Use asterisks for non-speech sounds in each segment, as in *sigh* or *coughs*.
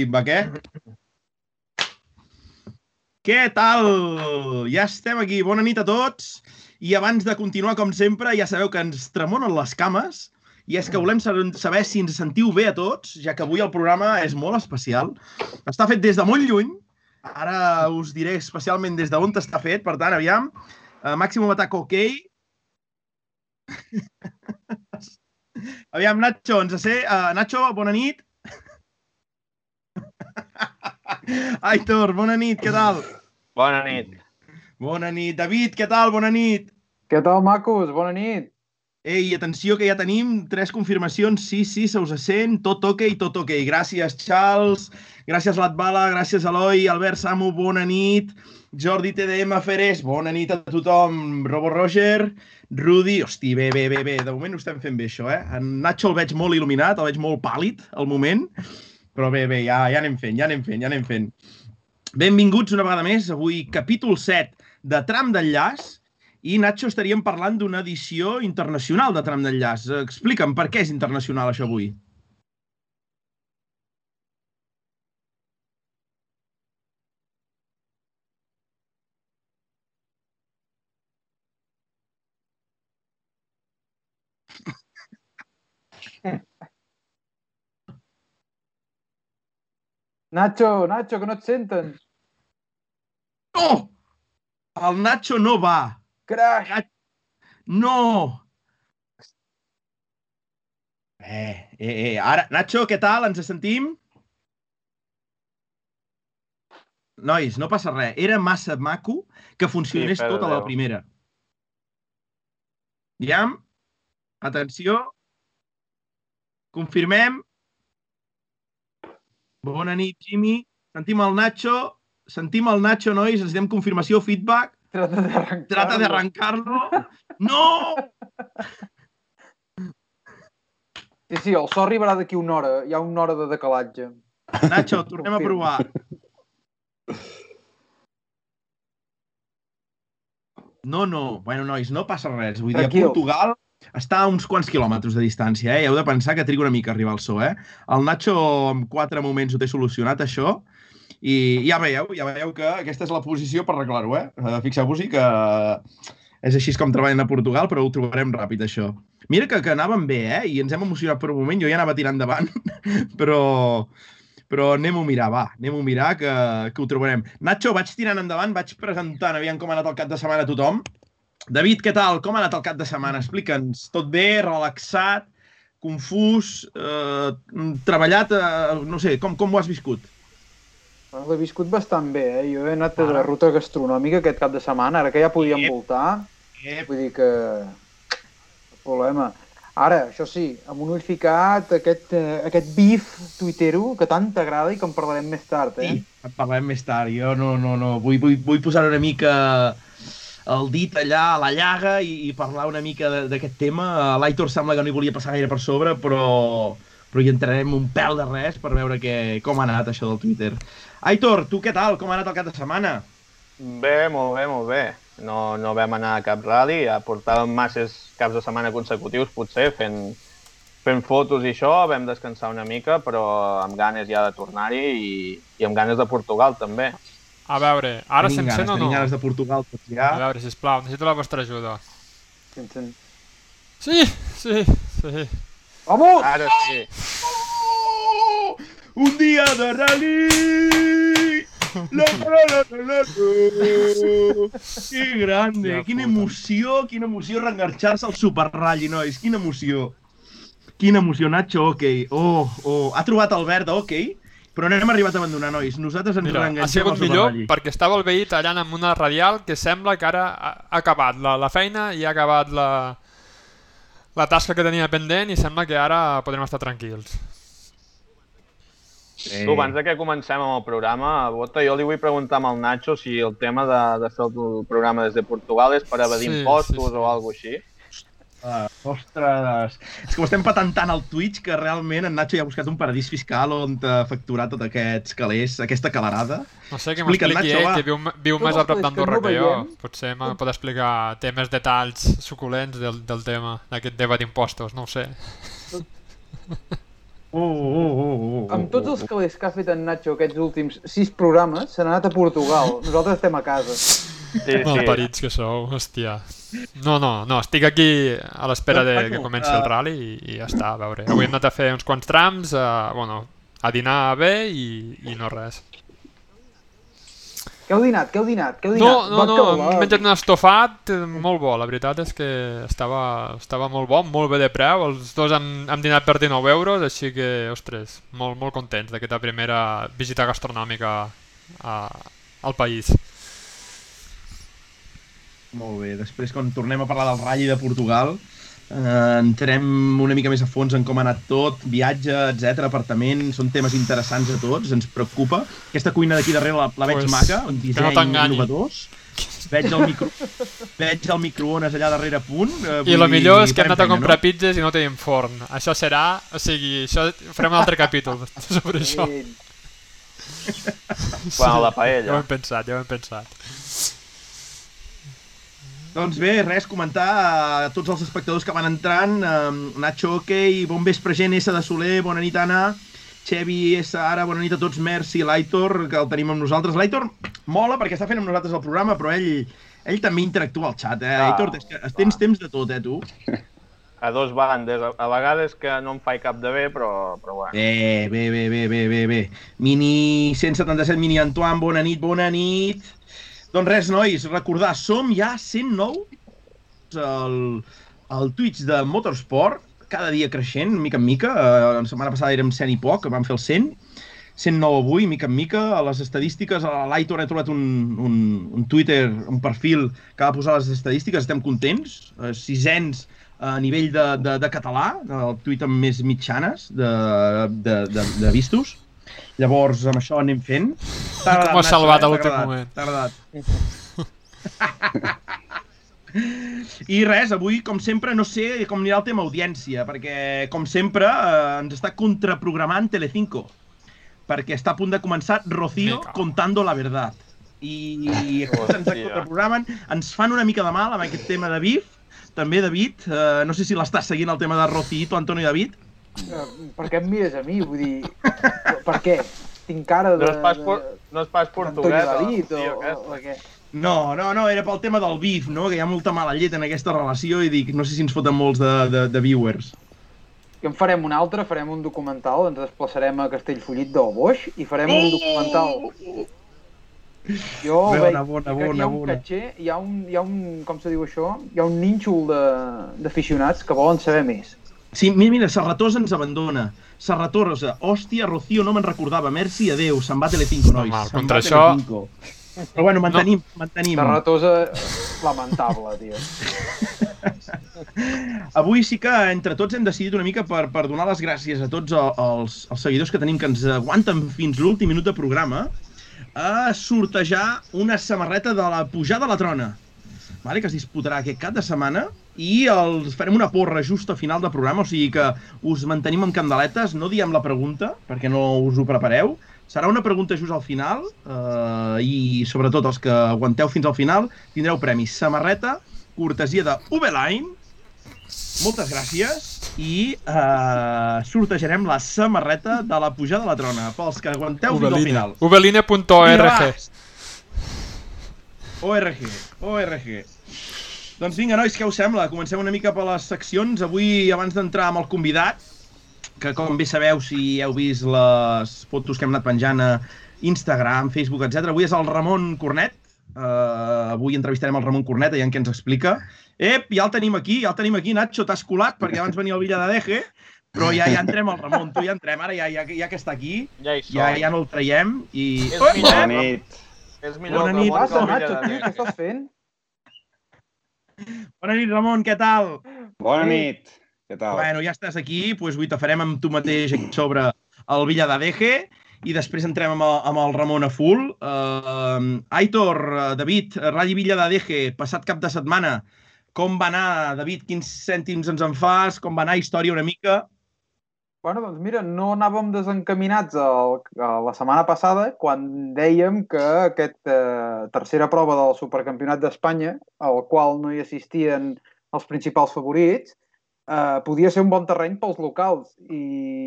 donant feedback, eh? Què tal? Ja estem aquí. Bona nit a tots. I abans de continuar, com sempre, ja sabeu que ens tremonen les cames i és que volem saber si ens sentiu bé a tots, ja que avui el programa és molt especial. Està fet des de molt lluny, ara us diré especialment des d'on està fet, per tant, aviam, uh, Màximo Atac OK. *laughs* aviam, Nacho, ens sé... Uh, Nacho, bona nit. Aitor, bona nit, què tal? Bona nit. Bona nit. David, què tal? Bona nit. Què tal, macos? Bona nit. Ei, atenció, que ja tenim tres confirmacions. Sí, sí, se us sent. Tot ok, tot ok. Gràcies, Charles. Gràcies, Latbala. Gràcies, Eloi. Albert Samu, bona nit. Jordi TDM Feres, bona nit a tothom. Robo Roger, Rudi, hosti, bé, bé, bé, bé. De moment ho estem fent bé, això, eh? En Nacho el veig molt il·luminat, el veig molt pàl·lid, al moment. Però bé, bé, ja, ja anem fent, ja anem fent, ja anem fent. Benvinguts una vegada més. Avui capítol 7 de Tram d'Enllaç i Nacho estaríem parlant d'una edició internacional de Tram d'Enllaç. Explica'm, per què és internacional això avui? Nacho, Nacho, que no et senten. No! El Nacho no va. Crash! No! Eh, eh, eh. Ara, Nacho, què tal? Ens sentim? Nois, no passa res. Era massa maco que funcionés sí, tota la primera. Iam, atenció. Confirmem. Bona nit, Jimmy. Sentim el Nacho. Sentim el Nacho, nois. Ens diem confirmació, feedback. Trata arrancarlo. No! Sí, sí, el so arribarà d'aquí una hora. Hi ha una hora de decalatge. Nacho, tornem a provar. No, no. Bueno, nois, no passa res. Vull dir, a Portugal està a uns quants quilòmetres de distància, eh? Heu de pensar que triga una mica a arribar al so, eh? El Nacho en quatre moments ho té solucionat, això, i ja veieu, ja veieu que aquesta és la posició per arreglar-ho, eh? eh fixeu-vos-hi que és així com treballen a Portugal, però ho trobarem ràpid, això. Mira que, que anàvem bé, eh? I ens hem emocionat per un moment, jo ja anava tirant endavant, *laughs* però, però anem-ho a mirar, va, anem-ho a mirar, que, que ho trobarem. Nacho, vaig tirant endavant, vaig presentant, aviam com ha anat el cap de setmana a tothom. David, què tal? Com ha anat el cap de setmana? Explica'ns. Tot bé? Relaxat? Confús? Eh, treballat? Eh, no sé, com, com ho has viscut? L'he viscut bastant bé, eh? Jo he anat a la ruta gastronòmica aquest cap de setmana, ara que ja podíem Ep. voltar. Ep. Vull dir que... Problema. Ara, això sí, amb un ull ficat, aquest, eh, aquest bif tuitero que tant t'agrada i que en parlarem més tard, eh? Sí, en parlarem més tard. Jo no, no, no. Vull, vull, vull posar una mica el dit allà a la llaga i, i parlar una mica d'aquest tema. L'Aitor sembla que no hi volia passar gaire per sobre, però, però hi entrarem un pèl de res per veure que, com ha anat això del Twitter. Aitor, tu què tal? Com ha anat el cap de setmana? Bé, molt bé, molt bé. No, no vam anar a cap rally, ja portàvem masses caps de setmana consecutius, potser, fent, fent fotos i això, vam descansar una mica, però amb ganes ja de tornar-hi i, i amb ganes de Portugal, també. A veure, ara se'n sent o no? Tenim ganes de Portugal, tots ja. A veure, sisplau, necessito la vostra ajuda. Sí, sí, sí. Vamos! Ara sí. Oh! Un dia de rally! La, la, la, la, la, la. Que grande! Ja, quina emoció, quina emoció reengarxar-se al Super Rally, nois. Quina emoció. Quina emoció, Nacho, ok. Oh, oh. Ha trobat el verd, ok. Però no hem arribat a abandonar, nois. Nosaltres ens Mira, reenganxem ha sigut millor perquè estava el veí tallant amb una radial que sembla que ara ha acabat la, la feina i ha acabat la, la tasca que tenia pendent i sembla que ara podrem estar tranquils. Sí. Tu, abans de que comencem amb el programa, Bota, jo li vull preguntar al Nacho si el tema de, de fer el programa des de Portugal és per evadir sí, impostos sí, sí. o alguna així. Uh, ostres, és que ho estem patant tant al Twitch que realment en Nacho ja ha buscat un paradís fiscal on facturar tots aquests calés, aquesta calarada. No sé, que m'expliqui ell, va. que viu, viu més a prop d'Andorra que, que jo. Potser me pot explicar temes, detalls suculents del, del tema, d'aquest debat d'impostos, no ho sé. Oh, oh, oh, oh, amb tots els calés que ha fet en Nacho aquests últims sis programes, se n'ha anat a Portugal. Nosaltres estem a casa. Sí, sí. Malparits que sou, hòstia. No, no, no, estic aquí a l'espera de que comenci el rally i, i ja està, a veure. Avui hem anat a fer uns quants trams, a, bueno, a dinar bé i, i no res. Què heu dinat? Què heu dinat? Què heu dinat? No, no, no, hem menjat un estofat eh, molt bo. La veritat és que estava, estava molt bo, molt bé de preu. Els dos hem, hem dinat per 19 euros, així que, ostres, molt, molt contents d'aquesta primera visita gastronòmica a, al país. Molt bé. Després, quan tornem a parlar del Rally de Portugal, Uh, entrem una mica més a fons en com ha anat tot, viatge, etc, apartament, són temes interessants a tots, ens preocupa. Aquesta cuina d'aquí darrere la, la veig pues, maca, un disseny no innovadors. Veig el, micro... veig el microones allà darrere a punt. Uh, I el millor és que hem anat a comprar no? pizzas i no tenim forn. Això serà... O sigui, això farem un altre capítol sobre això. Quan la paella. Ja ho hem pensat, ja ho hem pensat. Doncs bé, res, comentar a tots els espectadors que van entrant. Um, Nacho OK, bon vespre gent, S de Soler, bona nit Anna. Xevi, S, ara, bona nit a tots, merci, l'Aitor, que el tenim amb nosaltres. L'Aitor mola perquè està fent amb nosaltres el programa, però ell, ell també interactua al xat, eh? Ah, Aitor, tens, tens temps de tot, eh, tu? *laughs* A dos bandes, a vegades que no em faig cap de bé, però, però bueno. Bé, bé, bé, bé, bé, bé, bé. Mini 177, Mini Antoine, bona nit, bona nit. Doncs res, nois, recordar, som ja 109 el, el Twitch de Motorsport, cada dia creixent, mica en mica. Uh, la setmana passada érem 100 i poc, vam fer el 100. 109 avui, mica en mica. A les estadístiques, a l'Aitor he trobat un, un, un Twitter, un perfil que va posar les estadístiques, estem contents. Uh, sisens a nivell de, de, de català, el tuit amb més mitjanes de, de, de, de vistos. Llavors, amb això anem fent. Com ha salvat a l'últim moment. T'ha agradat. *laughs* I res, avui, com sempre, no sé com anirà el tema audiència, perquè, com sempre, eh, ens està contraprogramant Telecinco, perquè està a punt de començar Rocío contando la verdad. I, i ens contraprogramen, ens fan una mica de mal amb aquest tema de Bif, també, David, eh, no sé si l'estàs seguint el tema de Rocito, Antonio David. Eh, per què em mires a mi? Vull dir, per què? Tinc cara de... No és pas, por, no és pas portuguès, David, o, o, o, o què? No, no, no, era pel tema del bif, no? Que hi ha molta mala llet en aquesta relació i dic, no sé si ens foten molts de, de, de viewers. I en farem un altre, farem un documental, ens desplaçarem a Castellfollit del Boix i farem oh! un documental. Jo bona, veig bona, bona, hi ha un catxer, hi ha un, hi ha un, com se diu això, hi ha un nínxol d'aficionats que volen saber més. Sí, mira, mira, Serratosa ens abandona. Serratosa, hòstia, Rocío, no me'n recordava. Merci, adeu, se'n va Telecinco, nois. Normal, contra això... Telecinco. Però bueno, mantenim, no. mantenim. Serratosa, lamentable, tio. *laughs* Avui sí que entre tots hem decidit una mica per, per donar les gràcies a tots els, els seguidors que tenim que ens aguanten fins l'últim minut de programa a sortejar una samarreta de la pujada a la trona vale, que es disputarà aquest cap de setmana i els farem una porra just a final de programa, o sigui que us mantenim amb candeletes, no diem la pregunta, perquè no us ho prepareu, serà una pregunta just al final eh, i sobretot els que aguanteu fins al final tindreu premis samarreta, cortesia de Ubeline, moltes gràcies i eh, sortejarem la samarreta de la pujada de la trona pels que aguanteu Ubeline. fins al final. Ubeline.org ORG, ORG. Doncs vinga, nois, què us sembla? Comencem una mica per les seccions. Avui, abans d'entrar amb el convidat, que com bé sabeu, si heu vist les fotos que hem anat penjant a Instagram, Facebook, etc. avui és el Ramon Cornet. Uh, avui entrevistarem el Ramon Cornet, i en què ens explica. Ep, ja el tenim aquí, ja el tenim aquí, Nacho, t'has colat, perquè abans venia el Villa de Deje, però ja, ja entrem al Ramon, tu ja entrem, ara ja, ja, ja que està aquí, ja, ja, ja no el traiem i... És bona nit. És millor Bona nit, passa, Nacho, tio, què estàs fent? Bona nit, Ramon, què tal? Bona nit, què tal? Bueno, ja estàs aquí, doncs avui te farem amb tu mateix sobre el Villa d'Adeje i després entrem amb el, amb el Ramon a full. Uh, Aitor, uh, David, Rally Villa d'Adeje, passat cap de setmana, com va anar, David? Quins cèntims ens en fas? Com va anar? Història una mica? Bueno, doncs mira, no anàvem desencaminats el, la setmana passada quan dèiem que aquesta eh, tercera prova del Supercampionat d'Espanya, al qual no hi assistien els principals favorits, eh, podia ser un bon terreny pels locals. I,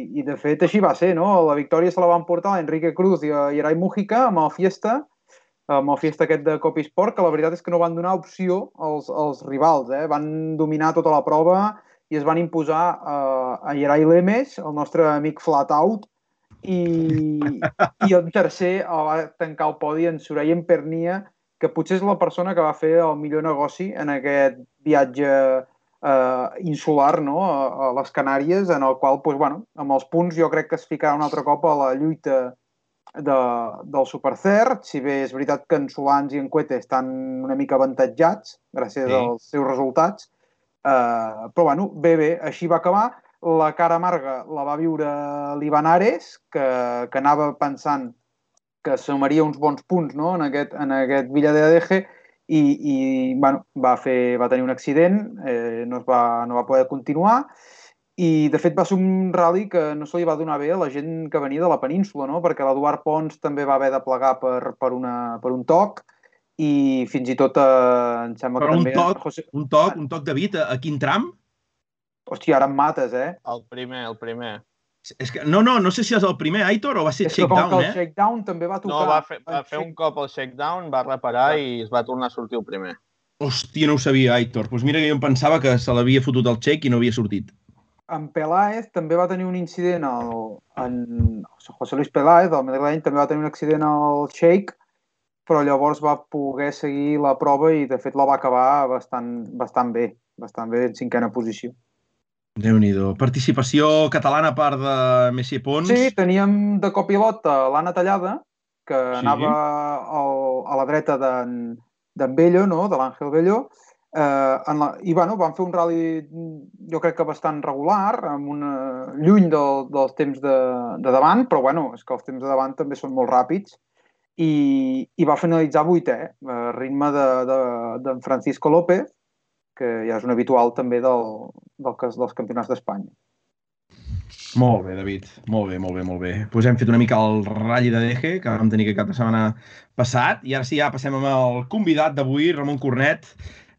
I, de fet, així va ser, no? La victòria se la van portar Enrique Cruz i, i Arai Mujica amb el Fiesta, amb el Fiesta aquest de Copisport, que la veritat és que no van donar opció als, als rivals. Eh? Van dominar tota la prova i es van imposar uh, a Yeray Lemes, el nostre amic flat out, i, i el tercer el va tancar el podi en Soraya Pernia, que potser és la persona que va fer el millor negoci en aquest viatge eh, insular no? a, a les Canàries, en el qual, pues, bueno, amb els punts jo crec que es ficarà un altre cop a la lluita de, del Supercert, si bé és veritat que en Solans i en Cuete estan una mica avantatjats gràcies sí. als seus resultats, eh, però bueno, bé, bé, així va acabar. La cara amarga la va viure l'Ivanares, que, que anava pensant que sumaria uns bons punts no? en aquest, en aquest Villa de Adeje i, i bueno, va, fer, va tenir un accident, eh, no, es va, no va poder continuar i, de fet, va ser un rally que no se li va donar bé a la gent que venia de la península, no? perquè l'Eduard Pons també va haver de plegar per, per, una, per un toc i fins i tot eh, em sembla Però que un també... Toc, José... un toc, un toc, David, a, a quin tram? Hòstia, ara em mates, eh? El primer, el primer. És que, no, no, no sé si és el primer, Aitor, o va ser és que Shakedown, com que el eh? Shakedown també va tocar... No, va fer, va fer un cop el shakedown, va reparar i es va tornar a sortir el primer. Hòstia, no ho sabia, Aitor. Doncs pues mira que jo em pensava que se l'havia fotut el xec i no havia sortit. En Peláez també va tenir un incident al, en José Luis Peláez, del madrileny, també va tenir un accident al Shake, però llavors va poder seguir la prova i de fet la va acabar bastant, bastant bé, bastant bé en cinquena posició déu nhi Participació catalana a part de Messi Pons. Sí, teníem de copilot l'Anna Tallada, que sí. anava al, a la dreta d'en Bello, no? de l'Àngel Bello, eh, en la, i bueno, van fer un rally jo crec que bastant regular, amb una, lluny del, dels temps de, de davant, però bueno, és que els temps de davant també són molt ràpids, i, i va finalitzar vuitè, a ritme d'en de, de, de Francisco López, que ja és un habitual també del, del cas dels campionats d'Espanya. Molt bé, David. Molt bé, molt bé, molt bé. Pues hem fet una mica el ratll de Deje, que vam tenir aquest cap de setmana passat, i ara sí, ja passem amb el convidat d'avui, Ramon Cornet.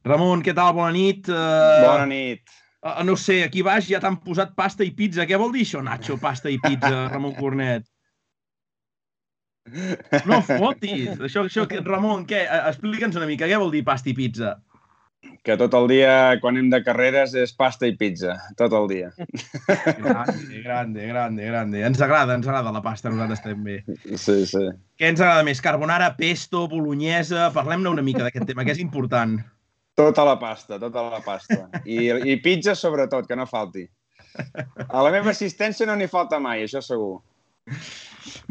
Ramon, què tal? Bona nit. Uh, Bona nit. Uh, no sé, aquí baix ja t'han posat pasta i pizza. Què vol dir això, Nacho, pasta i pizza, Ramon Cornet? No fotis! Això, això, Ramon, què? Explica'ns una mica, què vol dir pasta i pizza? que tot el dia, quan hem de carreres, és pasta i pizza, tot el dia. Grande, grande, grande, grande. Ens agrada, ens agrada la pasta, nosaltres també. Sí, sí. Què ens agrada més? Carbonara, pesto, bolognesa... Parlem-ne una mica d'aquest tema, que és important. Tota la pasta, tota la pasta. I, I pizza, sobretot, que no falti. A la meva assistència no n'hi falta mai, això segur.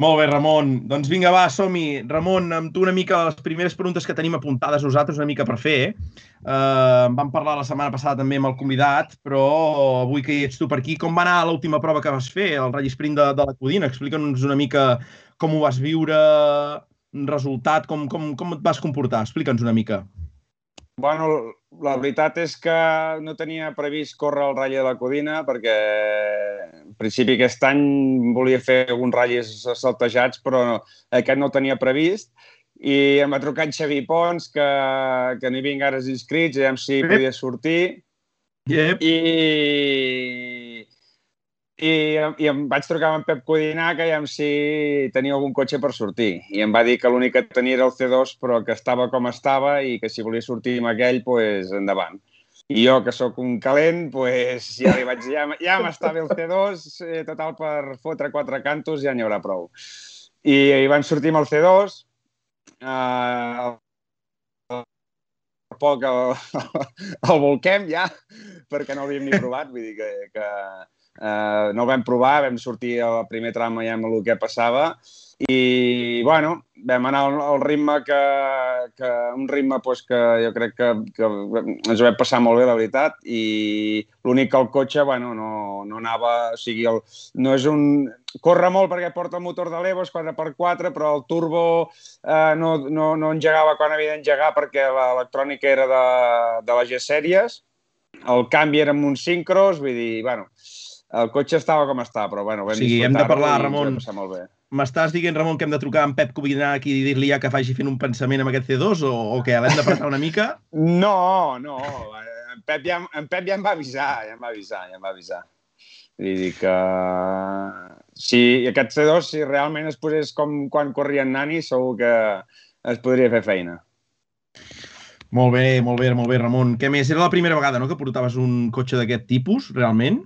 Molt bé, Ramon. Doncs vinga, va, som-hi. Ramon, amb tu una mica les primeres preguntes que tenim apuntades nosaltres una mica per fer. Uh, vam parlar la setmana passada també amb el convidat, però avui que hi ets tu per aquí, com va anar l'última prova que vas fer, el Rally Sprint de, de la Codina? Explica'ns una mica com ho vas viure, resultat, com, com, com et vas comportar. Explica'ns una mica. Bueno, la veritat és que no tenia previst córrer el ratll de la Codina perquè en principi aquest any volia fer alguns ratllis saltejats, però aquest no tenia previst. I em va trucar en Xavi Pons, que, que no hi havia encara inscrits, i si podia sortir. Yep. I i, i em vaig trucar amb en Pep que ja si tenia algun cotxe per sortir. I em va dir que l'únic que tenia era el C2, però que estava com estava i que si volia sortir amb aquell, pues, endavant. I jo, que sóc un calent, pues, ja li vaig dir, ja, ja m'està bé el C2, eh, total per fotre quatre cantos ja n'hi haurà prou. I, i van sortir amb el C2, eh, poc el, el volquem ja, perquè no l'havíem ni provat, vull dir que, que Eh, no el vam provar, vam sortir al primer tram ja amb el que passava i, bueno, vam anar al, ritme que, que un ritme pues, que jo crec que, que ens ho vam passar molt bé, la veritat, i l'únic que el cotxe, bueno, no, no anava, o sigui, el, no és un... Corre molt perquè porta el motor de l'Evo, és 4x4, però el turbo eh, no, no, no engegava quan havia d'engegar perquè l'electrònica era de, de les G-sèries, el canvi era amb uns sincros, vull dir, bueno, el cotxe estava com està, però bueno, vam o sigui, hem de parlar, Ramon. Molt bé. M'estàs dient, Ramon, que hem de trucar amb Pep Covinac i dir-li ja que faci fent un pensament amb aquest C2 o, o què? L'hem de passar una mica? *laughs* No, no. En Pep ja, en Pep ja em va avisar, ja em va avisar, ja em va avisar. Vull dir que si aquest C2, si realment es posés com quan corrien Nani, segur que es podria fer feina. Molt bé, molt bé, molt bé, Ramon. Què més? Era la primera vegada, no?, que portaves un cotxe d'aquest tipus, realment?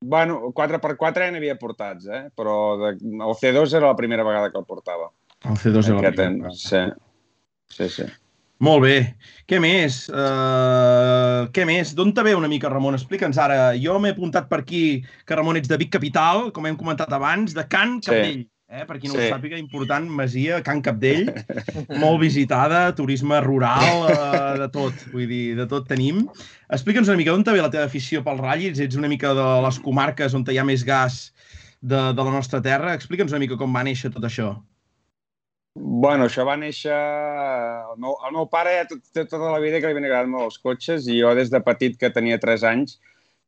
Bueno, 4x4 ja n'havia portats, eh? Però de... el C2 era la primera vegada que el portava. El C2 era la primera vegada. Sí, sí, sí. Molt bé. Què més? Uh, què més? D'on te ve una mica, Ramon? Explica'ns ara. Jo m'he apuntat per aquí que, Ramon, ets de Vic Capital, com hem comentat abans, de Can Capdell. Sí. Eh? Per qui no sí. ho sàpiga, important, Masia, Can Capdell, *laughs* molt visitada, turisme rural, uh, de tot, vull dir, de tot tenim. Explica'ns una mica d'on te ve la teva afició pel ratllis? Ets una mica de les comarques on hi ha més gas de, de la nostra terra. Explica'ns una mica com va néixer tot això. Bueno, això va néixer... El meu, el meu pare ja tot, tota la vida que li havien agradat molt els cotxes i jo des de petit, que tenia 3 anys,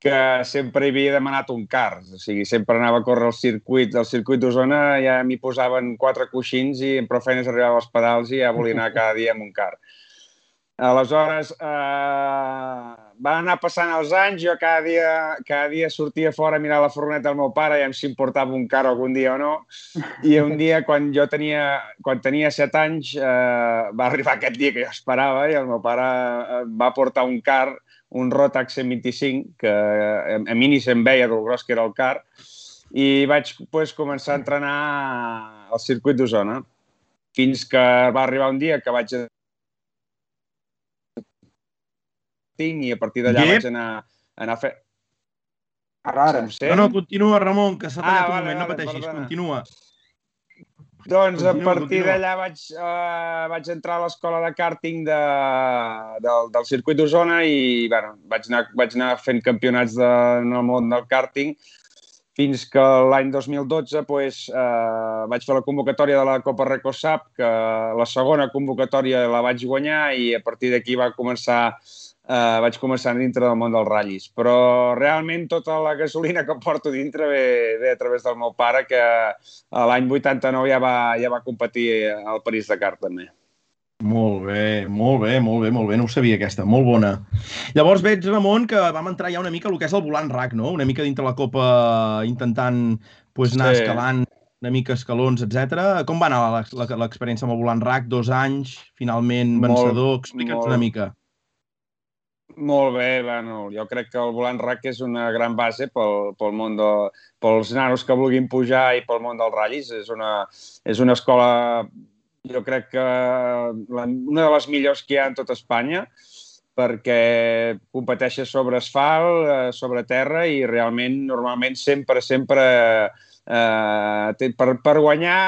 que sempre havia demanat un car. O sigui, sempre anava a córrer el circuit. Al circuit d'Osona ja m'hi posaven quatre coixins i en prou feines arribava als pedals i ja volia anar cada dia amb un car. Aleshores, eh, van anar passant els anys, jo cada dia, cada dia sortia fora a mirar la furgoneta del meu pare i em si em portava un car algun dia o no. I un dia, quan jo tenia, quan tenia set anys, eh, va arribar aquest dia que jo esperava i el meu pare eh, va portar un car, un Rotax 125, que a mi ni se'n veia del gros que era el car, i vaig pues, començar a entrenar al circuit d'Osona fins que va arribar un dia que vaig i a partir d'allà vaig anar, anar a fer... Ara, ara. No, no, continua, Ramon, que s'ha tallat ah, vale, un moment, vale, no pateixis, perdona. continua. Doncs continua, a partir d'allà vaig, uh, vaig entrar a l'escola de karting de, del, del circuit d'Osona i bueno, vaig, anar, vaig anar fent campionats de, en el món del karting fins que l'any 2012 pues, eh, vaig fer la convocatòria de la Copa Recosap, que la segona convocatòria la vaig guanyar i a partir d'aquí va començar eh, vaig començar dintre del món dels ratllis. Però realment tota la gasolina que porto dintre ve, ve a través del meu pare, que l'any 89 ja va, ja va competir al París-Dakar també. Molt bé, molt bé, molt bé, molt bé, no ho sabia aquesta, molt bona. Llavors veig, Ramon, que vam entrar ja una mica el que és el volant RAC, no? Una mica dintre la Copa intentant pues, anar sí. escalant una mica escalons, etc. Com va anar l'experiència amb el volant RAC? Dos anys, finalment vencedor, explica'ns una mica. Molt bé, bueno, jo crec que el volant RAC és una gran base pel, pel món de, pels nanos que vulguin pujar i pel món dels ratllis. És una, és una escola, jo crec que la, una de les millors que hi ha en tot Espanya, perquè competeixes sobre asfalt, eh, sobre terra i realment, normalment, sempre, sempre eh, per, per guanyar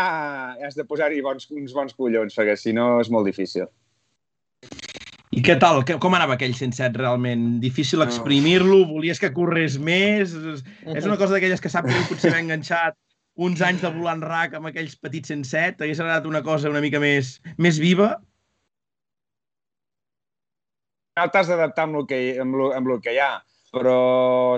eh, has de posar-hi bons, uns bons collons, perquè si no és molt difícil. I què tal? Com anava aquell 107 realment? Difícil exprimir-lo? Volies que corres més? És una cosa d'aquelles que sap que potser m'ha enganxat uns anys de volant rac amb aquells petits 107? T'hagués agradat una cosa una mica més, més viva? T'has d'adaptar amb, el que, amb, lo, amb el que hi ha, però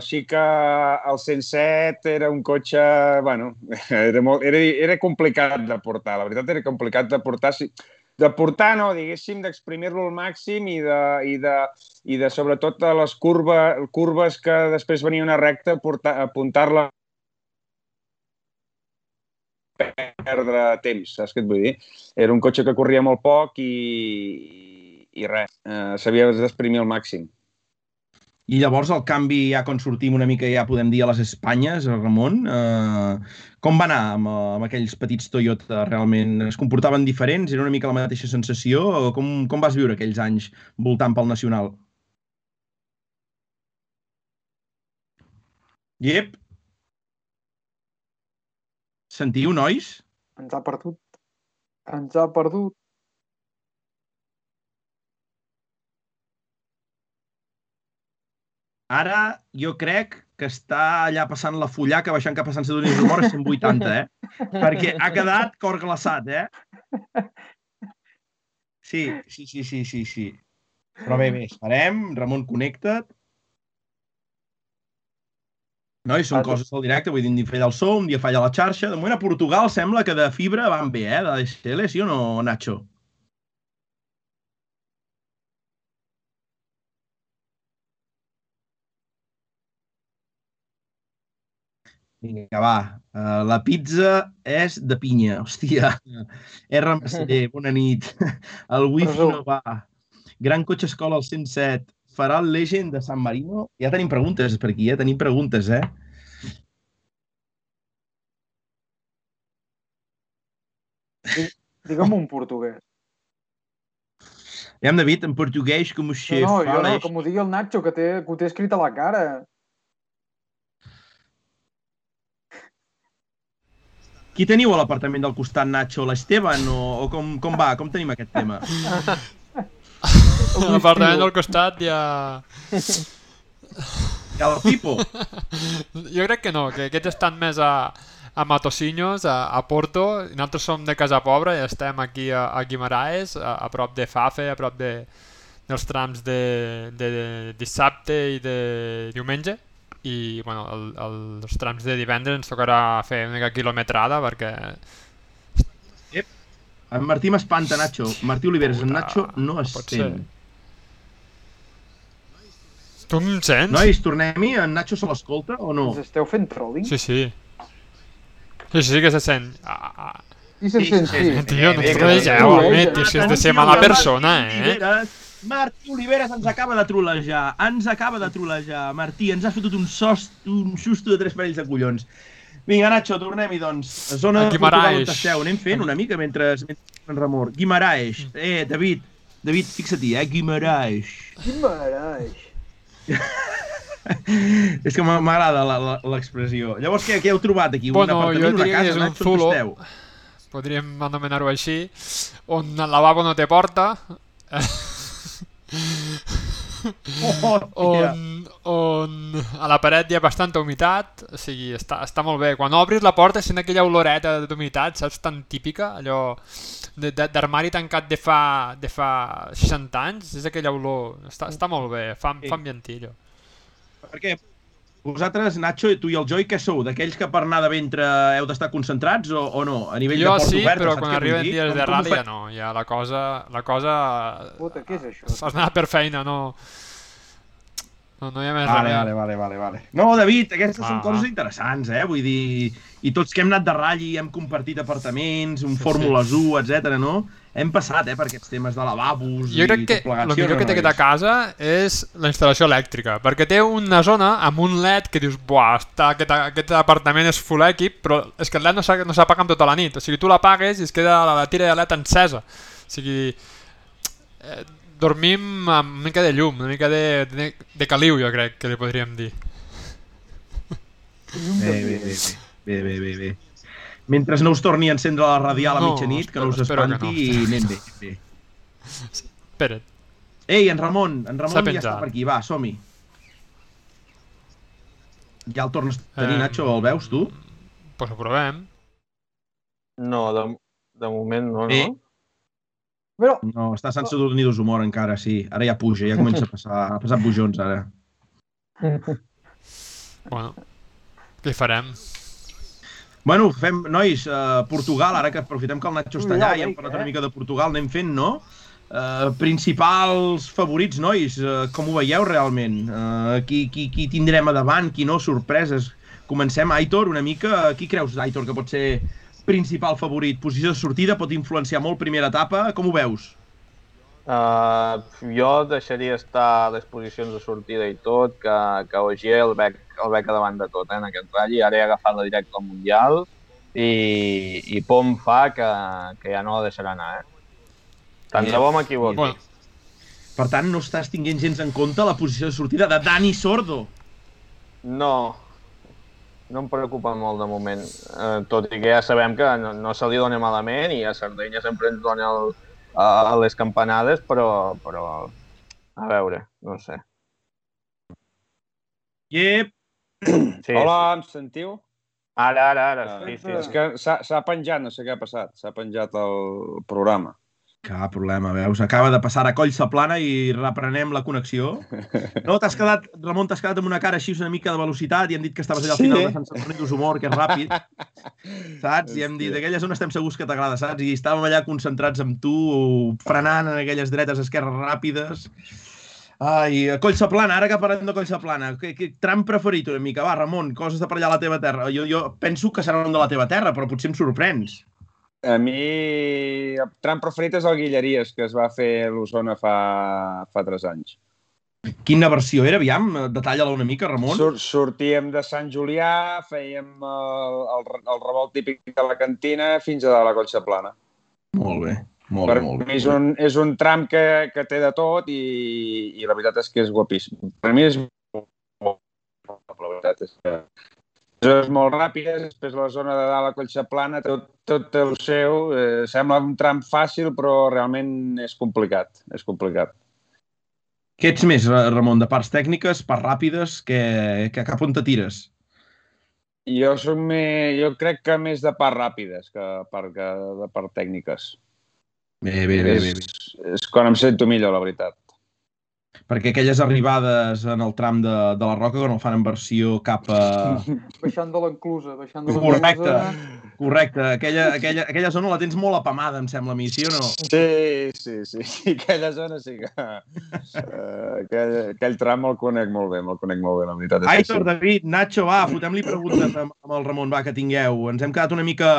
sí que el 107 era un cotxe, bueno, *laughs* era, molt, era, era complicat de portar, la veritat era complicat de portar. Sí, de portar, no, diguéssim, d'exprimir-lo al màxim i de, i de, i de sobretot a les curves, curves que després venia una recta, apuntar-la perdre temps, saps què et vull dir? Era un cotxe que corria molt poc i, i res, eh, s'havia d'exprimir al màxim. I llavors el canvi, ja quan sortim una mica, ja podem dir a les Espanyes, Ramon, eh, com va anar amb, amb aquells petits Toyota realment? Es comportaven diferents? Era una mica la mateixa sensació? O com, com vas viure aquells anys voltant pel Nacional? Yep. Sentiu, nois? Ens ha perdut. Ens ha perdut. Ara jo crec que està allà passant la fullaca, baixant cap a Sant Sadurní d'Humor a 180, eh? Perquè ha quedat cor glaçat, eh? Sí, sí, sí, sí, sí, sí. Però bé, bé, esperem. Ramon, connecta't. No, i són ah, coses del directe, vull dir, un dia falla el so, un dia falla la xarxa. De moment a Portugal sembla que de fibra van bé, eh? De DSL, sí o no, Nacho? Vinga, va. Uh, la pizza és de pinya, hòstia. R. Massaller, bona nit. *laughs* El wifi no va. Gran cotxe escola al 107. Farà el Legend de San Marino? Ja tenim preguntes per aquí, ja tenim preguntes, eh? Digue'm un portuguès. Ja, David, en portuguès, com o se no, no, jo no, com ho digui el Nacho, que, té, que ho té escrit a la cara. Qui teniu a l'apartament del costat, Nacho? L'Esteban? O, o com, com va? Com tenim aquest tema? A *laughs* l'apartament del costat hi ha... Hi ha el Pipo? Jo crec que no, que aquests estan més a, a Matosinhos, a, a Porto, i nosaltres som de Casa Pobra i estem aquí a, a Guimaraes, a, a prop de Fafe, a prop de, dels trams de, de, de dissabte i de diumenge i bueno, el, el, els trams de divendres ens tocarà fer una mica quilometrada perquè Ep. En Martí m'espanta, Nacho. Martí Oliveres, en Nacho no es sent. Tu em sents? Nois, tornem-hi? En Nacho se l'escolta o no? Ens esteu fent trolling? Sí, sí. Sí, sí que se sent. Ah, ah. I se sent, sí, sí. sí. Tio, no ens bé. home, tio, si has de ser mala persona, eh? Oliveres, Martí Oliveres ens acaba de trolejar. Ens acaba de trolejar. Martí, ens ha fotut un, sost, un susto de tres parells de collons. Vinga, Nacho, tornem-hi, doncs. Zona. Portugal on esteu. Anem fent una mica mentre, mentre en remor. Guimaraes. Eh, David, David, fixa-t'hi, eh? Guimaraes. Guimaraes. *laughs* És que m'agrada l'expressió. Llavors, què, què heu trobat aquí? Bueno, un jo apartament, una diria que casa, és un Nacho, on zulo. esteu? Podríem anomenar-ho així, on el lavabo no té porta, *laughs* Oh, *laughs* on, on a la paret hi ha bastanta humitat, o sigui, està, està molt bé. Quan obris la porta sent aquella oloreta d'humitat, saps, tan típica, allò d'armari tancat de fa, de fa 60 anys, és aquella olor, està, està molt bé, fa, Sí. fa ambientillo. Perquè vosaltres, Nacho, tu i el Joy, què sou? D'aquells que per anar de ventre heu d'estar concentrats o, o no? A nivell Jo de sí, oberta, però quan arriben dir? dies Com- de ja no, ja la cosa, la cosa Puta, què és això? Fas anar per feina, no... No, no hi ha més Vale, remei. vale, vale, vale, vale. No, David, aquestes Ah. són coses interessants, eh? Vull dir, i tots que hem anat de ratll, hem compartit apartaments, un Sí, Fórmules 1, etc. no? Hem passat, eh, per aquests temes de lavabos Jo i crec que tot plegat. el sí millor no, que té aquesta casa és la instal·lació elèctrica, perquè té una zona amb un LED que dius, buah, està, aquest, aquest apartament és full equip, però és que el LED no no s'apaga amb tota la nit, o sigui, tu l'apagues i es queda la, la tira de LED encesa. O sigui, eh, dormim amb una mica de llum, una mica de, de, de caliu, jo crec que li podríem dir. Bé, bé, bé, bé, bé, bé, bé. Mentre no us torni a encendre la radial a No, mitjanit, que no us espanti, no. i anem bé, bé. Espera't. Ei, en Ramon, en Ramon ja penjat. està per aquí, va, som-hi. Ja el tornes a tenir, Em, Nacho, el veus, tu? Pues ho provem. No, de, de moment no, Eh? no. Però, No, està sense dormir d'humor encara, sí. Ara ja puja, ja comença a passar, a passar pujons, ara. *laughs* Bueno, què farem? Bueno, fem, nois, uh, Portugal, ara que aprofitem que el Nacho està allà Ui, i hem Enric, parlat eh? una mica de Portugal, anem fent, no? Uh, principals favorits, nois, uh, com ho veieu realment? Uh, qui, qui, qui tindrem a davant, qui no, sorpreses? Comencem, Aitor, una mica. Qui creus, Aitor, que pot ser principal favorit? Posició de sortida, pot influenciar molt primera etapa, com ho veus? Uh, jo deixaria estar les posicions de sortida i tot, que, que Ogier el veig, el veig a davant de tot eh, en aquest ratll. Ara he agafat la directa al Mundial i, i pom fa que, que ja no la deixarà anar. Eh? Tant de bo m'equivoqui. Bueno, Per tant, no estàs tinguent gens en compte la posició de sortida de Dani Sordo. No, no em preocupa molt de moment. Eh, tot i que ja sabem que no, no se li dona malament i a Sardenya sempre ens dona el, a, a les campanades, però, però a veure, no sé. Yep. Sí, Hola, em sentiu? Ara, ara, ara, Ah, sí, sí. És que s'ha s'ha penjat, no sé què ha passat, s'ha penjat el programa. Cap problema, veus? Acaba de passar a Collsa Plana i reprenem la connexió. No, t'has quedat, Ramon, t'has quedat amb una cara així una mica de velocitat i hem dit que estaves allà al Sí. final de Sant Sadurní d'Humor, que és ràpid, *laughs* saps? I hem dit, aquella zona estem segurs que t'agrada, saps? I estàvem allà concentrats amb tu, frenant en aquelles dretes, esquerres ràpides. Ai, Collsa Plana, ara que parlem de Collsa Plana, que, que tram preferit una mica? Va, Ramon, coses de per allà a la teva terra. Jo, jo penso que seran de la teva terra, però potser em sorprens. A mi, el tram preferit és el Guilleries, que es va fer a l'Osona fa, fa tres anys. Quina versió era, aviam? Detalla-la una mica, Ramon. Sur sortíem de Sant Julià, fèiem el, el, el revolt típic de la cantina fins a la Collsa Plana. Molt bé. Molt per molt bé. mi és un, és un tram que, que té de tot i, i la veritat és que és guapíssim. Per mi és la veritat és que és molt ràpida, després la zona de dalt a Collsa Plana, tot, tot el seu, eh, sembla un tram fàcil, però realment és complicat, és complicat. Què ets més, Ramon, de parts tècniques, parts ràpides, que, que cap on te tires? Jo, soc més, jo crec que més de parts ràpides que, per, que de parts tècniques. Bé, bé, bé, bé. bé. És, és quan em sento millor, la veritat. Perquè aquelles arribades en el tram de, de la Roca que no fan en versió cap a... *laughs* Baixant de l'enclusa, baixant de Correcte, correcte. Aquella, aquella, aquella zona la tens molt apamada, em sembla a mi, sí o no? Sí, sí, sí. *laughs* Aquella zona sí que... Uh, aquell, aquell tram el conec molt bé, me'l conec molt bé, la veritat. És Aitor, sí. David, Nacho, va, fotem-li preguntes amb, amb el Ramon, va, que tingueu. Ens hem quedat una mica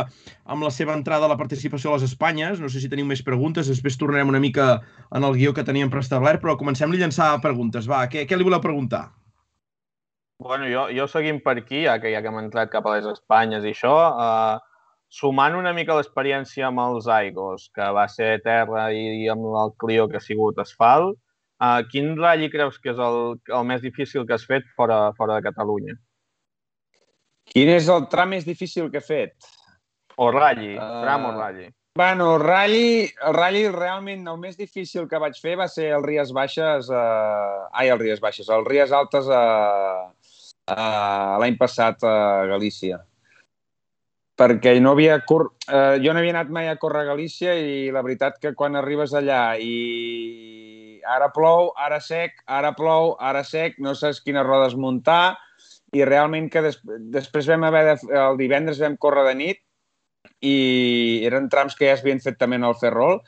amb la seva entrada a la participació a les Espanyes. No sé si teniu més preguntes, després tornarem una mica en el guió que teníem preestablert, però comencem-li llançar preguntes. Va, què, què li voleu preguntar? Bueno, jo, jo seguim per aquí, ja que ja que hem entrat cap a les Espanyes i això, eh, sumant una mica l'experiència amb els Aigos, que va ser terra i amb el Clio que ha sigut asfalt, eh, quin ratll creus que és el, el més difícil que has fet fora, fora de Catalunya? Quin és el tram més difícil que he fet? O ratll, Ah. tram o ratll. Bueno, el rally, el rally realment el més difícil que vaig fer va ser el Ries Baixes, eh... ai, el Ries Baixes, el Ries Altes eh... eh... l'any passat a Galícia. Perquè no havia cor... eh, jo no havia anat mai a córrer a Galícia i la veritat que quan arribes allà i ara plou, ara sec, ara plou, ara sec, no saps quines rodes muntar i realment que des... després vam haver de... el divendres vam córrer de nit i eren trams que ja es havien fet també en el Ferrol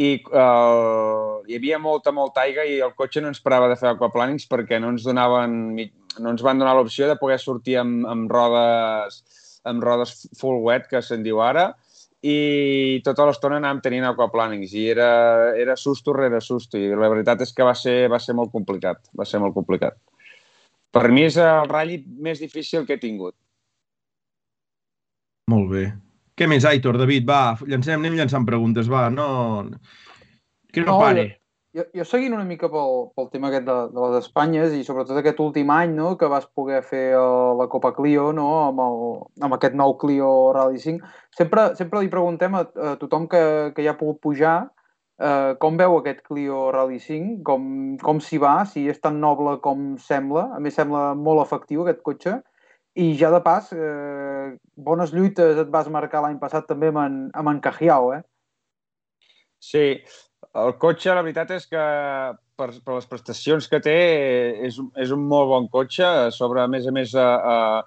i uh, hi havia molta, molta aigua i el cotxe no ens parava de fer aquaplanings perquè no ens donaven no ens van donar l'opció de poder sortir amb, amb rodes amb rodes full wet, que se'n diu ara, i tota l'estona anàvem tenint aquaplanings i era, era susto rere susto i la veritat és que va ser, va ser molt complicat, va ser molt complicat. Per mi és el ratll més difícil que he tingut. Molt bé. Què més, Aitor, David? Va, llancem, anem llançant preguntes, va, no... Que no, No, pare. Jo, jo seguint una mica pel, pel tema aquest de, de les Espanyes i sobretot aquest últim any no, que vas poder fer uh, la Copa Clio no, amb, el, amb aquest nou Clio Rally 5, sempre, sempre li preguntem a, a tothom que, que ja ha pogut pujar uh, com veu aquest Clio Rally 5, com, com s'hi va, si és tan noble com sembla, a més sembla molt efectiu aquest cotxe, i ja de pas, eh, bones lluites et vas marcar l'any passat també amb en, amb en Cajiao, eh? Sí, el cotxe, la veritat és que per, per les prestacions que té és, és un molt bon cotxe, a sobre, a més a més, a, a,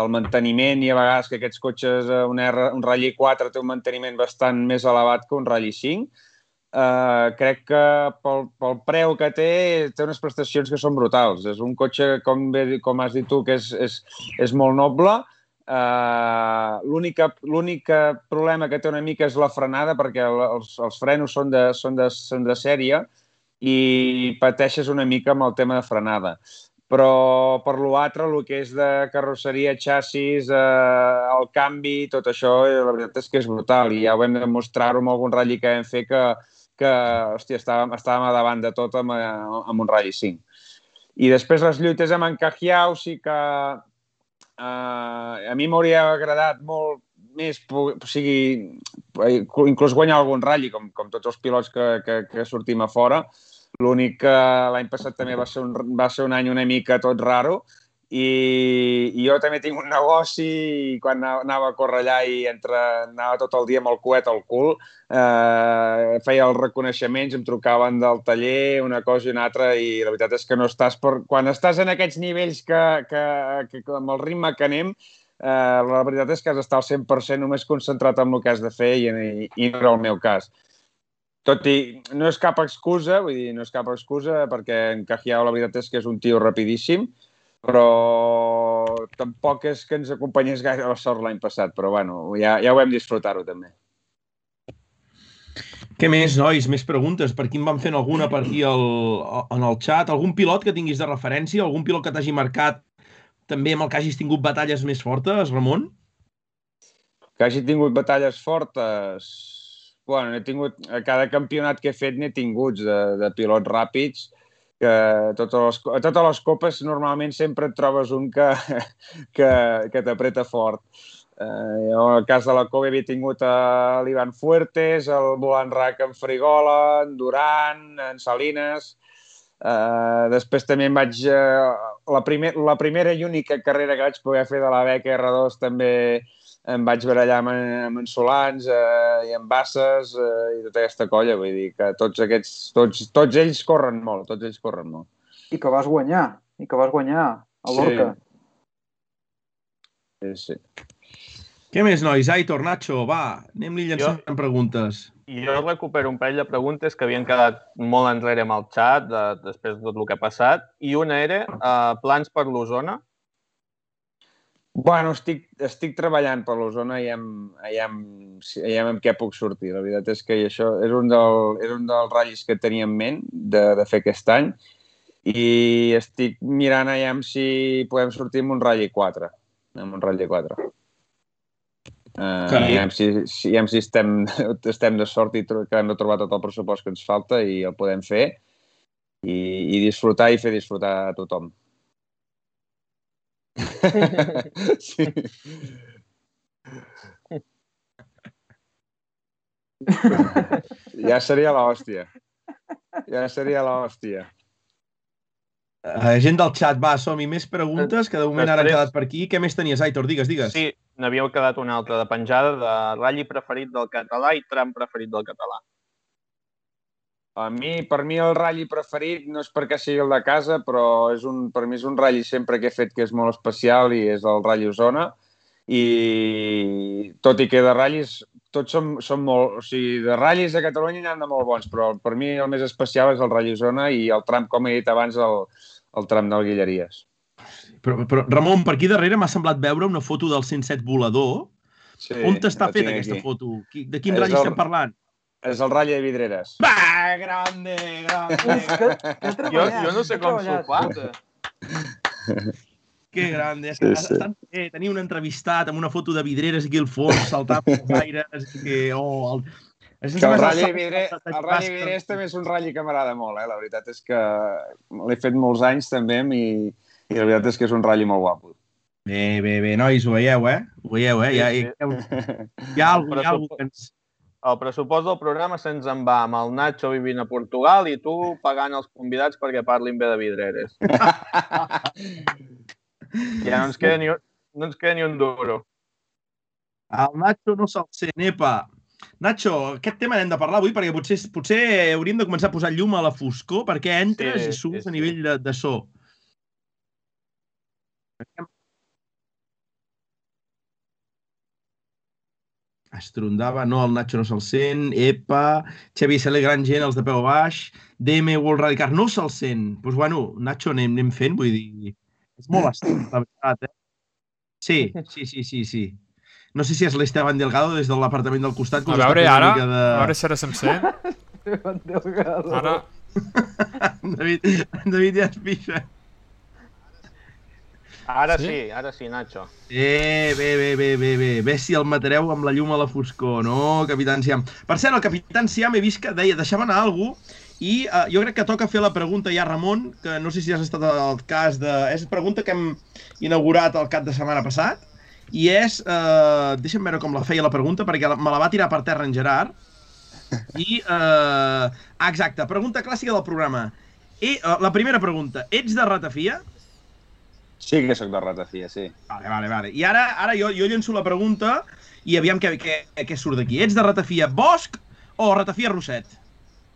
el manteniment i a vegades que aquests cotxes, eh, un, R, un Rally 4 té un manteniment bastant més elevat que un Rally 5, Uh, crec que pel, pel preu que té, té unes prestacions que són brutals. És un cotxe, com, com has dit tu, que és, és, és molt noble. Uh, L'únic problema que té una mica és la frenada, perquè els, els frenos són de, són, de, són de sèrie i pateixes una mica amb el tema de frenada. Però per l'altre, el que és de carrosseria, xassis, eh, el canvi, tot això, la veritat és que és brutal. I ja ho vam demostrar-ho amb algun ratll que vam fer que, que hòstia, estàvem, estàvem a davant de tot amb, amb un Rally 5. I després les lluites amb en Cajiao sí que eh, a mi m'hauria agradat molt més, o sigui, inclús guanyar algun ratll, com, com tots els pilots que, que, que sortim a fora. L'únic que l'any passat també va ser, un, va ser un any una mica tot raro, i, i jo també tinc un negoci i quan anava a córrer allà i entre, anava tot el dia amb el coet al cul, eh, feia els reconeixements, em trucaven del taller, una cosa i una altra, i la veritat és que no estàs per... Quan estàs en aquests nivells que, que, que, que amb el ritme que anem, eh, la veritat és que has d'estar al 100% només concentrat en el que has de fer i, i, i no era el meu cas. tot i no és cap excusa, vull dir, no és cap excusa perquè en Cajiao la veritat és que és un tio rapidíssim, però tampoc és que ens acompanyés gaire la sort l'any passat, però bueno, ja, ja ho vam disfrutar-ho també. Què més, nois? Més preguntes? Per en van fent alguna per aquí el, en el xat? Algun pilot que tinguis de referència? Algun pilot que t'hagi marcat també amb el que hagis tingut batalles més fortes, Ramon? Que hagi tingut batalles fortes? Bueno, he tingut, a cada campionat que he fet n'he tingut de, de pilots ràpids, que totes, les, a totes les copes normalment sempre et trobes un que, *laughs* que, que t'apreta fort. Eh, jo, en el cas de la Kobe, havia tingut a l'Ivan Fuertes, el Boan Rack en Frigola, en Duran, en Salines... Eh, després també em vaig... Eh, la, primer, la primera i única carrera que vaig poder fer de la beca R2 també em vaig barallar amb, amb en Solans eh, i amb Basses eh, i tota aquesta colla. Vull dir que tots aquests, tots, tots ells corren molt, tots ells corren molt. I que vas guanyar, i que vas guanyar a l'Orca. Sí. sí, sí. Què més, nois? Aitor, Nacho, va, anem-li llançant jo, preguntes. Jo recupero un parell de preguntes que havien quedat molt enrere amb el xat de, després de tot el que ha passat. I una era uh, plans per l'Osona. Bueno, estic, estic treballant per l'Osona i hem, i hem, i amb què puc sortir. La veritat és que això és un, del, és un dels ratllis que tenia en ment de, de fer aquest any i estic mirant allà si podem sortir amb un ratll 4. Amb un ratll 4. Uh, ja si, si, si estem, *laughs* estem de sort i que hem de trobar tot el pressupost que ens falta i el podem fer i, i disfrutar i fer disfrutar a tothom. *laughs* sí. ja seria l'hòstia. Ja seria l'hòstia. Uh, gent del xat, va, som-hi. Més preguntes, que de moment Després... ara han quedat per aquí. Què més tenies, Aitor? Digues, digues. Sí, n'havíeu quedat una altra de penjada de ratlli preferit del català i tram preferit del català. A mi, per mi el ratlli preferit no és perquè sigui el de casa, però és un, per mi és un ratlli sempre que he fet que és molt especial i és el ratlli Osona. I tot i que de ratllis tots són, són molt... O sigui, de ratllis a Catalunya n'hi ha de molt bons, però per mi el més especial és el ratlli Osona i el tram, com he dit abans, el, el tram del Guilleries. Però, però Ramon, per aquí darrere m'ha semblat veure una foto del 107 volador. Sí, On t'està feta aquesta aquí. foto? De quin ratll el... estem parlant? És el ratll de Vidreres. Va, grande, grande. que, que jo, jo no sé com s'ho fa. Que grande. És que sí, sí. Estan, eh, tenia un entrevistat amb una foto de Vidreres aquí al fons, saltant pels *laughs* aires. Que, oh, el, és que el ratll, vidre, el ratll també és un ratll que m'agrada molt, eh? La veritat és que l'he fet molts anys també i, i la veritat és que és un ratll molt guapo. Bé, bé, bé, nois, ho veieu, eh? Ho veieu, eh? Hi ha, hi ha, hi ha, algú, hi ha algú que ens... El pressupost del programa se'ns en va amb el Nacho vivint a Portugal i tu pagant els convidats perquè parlin bé de vidreres. *laughs* ja no ens queda ni, no ens queda ni un duro. El Nacho no se'l sé, nepa. Nacho, aquest tema hem de parlar avui perquè potser, potser hauríem de començar a posar llum a la foscor perquè entres sí, i surts sí, sí. a nivell de, de so. Estrondava, no, el Nacho no se'l sent, Epa, Xavi Sele, gran gent, els de peu baix, DM World Rally Car, no se'l sent. Doncs pues, bueno, Nacho anem, anem fent, vull dir, és molt estrany, la veritat, eh? Sí, sí, sí, sí, sí. No sé si és l'Esteban Delgado des de l'apartament del costat. A veure, ara, de... a veure si ara se'm sent. *laughs* Esteban Delgado. Ara... *laughs* David, David ja es pixa. Ara sí? sí, ara sí, Nacho. Eh, bé, bé, bé, bé, bé. Bé si el matareu amb la llum a la foscor, no, Capitan Siam? Per cert, el Capitan Siam he vist que deia, deixava anar algú i uh, jo crec que toca fer la pregunta ja, Ramon, que no sé si has estat al cas de... És pregunta que hem inaugurat el cap de setmana passat, i és... Uh, deixa'm veure com la feia la pregunta, perquè me la va tirar per terra en Gerard. I... Uh, exacte, pregunta clàssica del programa. I, uh, la primera pregunta, ets de ratafia? Sí que sóc de ratafia, sí. Vale, vale, vale. I ara, ara jo, jo llenço la pregunta i aviam què, què, què surt d'aquí. Ets de ratafia Bosch o ratafia Roset?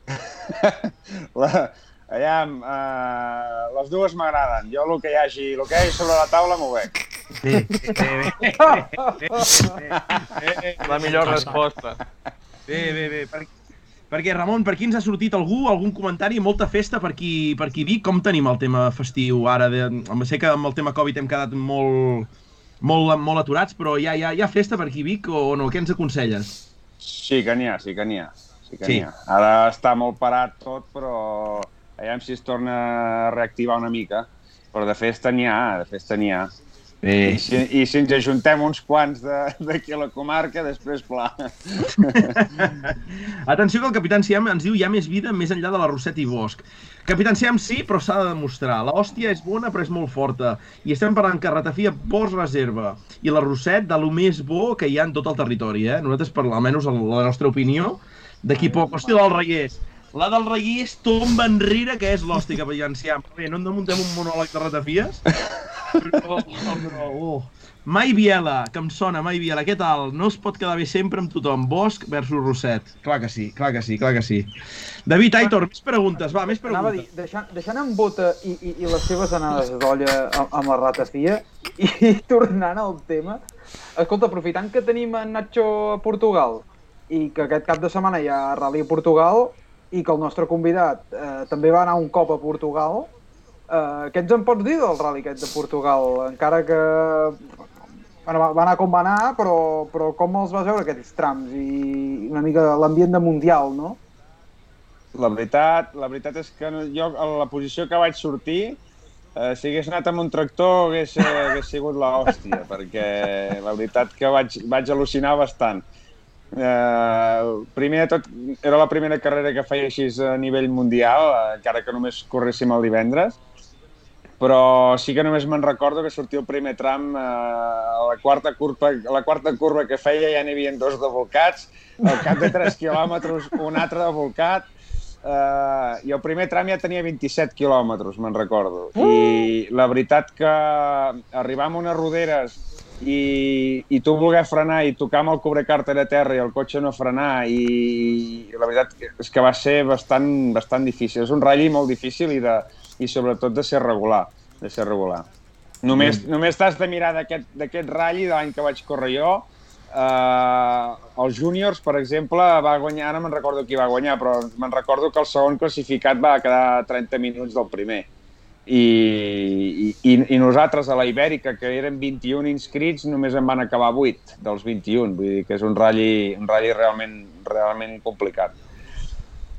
*laughs* la, aviam, uh, les dues m'agraden. Jo el que hi hagi, el que hi hagi sobre la taula m'ho veig. Sí, bé, bé, bé, La millor resposta. Bé, bé, bé. Per, Perquè, Ramon, per aquí ens ha sortit algú, algun comentari, molta festa per aquí, per aquí Vic. Com tenim el tema festiu ara? De... Sé que amb el tema Covid hem quedat molt, molt, molt aturats, però hi ha, hi ha, hi ha festa per aquí Vic o no? Què ens aconselles? Sí que n'hi ha, sí que n'hi ha. Sí que sí. ha. Ara està molt parat tot, però aviam si es torna a reactivar una mica. Però de festa n'hi ha, de festa n'hi ha. Bé. I si, I si ens ajuntem uns quants d'aquí a la comarca, després pla. *laughs* Atenció que el Capitán Siam ens diu hi ha més vida més enllà de la Roset i Bosch. Capitán Siam sí, però s'ha de demostrar. La hòstia és bona, però és molt forta. I estem parlant que Ratafia post reserva. I la Roset de lo més bo que hi ha en tot el territori, eh? Nosaltres, per almenys la nostra opinió, d'aquí poc. Hòstia, del Reiers. La del Reiers tomba enrere, que és l'hòstia, Capitán Siam. Bé, no en muntem un monòleg de Ratafies? Però, *laughs* però, oh. Mai Biela, que em sona, Mai Biela, què tal? No es pot quedar bé sempre amb tothom. Bosch versus Rosset. Clar que sí, clar que sí, clar que sí. David Aitor, més preguntes, va, més preguntes. Anava a dir, deixant, deixant en Bota i, i, i les seves anades d'olla amb, amb la ratafia i, i *laughs* tornant al tema, escolta, aprofitant que tenim en Nacho a Portugal i que aquest cap de setmana hi ha Rally a Portugal i que el nostre convidat eh, també va anar un cop a Portugal, Uh, què ens en pots dir del rally aquest de Portugal? Encara que bueno, va, anar com va anar, però, però com els vas veure aquests trams i una mica l'ambient de Mundial, no? La veritat, la veritat és que jo, a la posició que vaig sortir, eh, si hagués anat amb un tractor hagués, eh, hagués sigut la hòstia, perquè la veritat que vaig, vaig al·lucinar bastant. Eh, primer de tot, era la primera carrera que feia així a nivell mundial, eh, encara que només corréssim el divendres, però sí que només me'n recordo que sortia el primer tram eh, a la quarta curva, a la quarta curva que feia ja n'hi havia dos de volcats, al cap de 3 quilòmetres un altre de volcat, eh, i el primer tram ja tenia 27 quilòmetres, me'n recordo. Uh! I la veritat que arribar a unes roderes i, i tu voler frenar i tocar amb el cobrecàrter a terra i el cotxe no frenar i, i la veritat és que va ser bastant, bastant difícil. És un ratll molt difícil i de, i sobretot de ser regular, de ser regular. Només, mm. només t'has de mirar d'aquest ratll de l'any que vaig córrer jo, Uh, els júniors, per exemple, va guanyar, ara me'n recordo qui va guanyar, però me'n recordo que el segon classificat va quedar 30 minuts del primer. I, i, i nosaltres a la Ibèrica, que eren 21 inscrits, només en van acabar 8 dels 21. Vull dir que és un ratll, un ratll realment, realment complicat.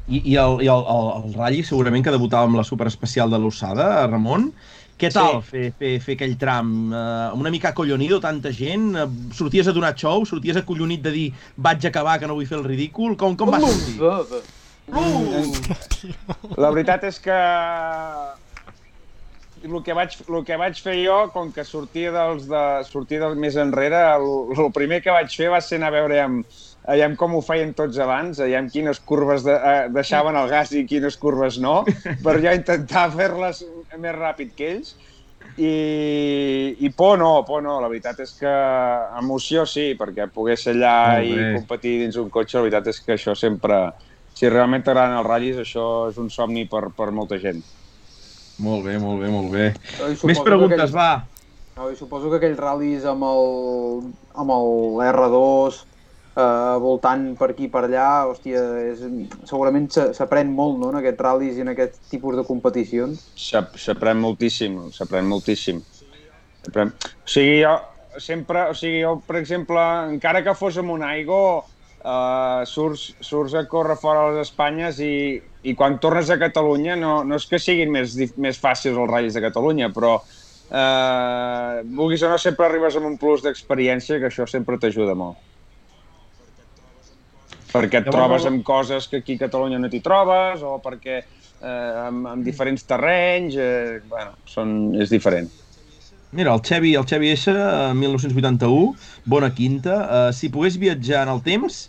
I, i, el, i el, el, el Ralli segurament que debutava amb la superespecial de l'Ossada, Ramon. Què tal sí. fer, fer, fer aquell tram? Uh, una mica acollonido, tanta gent? Uh, sorties a donar show? Sorties acollonit de dir vaig acabar, que no vull fer el ridícul? Com, com vas sortir? Uh! La veritat és que el que vaig, el que vaig fer jo, com que sortia dels de, sortia del més enrere, el, el primer que vaig fer va ser anar a veure amb, aviam com ho feien tots abans, aviam quines curves de, eh, deixaven el gas i quines curves no, per ja intentar fer-les més ràpid que ells. I, i por no, por no, la veritat és que emoció sí, perquè poder ser allà i competir dins un cotxe, la veritat és que això sempre, si realment t'agraden els ratllis, això és un somni per, per molta gent. Molt bé, molt bé, molt bé. Més preguntes, aquells, va. No, suposo que aquells ral·lis amb el, amb el R2, eh, voltant per aquí per allà, hòstia, és, segurament s'aprèn molt no, en aquests ral·lis i en aquest tipus de competicions. S'aprèn moltíssim, s'aprèn moltíssim. O sigui, jo sempre, o sigui, jo, per exemple, encara que fos amb un Aigo, uh, surts, surts a córrer fora de les Espanyes i, i quan tornes a Catalunya no, no és que siguin més, més fàcils els ratllis de Catalunya, però uh, vulguis o no sempre arribes amb un plus d'experiència que això sempre t'ajuda molt perquè et trobes amb coses que aquí a Catalunya no t'hi trobes o perquè eh, amb, amb diferents terrenys, eh, bueno, són, és diferent. Mira, el Xevi, el Xevi S, 1981, bona quinta. Uh, si pogués viatjar en el temps,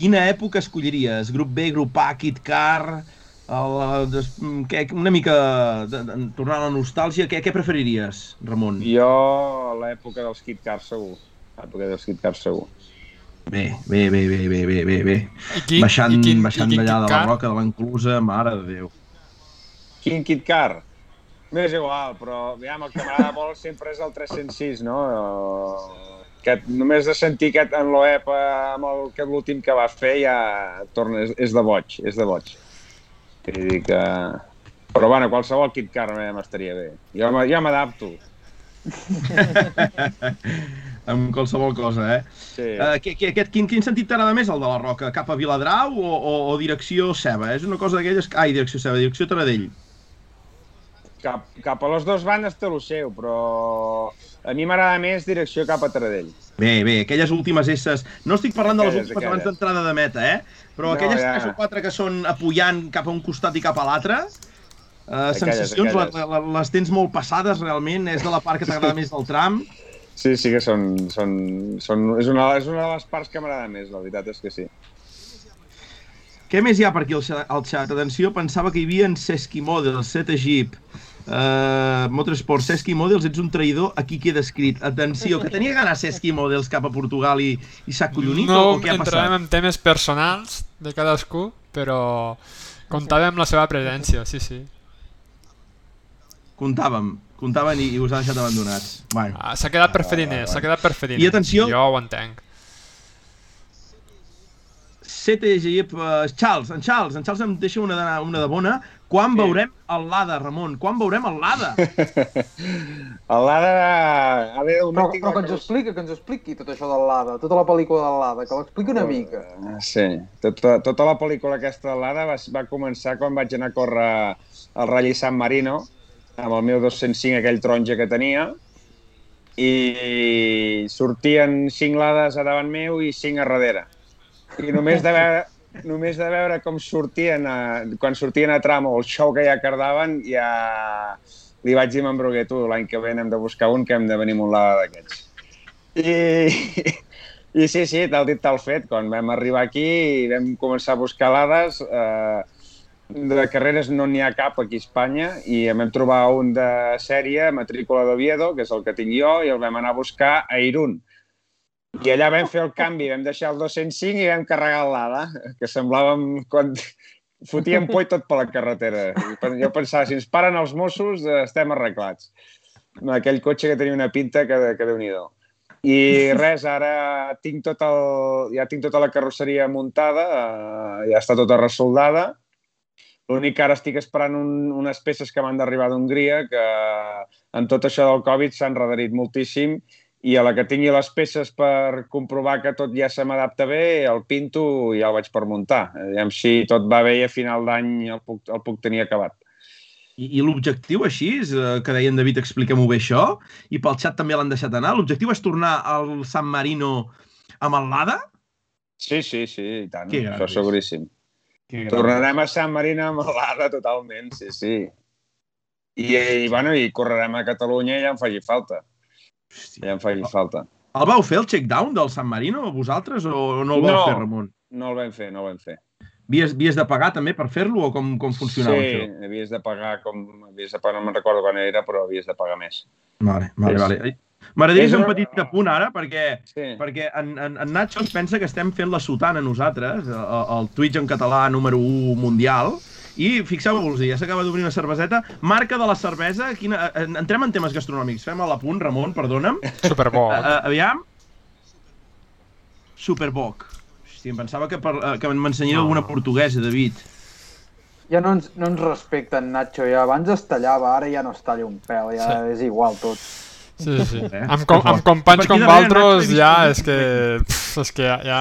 quina època escolliries? Grup B, grup A, Kit Car, el, des, què, una mica de, de, tornar a la nostàlgia, què, què preferiries, Ramon? Jo l'època dels Kit Car segur, l'època dels Kit Car segur. Bé, bé, bé, bé, bé, bé, bé, bé. Baixant quin, baixant d'allà de la roca de l'enclusa, mare de Déu. Quin Kit Car? M'és igual, però aviam, el que m'agrada molt sempre és el 306, no? Que només de sentir aquest en l'OEP amb el, que l'últim que va fer ja torna, és, és de boig, és de boig. Vull dir que... Però bueno, qualsevol Kit Car m'estaria bé. Jo, jo m'adapto. *laughs* amb qualsevol cosa, eh? Sí. Uh, que, que, aquest, quin, quin sentit t'agrada més, el de la Roca? Cap a Viladrau o, o, o direcció Ceba? És una cosa d'aquelles... Ai, direcció Ceba, direcció Taradell. Cap, cap a les dues bandes té el seu, però a mi m'agrada més direcció cap a Taradell. Bé, bé, aquelles últimes esses... No estic parlant de les últimes abans d'entrada de meta, eh? Però no, aquelles ja. tres o quatre que són apujant cap a un costat i cap a l'altre, uh, sensacions, aquelles. Les, les tens molt passades, realment, és de la part que t'agrada més del tram. Sí, sí que són... són, són és, una, és una de les parts que m'agrada més, la veritat és que sí. Què més hi ha per aquí al xat? Atenció, pensava que hi havia en Seski Model, Set Jeep, Uh, Motorsport, Seski Models, ets un traïdor, aquí queda escrit. Atenció, que tenia ganes Seski Models cap a Portugal i, i s'ha collonit no o què ha passat? No en temes personals de cadascú, però comptàvem amb la seva presència, sí, sí. Comptàvem, comptaven i, i us ha deixat abandonats. Bueno. Ah, s'ha quedat per fer diners, s'ha quedat per fer diners. I atenció... Jo ho entenc. CTG, uh, Charles, en Charles, en Charles em deixa una de, una de bona. Quan sí. veurem el Lada, Ramon? Quan veurem el Lada? *laughs* el Lada... A veure, un però, però que ens expliqui, que ens expliqui tot això del Lada, tota la pel·lícula del Lada, que l'expliqui una mica. Sí, tota, tota la pel·lícula aquesta del Lada va, va començar quan vaig anar a córrer al Rally San Marino, amb el meu 205, aquell taronja que tenia, i sortien cinc lades a davant meu i cinc a darrere i només de veure, només de veure com sortien, a, quan sortien a tram o el show que ja cardaven, ja li vaig dir a en tu, l'any que ve hem de buscar un que hem de venir amb un lada d'aquests. I, I sí, sí, tal dit, tal fet. Quan vam arribar aquí i vam començar a buscar lades, eh, de carreres no n'hi ha cap aquí a Espanya i vam trobar un de sèrie, matrícula d'Oviedo, que és el que tinc jo, i el vam anar a buscar a Irún. I allà vam fer el canvi, vam deixar el 205 i vam carregar l'ADA, que semblàvem quan fotíem por tot per la carretera. Jo pensava, si ens paren els Mossos, estem arreglats. Aquell cotxe que tenia una pinta que, que déu nhi I res, ara tinc tot el, ja tinc tota la carrosseria muntada, eh, ja està tota resoldada. L'únic que ara estic esperant un, unes peces que m'han d'arribar d'Hongria, que en tot això del Covid s'han redarit moltíssim i a la que tingui les peces per comprovar que tot ja se m'adapta bé, el pinto i ja el vaig per muntar. Aviam si tot va bé i a final d'any el, puc, el puc tenir acabat. I, i l'objectiu així, és, eh, que deia en David, explica-m'ho bé això, i pel xat també l'han deixat anar, l'objectiu és tornar al San Marino amb el Lada? Sí, sí, sí, i tant, que això seguríssim. Tornarem a San Marino amb el Lada totalment, sí, sí. I, i, bueno, i correrem a Catalunya i ja em faci falta. Hòstia. Ja em faci falta. El vau fer, el check-down del San Marino, vosaltres, o no el vau no, fer, Ramon? No el vam fer, no el vam fer. Havies, havies de pagar també per fer-lo o com, com funcionava sí, això? Sí, havies de pagar com... Havies de pagar, no me'n recordo quan era, però havies de pagar més. Vale, vale, és... vale. M'agradaria fer un petit apunt ara, perquè, sí. perquè en, en, en Nacho es pensa que estem fent la sotana nosaltres, el, el Twitch en català número 1 mundial, i fixeu-vos, ja s'acaba d'obrir una cerveseta. Marca de la cervesa, quina... Eh, entrem en temes gastronòmics. Fem a la punt, Ramon, perdona'm. Superboc. Uh, aviam. Superboc. Hòstia, em pensava que, per, uh, que m'ensenyaria no. alguna portuguesa, David. Ja no ens, no ens respecten, Nacho. Ja abans es tallava, ara ja no es talla un pèl. Ja sí. és igual tot. Sí, sí. Eh? Amb, com, amb companys com Valtros ja és que, pff, és que ja, ja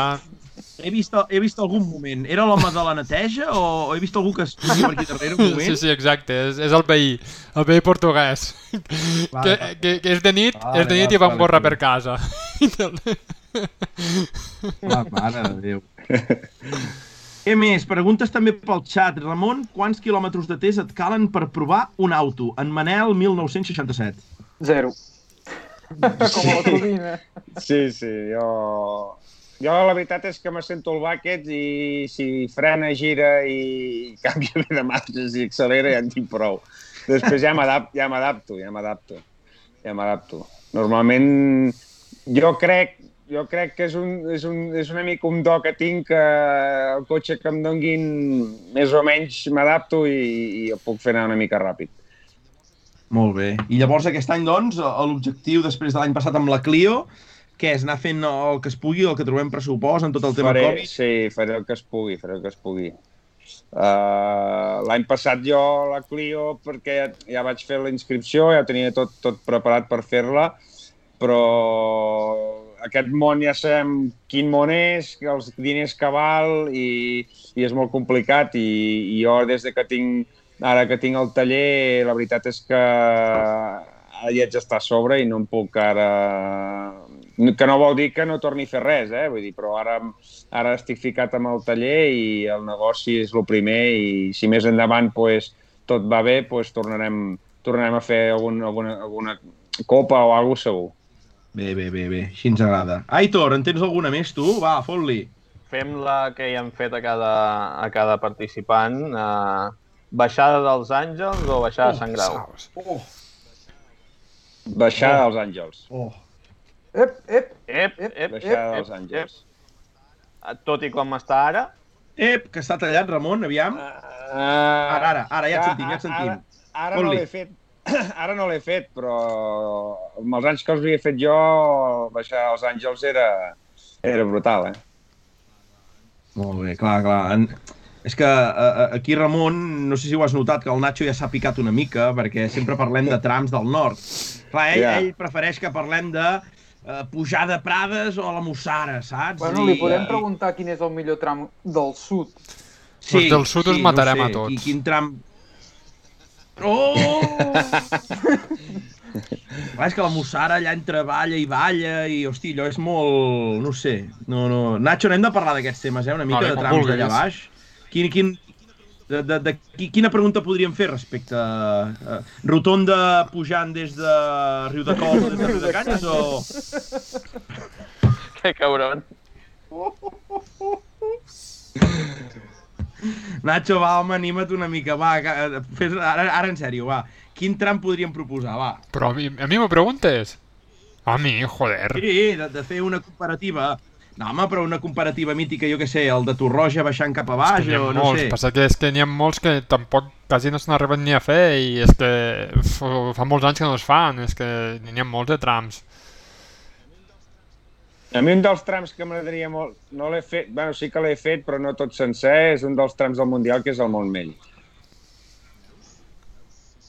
he vist, he vist algun moment. Era l'home de la neteja o, he vist algú que es posia per aquí darrere un moment? Sí, sí, exacte. És, és el veí. El veí portuguès. Vale, que, que, que, és de nit, vale, és de nit vale, i va amb gorra per casa. La mare de Déu. Què més? Preguntes també pel xat. Ramon, quants quilòmetres de test et calen per provar un auto? En Manel, 1967. Zero. Com a. Sí, sí, jo jo la veritat és que me sento el bucket i si frena, gira i *laughs* canvia bé de marxes i accelera ja en tinc prou. Després ja m'adapto, ja m'adapto, ja m'adapto. Ja m'adapto. Normalment jo crec jo crec que és, un, és, un, és una mica un do que tinc que el cotxe que em donguin més o menys m'adapto i, i el puc fer anar una mica ràpid. Molt bé. I llavors aquest any, doncs, l'objectiu després de l'any passat amb la Clio què és, anar fent el que es pugui, el que trobem pressupost en tot el tema faré, Covid? Sí, faré el que es pugui, faré el que es pugui. Uh, L'any passat jo la Clio perquè ja, ja vaig fer la inscripció, ja tenia tot, tot preparat per fer-la, però aquest món ja sabem quin món és, els diners que val i, i és molt complicat i, i jo des de que tinc ara que tinc el taller, la veritat és que hi haig d'estar a sobre i no em puc ara... Que no vol dir que no torni a fer res, eh? Vull dir, però ara, ara estic ficat amb el taller i el negoci és el primer i si més endavant pues, tot va bé, pues, tornarem, tornarem a fer algun, alguna, alguna copa o alguna segur. Bé, bé, bé, bé, així ens agrada. Aitor, en tens alguna més tu? Va, fot-li. Fem la que hi hem fet a cada, a cada participant. Uh, baixada dels Àngels o baixada de Sant Grau? Oh, Baixada Oh. dels Àngels. oh. Ep, ep, Ep, Ep, ep, Baixada ep, dels ep, Àngels. ep. Tot i com està ara, Ep, que està tallat, Ramon, aviam. Uh, Ara, ara, ara, ja et sentim, ja et sentim. Ara, ara no l'he fet, *clears throat* ara no l'he fet, però amb els anys que els havia fet jo, baixar als Àngels era, era brutal, eh? Molt bé, clar, clar. En... És que uh, aquí, Ramon, no sé si ho has notat, que el Nacho ja s'ha picat una mica, perquè sempre parlem de trams del nord. Clar, ell, Ja. ell prefereix que parlem de uh, pujada a Prades o a la Mussara, saps? Bueno, li podem i- preguntar quin és el millor tram del sud. Sí, Els del sud us matarem a tots. I quin tram... Oh! *laughs* Clar, és que la Mussara allà entre balla i balla i, hosti, allò és molt... no ho sé. No, no... Nacho, n'hem de parlar d'aquests temes, eh? Una mica Vale, de trams d'allà baix. Quin, quin, de, de, de, qui- quina pregunta podríem fer respecte a uh, Rotonda pujant des de Riu de Cols o des de Riu de Canyes o... *laughs* que cabron. Nacho, va, home, anima't una mica, va, que- fes, ara, ara en sèrio, va. Quin tram podríem proposar, va? Però a mi, a mi m'ho preguntes? A mi, joder. Sí, de, de fer una comparativa. No, home, però una comparativa mítica, jo què sé, el de Torroja baixant cap a És baix, que o no molts, sé. passa que és que n'hi ha molts que tampoc quasi no s'han arribat ni a fer i és que fa molts anys que no es fan, és que n'hi ha molts de trams. A mi un dels trams que m'agradaria molt, no l'he fet, bueno, sí que l'he fet, però no tot sencer, és un dels trams del Mundial, que és el Montmell.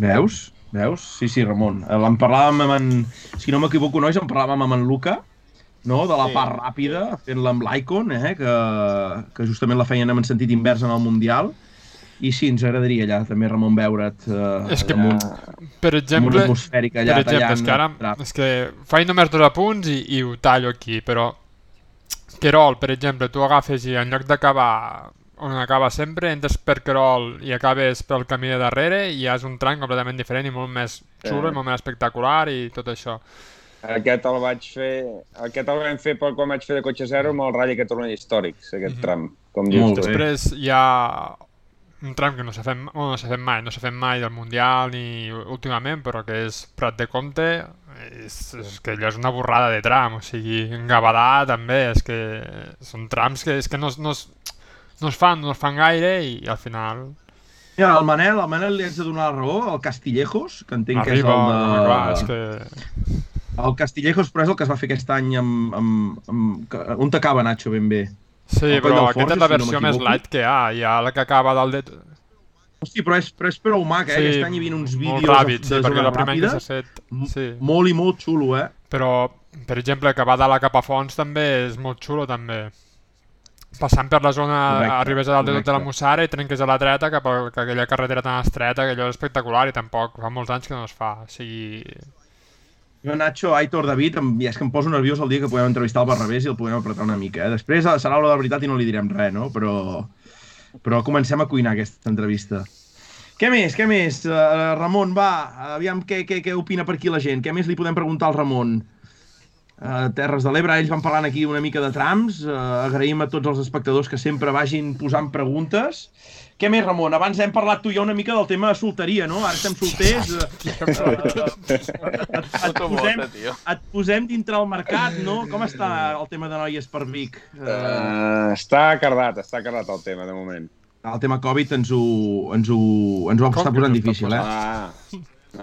Veus? Veus? Sí, sí, Ramon. Eh, En parlàvem amb en... Si no m'equivoco, nois, en parlàvem amb en Luca, no? de la Sí. part ràpida, fent-la amb l'Icon, eh? que, que justament la feien en sentit invers en el Mundial. I sí, ens agradaria allà també, Ramon, veure't eh, És que- damunt, Per amb una exemple, allà per exemple, és que ara trap. és que faig només dos apunts i, i ho tallo aquí, però Querol, per exemple, tu agafes i en lloc d'acabar on acaba sempre, entres per Querol i acabes pel camí de darrere i ja és un tram completament diferent i molt més xulo Eh. i molt més espectacular i tot això. Aquest el vaig fer, aquest el vam fer per quan vaig fer de cotxe zero amb el Rally Catalunya Històrics, aquest Mhm. tram, com dius Molt tu. Després hi ha un tram que no s'ha fet, no fet mai, no s'ha fet mai del Mundial ni últimament, però que és Prat de Comte, és, és que allò és una borrada de tram, o sigui, en Gavadà també, és que són trams que, és que no, no, es, no es fan, no es fan gaire i, al final Mira, el Manel, el Manel li haig de donar la raó, el Castillejos, que entenc que és arriba, el de... clar, és que... El Castillejos, però és el que es va fer aquest any amb... amb, amb... On t'acaba, Nacho, ben bé? Sí, El però del aquesta és la si no versió més light que hi ha, hi ha la que acaba dalt de... Hosti, però és, però és prou mac, eh? Sí, Aquest any hi havia uns vídeos ràpid, de, sí, de zones la ràpides. M- Sí. Molt i molt xulo, eh? Però, per exemple, que va de la cap a fons també és molt xulo, també. Passant per la zona, Correcte, arribes a dalt de tota la. Mussara i trenques a la dreta cap a que aquella carretera tan estreta, que allò és espectacular i tampoc fa molts anys que no es fa. O sigui, Jo, Nacho, Aitor, David, em, ja és que em poso nerviós el dia que podem entrevistar el Barrabés i el podem apretar una mica, eh? Després eh, serà l'hora de la veritat i no li direm res, no? Però, però comencem a cuinar aquesta entrevista. Què més, què més? Uh, Ramon, va, aviam què, què, què opina per aquí la gent. Què més li podem preguntar al Ramon? Uh, Terres de l'Ebre, ells van parlant aquí una mica de trams. Uh, agraïm a tots els espectadors que sempre vagin posant preguntes. Què més, Ramon? Abans hem parlat tu i jo una mica del tema de solteria, no? Ara estem solters. *laughs* Uh, et, Puto posem, et posem dintre el mercat, no? Com està el tema de noies per Vic? Uh, Uh, està cardat, està cardat el tema, de moment. el tema Covid ens ho, ens ho, ens ho està posant difícil, eh? Ah,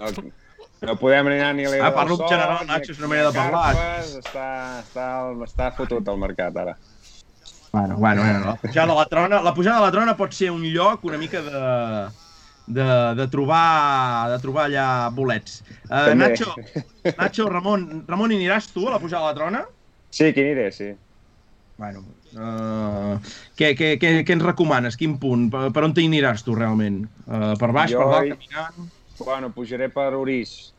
el, No podem anar ni a l'era Ah, parlo en del general, sol, Nacho, és una ni manera a de parlar. carpes, Està, està, està fotut el mercat, ara. Bueno, bueno, bueno, la pujada de la trona, la pujada de la trona pot ser un lloc una mica de, de, de trobar de trobar allà bolets. Uh, També. Nacho, Nacho, Ramon, Ramon, hi aniràs tu a la pujada de la trona? Sí, que aniré, sí. Bueno, uh, què, què, què, què ens recomanes? Quin punt? Per, per on t'hi aniràs tu, realment? Uh, per baix, Jo per dalt, caminant? Bueno, pujaré per Orís.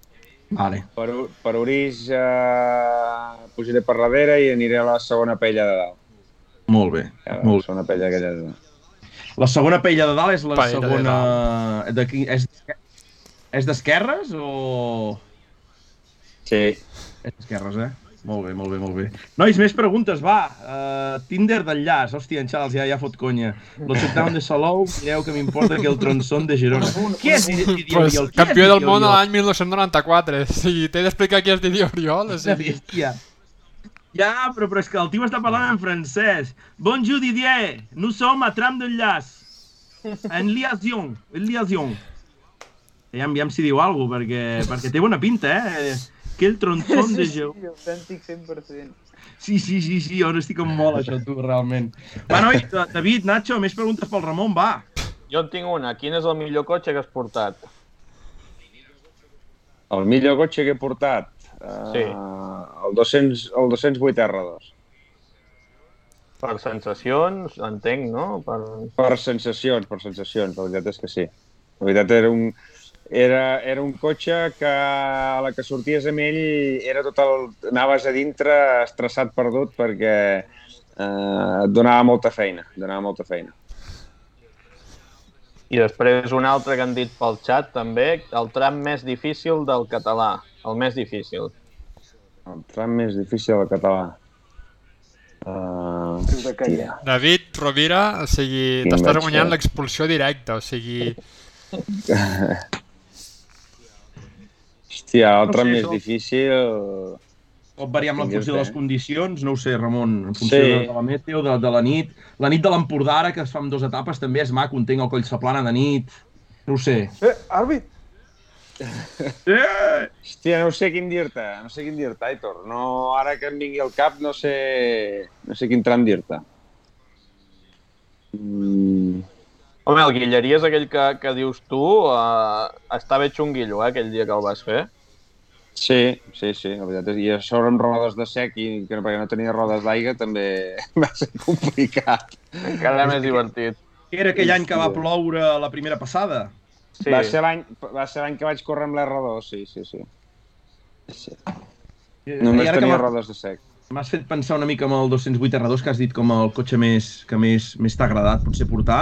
Vale. Per, per Orís eh, pujaré per darrere i aniré a la segona pella de dalt. Molt bé. Ja, Molt la segona pella aquella de dalt. La segona pella de dalt és la Paella de segona... De qui, és és d'esquerres o...? Sí. És d'esquerres, eh? Molt bé, molt bé, molt bé. Nois, més preguntes, va. Uh, Tinder d'enllaç. Hòstia, en Charles ja, ja fot conya. Lo down de Salou, mireu que m'importa que el tronçon de Girona. Qui és Didier Pues, Oriol? És campió del món l'any 1994. Si t'he d'explicar qui és Didier Oriol, sí. bèstia. Ja, però, però és que el tio està parlant en francès. Bonjour Didier, nous sommes a tram d'enllaç. En liaison, en liaison. Aviam, aviam si diu alguna cosa, perquè, perquè té bona pinta, eh? Que el tronçon de Girona. Sí, autèntic 100%. Sí, sí, sí, sí, jo estic com molt això, tu, realment. Va, noi, *laughs* David, Nacho, més preguntes pel Ramon, va. Jo en tinc una. Quin és el millor cotxe que has portat? El millor cotxe que he portat? Uh, Sí. El, 200, el 208 R2. Per sensacions, entenc, no? Per... Per sensacions, per sensacions, la veritat és que sí. La veritat era un, era, era un cotxe que a la que sorties amb ell era tot el, anaves a dintre estressat, perdut, perquè eh, et donava molta feina, donava molta feina. I després un altre que han dit pel xat, també, el tram més difícil del català. El més difícil. El tram més difícil del català. Uh. David Rovira, o sigui, t'estàs guanyant l'expulsió directa, o sigui, *laughs* hòstia, el No sé, més això- difícil... Pot variar amb la funció de les eh? condicions, no ho sé, Ramon, en funció Sí. de, de la meteo, de, de la nit. La nit de l'Empordà, ara que es fa en dues etapes, també és maco, entenc, el Coll Saplana de nit. No ho sé. Eh, àrbit! Eh! Hòstia, no sé quin dir-te, no sé quin dir-te, Aitor. No, ara que em vingui al cap no sé, no sé quin tram dir-te. Mm, Home, el Guilleries, aquell que, que dius tu, uh, estava xunguillo, eh, aquell dia que el vas fer. Sí, sí, sí, la veritat és I a sobre amb rodes de sec i que no, perquè no tenia rodes d'aigua també *laughs* va ser complicat. Encara més divertit. Era aquell any que va ploure la primera passada. Sí, Va ser l'any va ser l'any que vaig córrer amb l'R2, sí, sí, sí. sí. Només I ara que tenia rodes de sec. M'has fet pensar una mica amb el 208 R2, que has dit com el cotxe més, que més, més t'ha agradat, potser portar.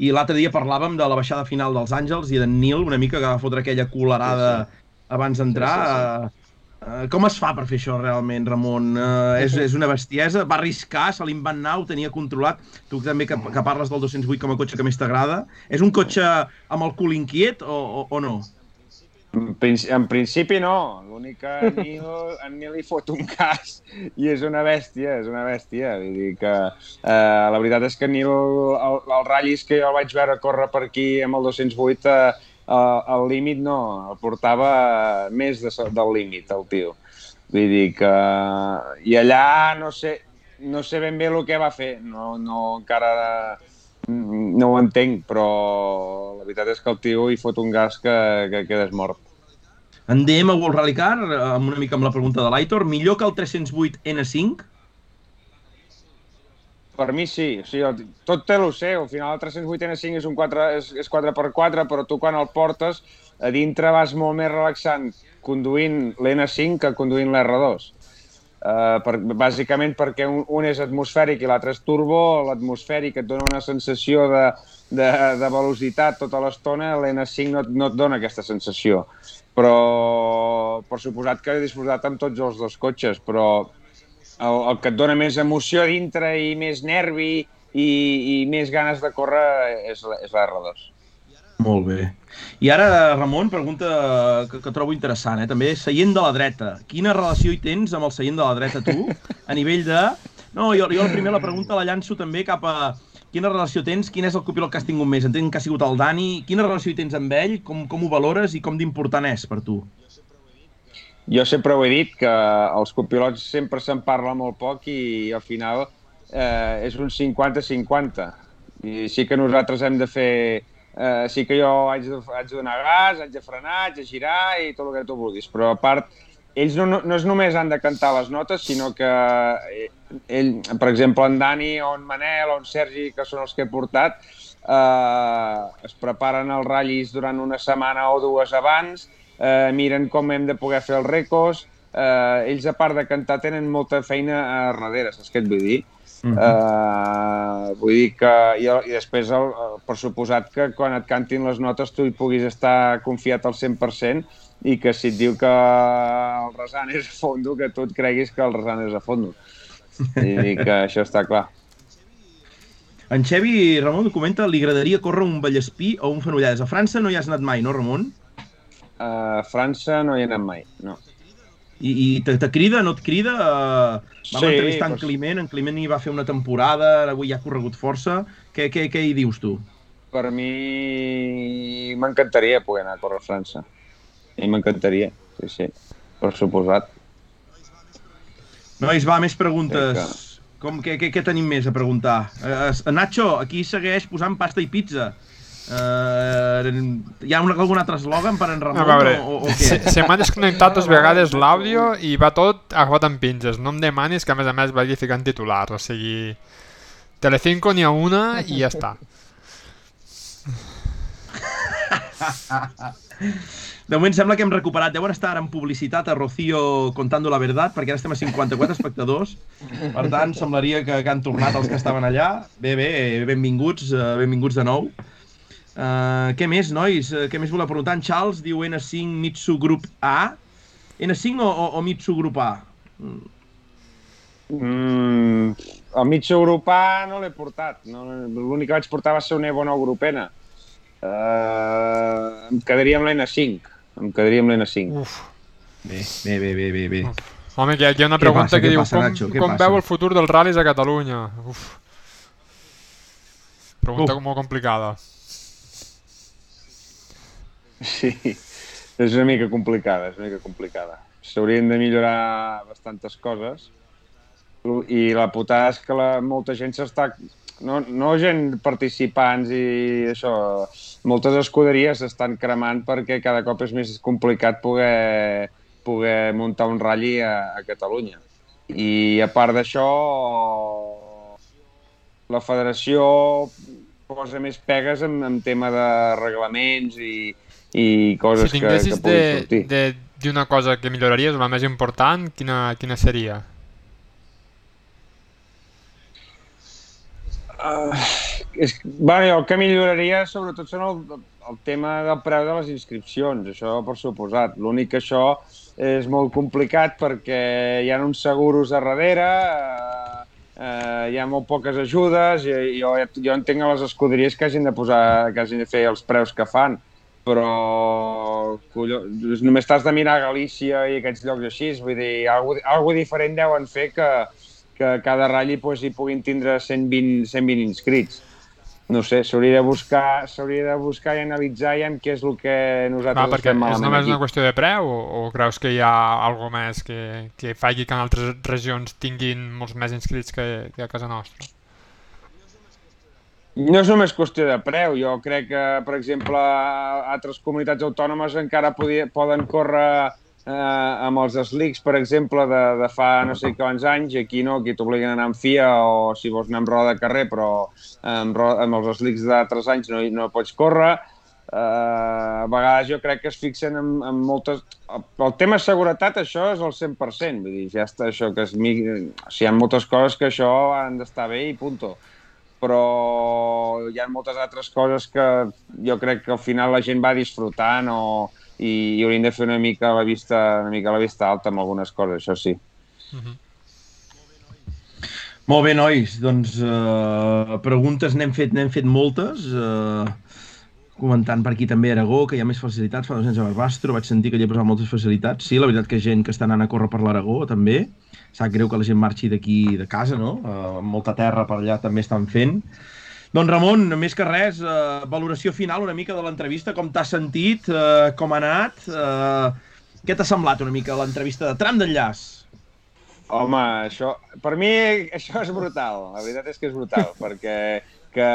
I l'altre dia parlàvem de la baixada final dels Àngels i d'en Nil, una mica que va fotre aquella colerada Sí, abans d'entrar. Sí, Sí, Uh, com es fa per fer això realment, Ramon? Uh, *laughs* és, és una bestiesa? Va arriscar, se li en va anar, ho tenia controlat. Tu també que, que parles del 208 com a cotxe que més t'agrada. És un cotxe amb el cul inquiet o, o, o no? En, princi en principi no, l'únic que en Nil, Nil li fot un cas i és una bèstia, és una bèstia. Vull dir que eh, la veritat és que Nil, el, el ratllis que jo el vaig veure córrer per aquí amb el 208, eh, eh, el límit no, el portava més de, del límit, el tio. Vull dir que... I allà no sé, no sé ben bé el que va fer, no, no encara no ho entenc, però la veritat és que el tio hi fot un gas que, que quedes mort. En DM World Rally Car, amb una mica amb la pregunta de l'Aitor, millor que el 308 N5? Per mi sí, o sigui, tot té el seu. Al final el 308 N5 és un 4, és, és 4x4, però tu quan el portes a dintre vas molt més relaxant conduint l'N5 que conduint l'R2. Uh, per, bàsicament perquè un, un és atmosfèric i l'altre és turbo, l'atmosfèric et dona una sensació de, de, de velocitat tota l'estona, l'N5 no, no et dona aquesta sensació. Però, per suposat que he disfrutat amb tots els dos cotxes, però el, el que et dona més emoció a dintre i més nervi i, i més ganes de córrer és, la- és l'R2. Molt bé. I ara, Ramon, pregunta que, que trobo interessant, eh? també, seient de la dreta. Quina relació hi tens amb el seient de la dreta, tu? *laughs* A nivell de... No, jo, jo la primera la pregunta la llanço també cap a... Quina relació tens? Quin és el copilot que has tingut més? Entenc que ha sigut el Dani. Quina relació hi tens amb ell? Com, com ho valores i com d'important és per tu? Jo sempre ho he dit, que els copilots sempre se'n parla molt poc i al final eh, és un 50-50. I sí que nosaltres hem de fer... Eh, sí que jo haig de, haig de donar gas, haig de frenar, haig de girar i tot el que tu vulguis, però a part, ells no, no, no és només han de cantar les notes, sinó que eh, ell, per exemple, en Dani o en Manel o en Sergi, que són els que he portat, eh, es preparen els ratllis durant una setmana o dues abans, eh, miren com hem de poder fer els recos, eh, ells a part de cantar tenen molta feina a darrere, saps què et vull dir? Uh -huh. uh, vull dir que i, i després el, el, per suposat que quan et cantin les notes tu hi puguis estar confiat al 100% i que si et diu que el resant és a fondo que tu et creguis que el resant és a fondo i que això està clar en Xevi Ramon comenta li agradaria córrer un Vallespí o un Fenollades. A França no hi has anat mai, no, Ramon? A França no hi he anat mai, no. I, i te, te crida, no et crida? Uh, vam sí, entrevistar en Climent, en Climent hi va fer una temporada, avui ja ha corregut força. Què, què, què hi dius tu? Per mi m'encantaria poder anar a córrer a França. A mi m'encantaria, sí, sí, per suposat. Nois, va, més preguntes. Que... Com, què, què, què tenim més a preguntar? Uh, Nacho, aquí segueix posant pasta i pizza. Uh, hi ha un, algun altre eslògan per en Ramon a veure, o, o què? Se, se m'ha desconnectat dues vegades l'àudio i va tot acabat amb pinges. No em demanis que a més a més vagi ficant titulars, o sigui... Telecinco n'hi ha una i ja està. De moment sembla que hem recuperat. Deuen estar en publicitat a Rocío contando la verdad, perquè ara estem a 54 espectadors. Per tant, semblaria que, que han tornat els que estaven allà. Bé, bé, benvinguts, eh, benvinguts de nou. Uh, què més, nois? Uh, què més voleu preguntar? En Charles diu N5 Mitsu Group A. N5 o, o, o Mitsu Group A? Mm, el Mitsu Group A no l'he portat. No, L'únic que vaig portar va ser un Evo 9 Group N. Uh, em quedaria amb l'N5. Em quedaria amb l'N5. Uf. Bé, bé, bé, bé, bé. bé. Home, que hi ha una pregunta passa, que diu passa, com, Nacho, com veu el futur dels ral·lis a Catalunya? Uf. Pregunta Uf. molt complicada. Sí, és una mica complicada, és una mica complicada. S'haurien de millorar bastantes coses i la putada és que la, molta gent s'està... No, no gent participants i això, moltes escuderies s'estan cremant perquè cada cop és més complicat poder, poder muntar un ratll a, a Catalunya. I a part d'això, la federació posa més pegues en, en tema de reglaments i, i coses si que, que puguin de, sortir. de dir una cosa que milloraries, la més important, quina, quina seria? Uh, és, bueno, el que milloraria sobretot són el, el tema del preu de les inscripcions, això per suposat. L'únic que això és molt complicat perquè hi ha uns seguros a darrere, uh, uh, hi ha molt poques ajudes, i, jo, jo entenc a les escuderies que hagin de posar, que hagin de fer els preus que fan però collons, només t'has de mirar Galícia i aquests llocs així, vull dir, alguna, alguna diferent deuen fer que, que cada ratll pues, hi puguin tindre 120, 120 inscrits. No sé, s'hauria de buscar s'hauria de buscar i analitzar ja què és el que nosaltres Va, perquè és només aquí. una qüestió de preu o, o creus que hi ha alguna més que, que faci que en altres regions tinguin molts més inscrits que, que a casa nostra? No és només qüestió de preu. Jo crec que, per exemple, altres comunitats autònomes encara podia, poden córrer eh, amb els slicks, per exemple, de, de fa no sé quants anys. Aquí no, aquí t'obliguen a anar amb FIA o si vols anar amb roda de carrer, però amb, amb els slicks d'altres anys no, no pots córrer. Uh, a vegades jo crec que es fixen en, en moltes... El tema seguretat, això és el 100%. Vull dir, ja està això, que es... Sigui, hi ha moltes coses que això han d'estar bé i punto però hi ha moltes altres coses que jo crec que al final la gent va disfrutant o, i, i hauríem de fer una mica la vista, una mica la vista alta amb algunes coses, això sí. Uh mhm. -huh. Molt bé, nois. Doncs uh, preguntes n'hem fet, n'hem fet moltes. Uh, comentant per aquí també Aragó, que hi ha més facilitats, fa dos anys a Barbastro, vaig sentir que hi ha posat moltes facilitats. Sí, la veritat que gent que està anant a córrer per l'Aragó, també sap greu que la gent marxi d'aquí de casa, no? Uh, molta terra per allà també estan fent. Doncs Ramon, més que res, uh, valoració final una mica de l'entrevista, com t'has sentit, uh, com ha anat, uh, què t'ha semblat una mica l'entrevista de tram d'enllaç? Home, això, per mi això és brutal, la veritat és que és brutal, perquè que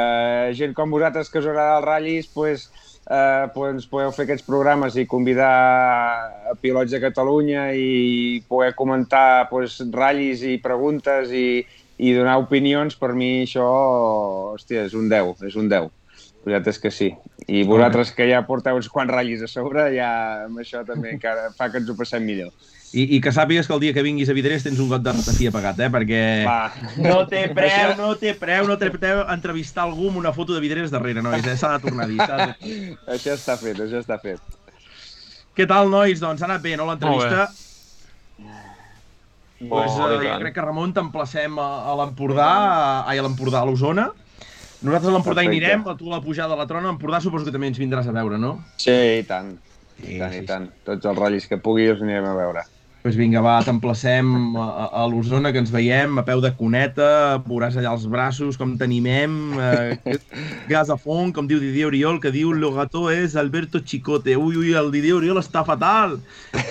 gent com vosaltres que us agrada els ratllis, pues, eh, pues, podeu fer aquests programes i convidar a pilots de Catalunya i poder comentar pues, ratllis i preguntes i, i donar opinions, per mi això, hòstia, és un 10, és un 10. La veritat és que sí. I vosaltres que ja porteu uns quants ratllis a sobre, ja amb això també *laughs* encara fa que ens ho passem millor. I, I que sàpigues que el dia que vinguis a Vidrés tens un got de ratafia pagat, eh? Perquè Va. no té preu, no té preu, no té preu entrevistar algú amb una foto de Vidrés darrere, nois, eh? S'ha de tornar a dir. De... això està fet, això està fet. Què tal, nois? Doncs ha anat bé, no, l'entrevista? Pues, Molt eh, jo crec que, Ramon, t'emplacem a, a l'Empordà, a- ai, a l'Empordà, a l'Osona. Nosaltres a l'Empordà hi anirem, a tu a la pujada de la trona, a l'Empordà suposo que també ens vindràs a veure, no? Sí, i tant. I tant, i tant. Tots els ratllis que pugui els anirem a veure. Pues vinga, va, t'emplacem a, a- l'Osona, que ens veiem a peu de cuneta, veuràs allà els braços, com t'animem, eh, *laughs* gas a fons, com diu Didier Oriol, que diu lo gato és Alberto Chicote. Ui, ui, el Didier Oriol està fatal.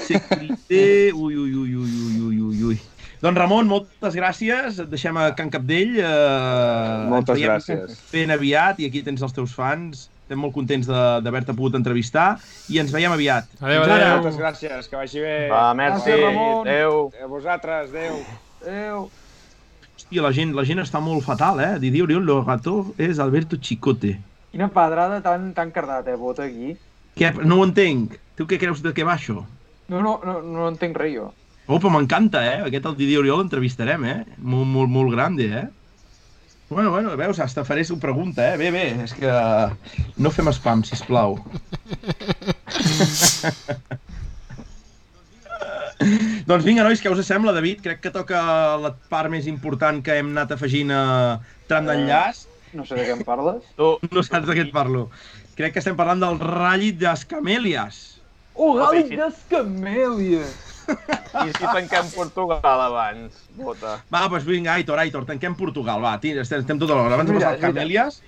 Secrete, ui, ui, ui, ui, ui, ui, ui, ui. Doncs Ramon, moltes gràcies. Et deixem a Can Capdell. Eh, Moltes gràcies. Ben aviat, i aquí tens els teus fans. Estem molt contents de- d'haver-te pogut entrevistar i ens veiem aviat. Adéu, ara. adéu. Moltes gràcies, que vagi bé. Va, merci, Gràcies, Ramon. adéu. A vosaltres, adéu. Adéu. Hòstia, la gent, la gent està molt fatal, eh? Didier Oriol, lo gato és Alberto Chicote. Quina pedrada tan, tan cardat, eh, bota aquí. Què? No ho entenc. Tu què creus de què va això? No, no, no, no entenc res, jo. Oh, però m'encanta, eh? Aquest el Didier Oriol l'entrevistarem, eh? Molt, molt, molt grande, eh? Bueno, bueno, veus, hasta faré su pregunta, eh? Bé, bé, és que no fem spam, sisplau. *laughs* doncs vinga, nois, què us sembla, David? Crec que toca la part més important que hem anat afegint a tram d'enllaç. No sé de què em parles. *laughs* Tu, No saps de què et parlo. Crec que estem parlant del Rally des Camèlies. Oh, Gali d'Escamèlies! *laughs* i si tanquem Portugal abans, bota. Va, doncs vinga, Aitor, Aitor, tanquem Portugal, va, tira, estem, estem tota l'hora. Abans de passar al. Camèlies,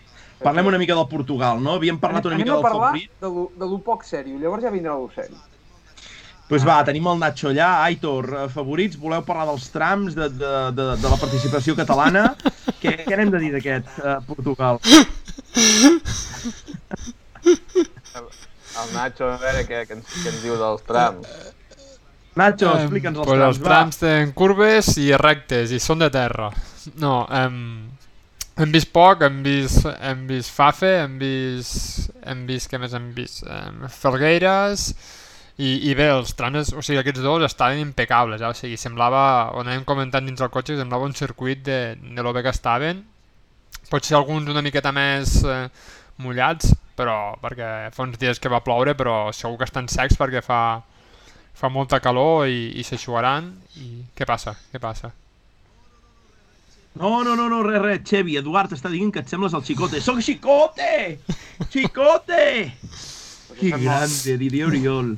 parlem una mica del Portugal, no? Havíem parlat una Anem mica a del parlar favorit. de lo, de lo poc sèrio, llavors ja vindrà lo sèrio. Doncs pues va, tenim el Nacho allà. Aitor, eh, favorits, voleu parlar dels trams, de, de, de, de la participació catalana? *laughs* què, què n'hem de dir d'aquest uh, Portugal? El Nacho, a veure què, què, ens, què ens diu dels trams. Nacho, Em, explica'ns els pues trams, els trams tenen curves i rectes i són de terra. No, hem, hem vist poc, hem vist, hem vist Fafe, hem vist, hem vist, què més hem vist? Em, Felgueires i, i bé, els trams, o sigui, aquests dos estaven impecables, eh? o sigui, semblava, on hem comentat dins el cotxe, semblava un circuit de, de lo bé que estaven. Potser alguns una miqueta més eh, mullats, però perquè fa uns dies que va ploure, però segur que estan secs perquè fa, fa molta calor i, i s'aixugaran i què passa? Què passa? No, no, no, no, res, res, Xevi, Eduard està dient que et sembles el Chicote. Soc Chicote! Chicote! Que grande, Didier Oriol.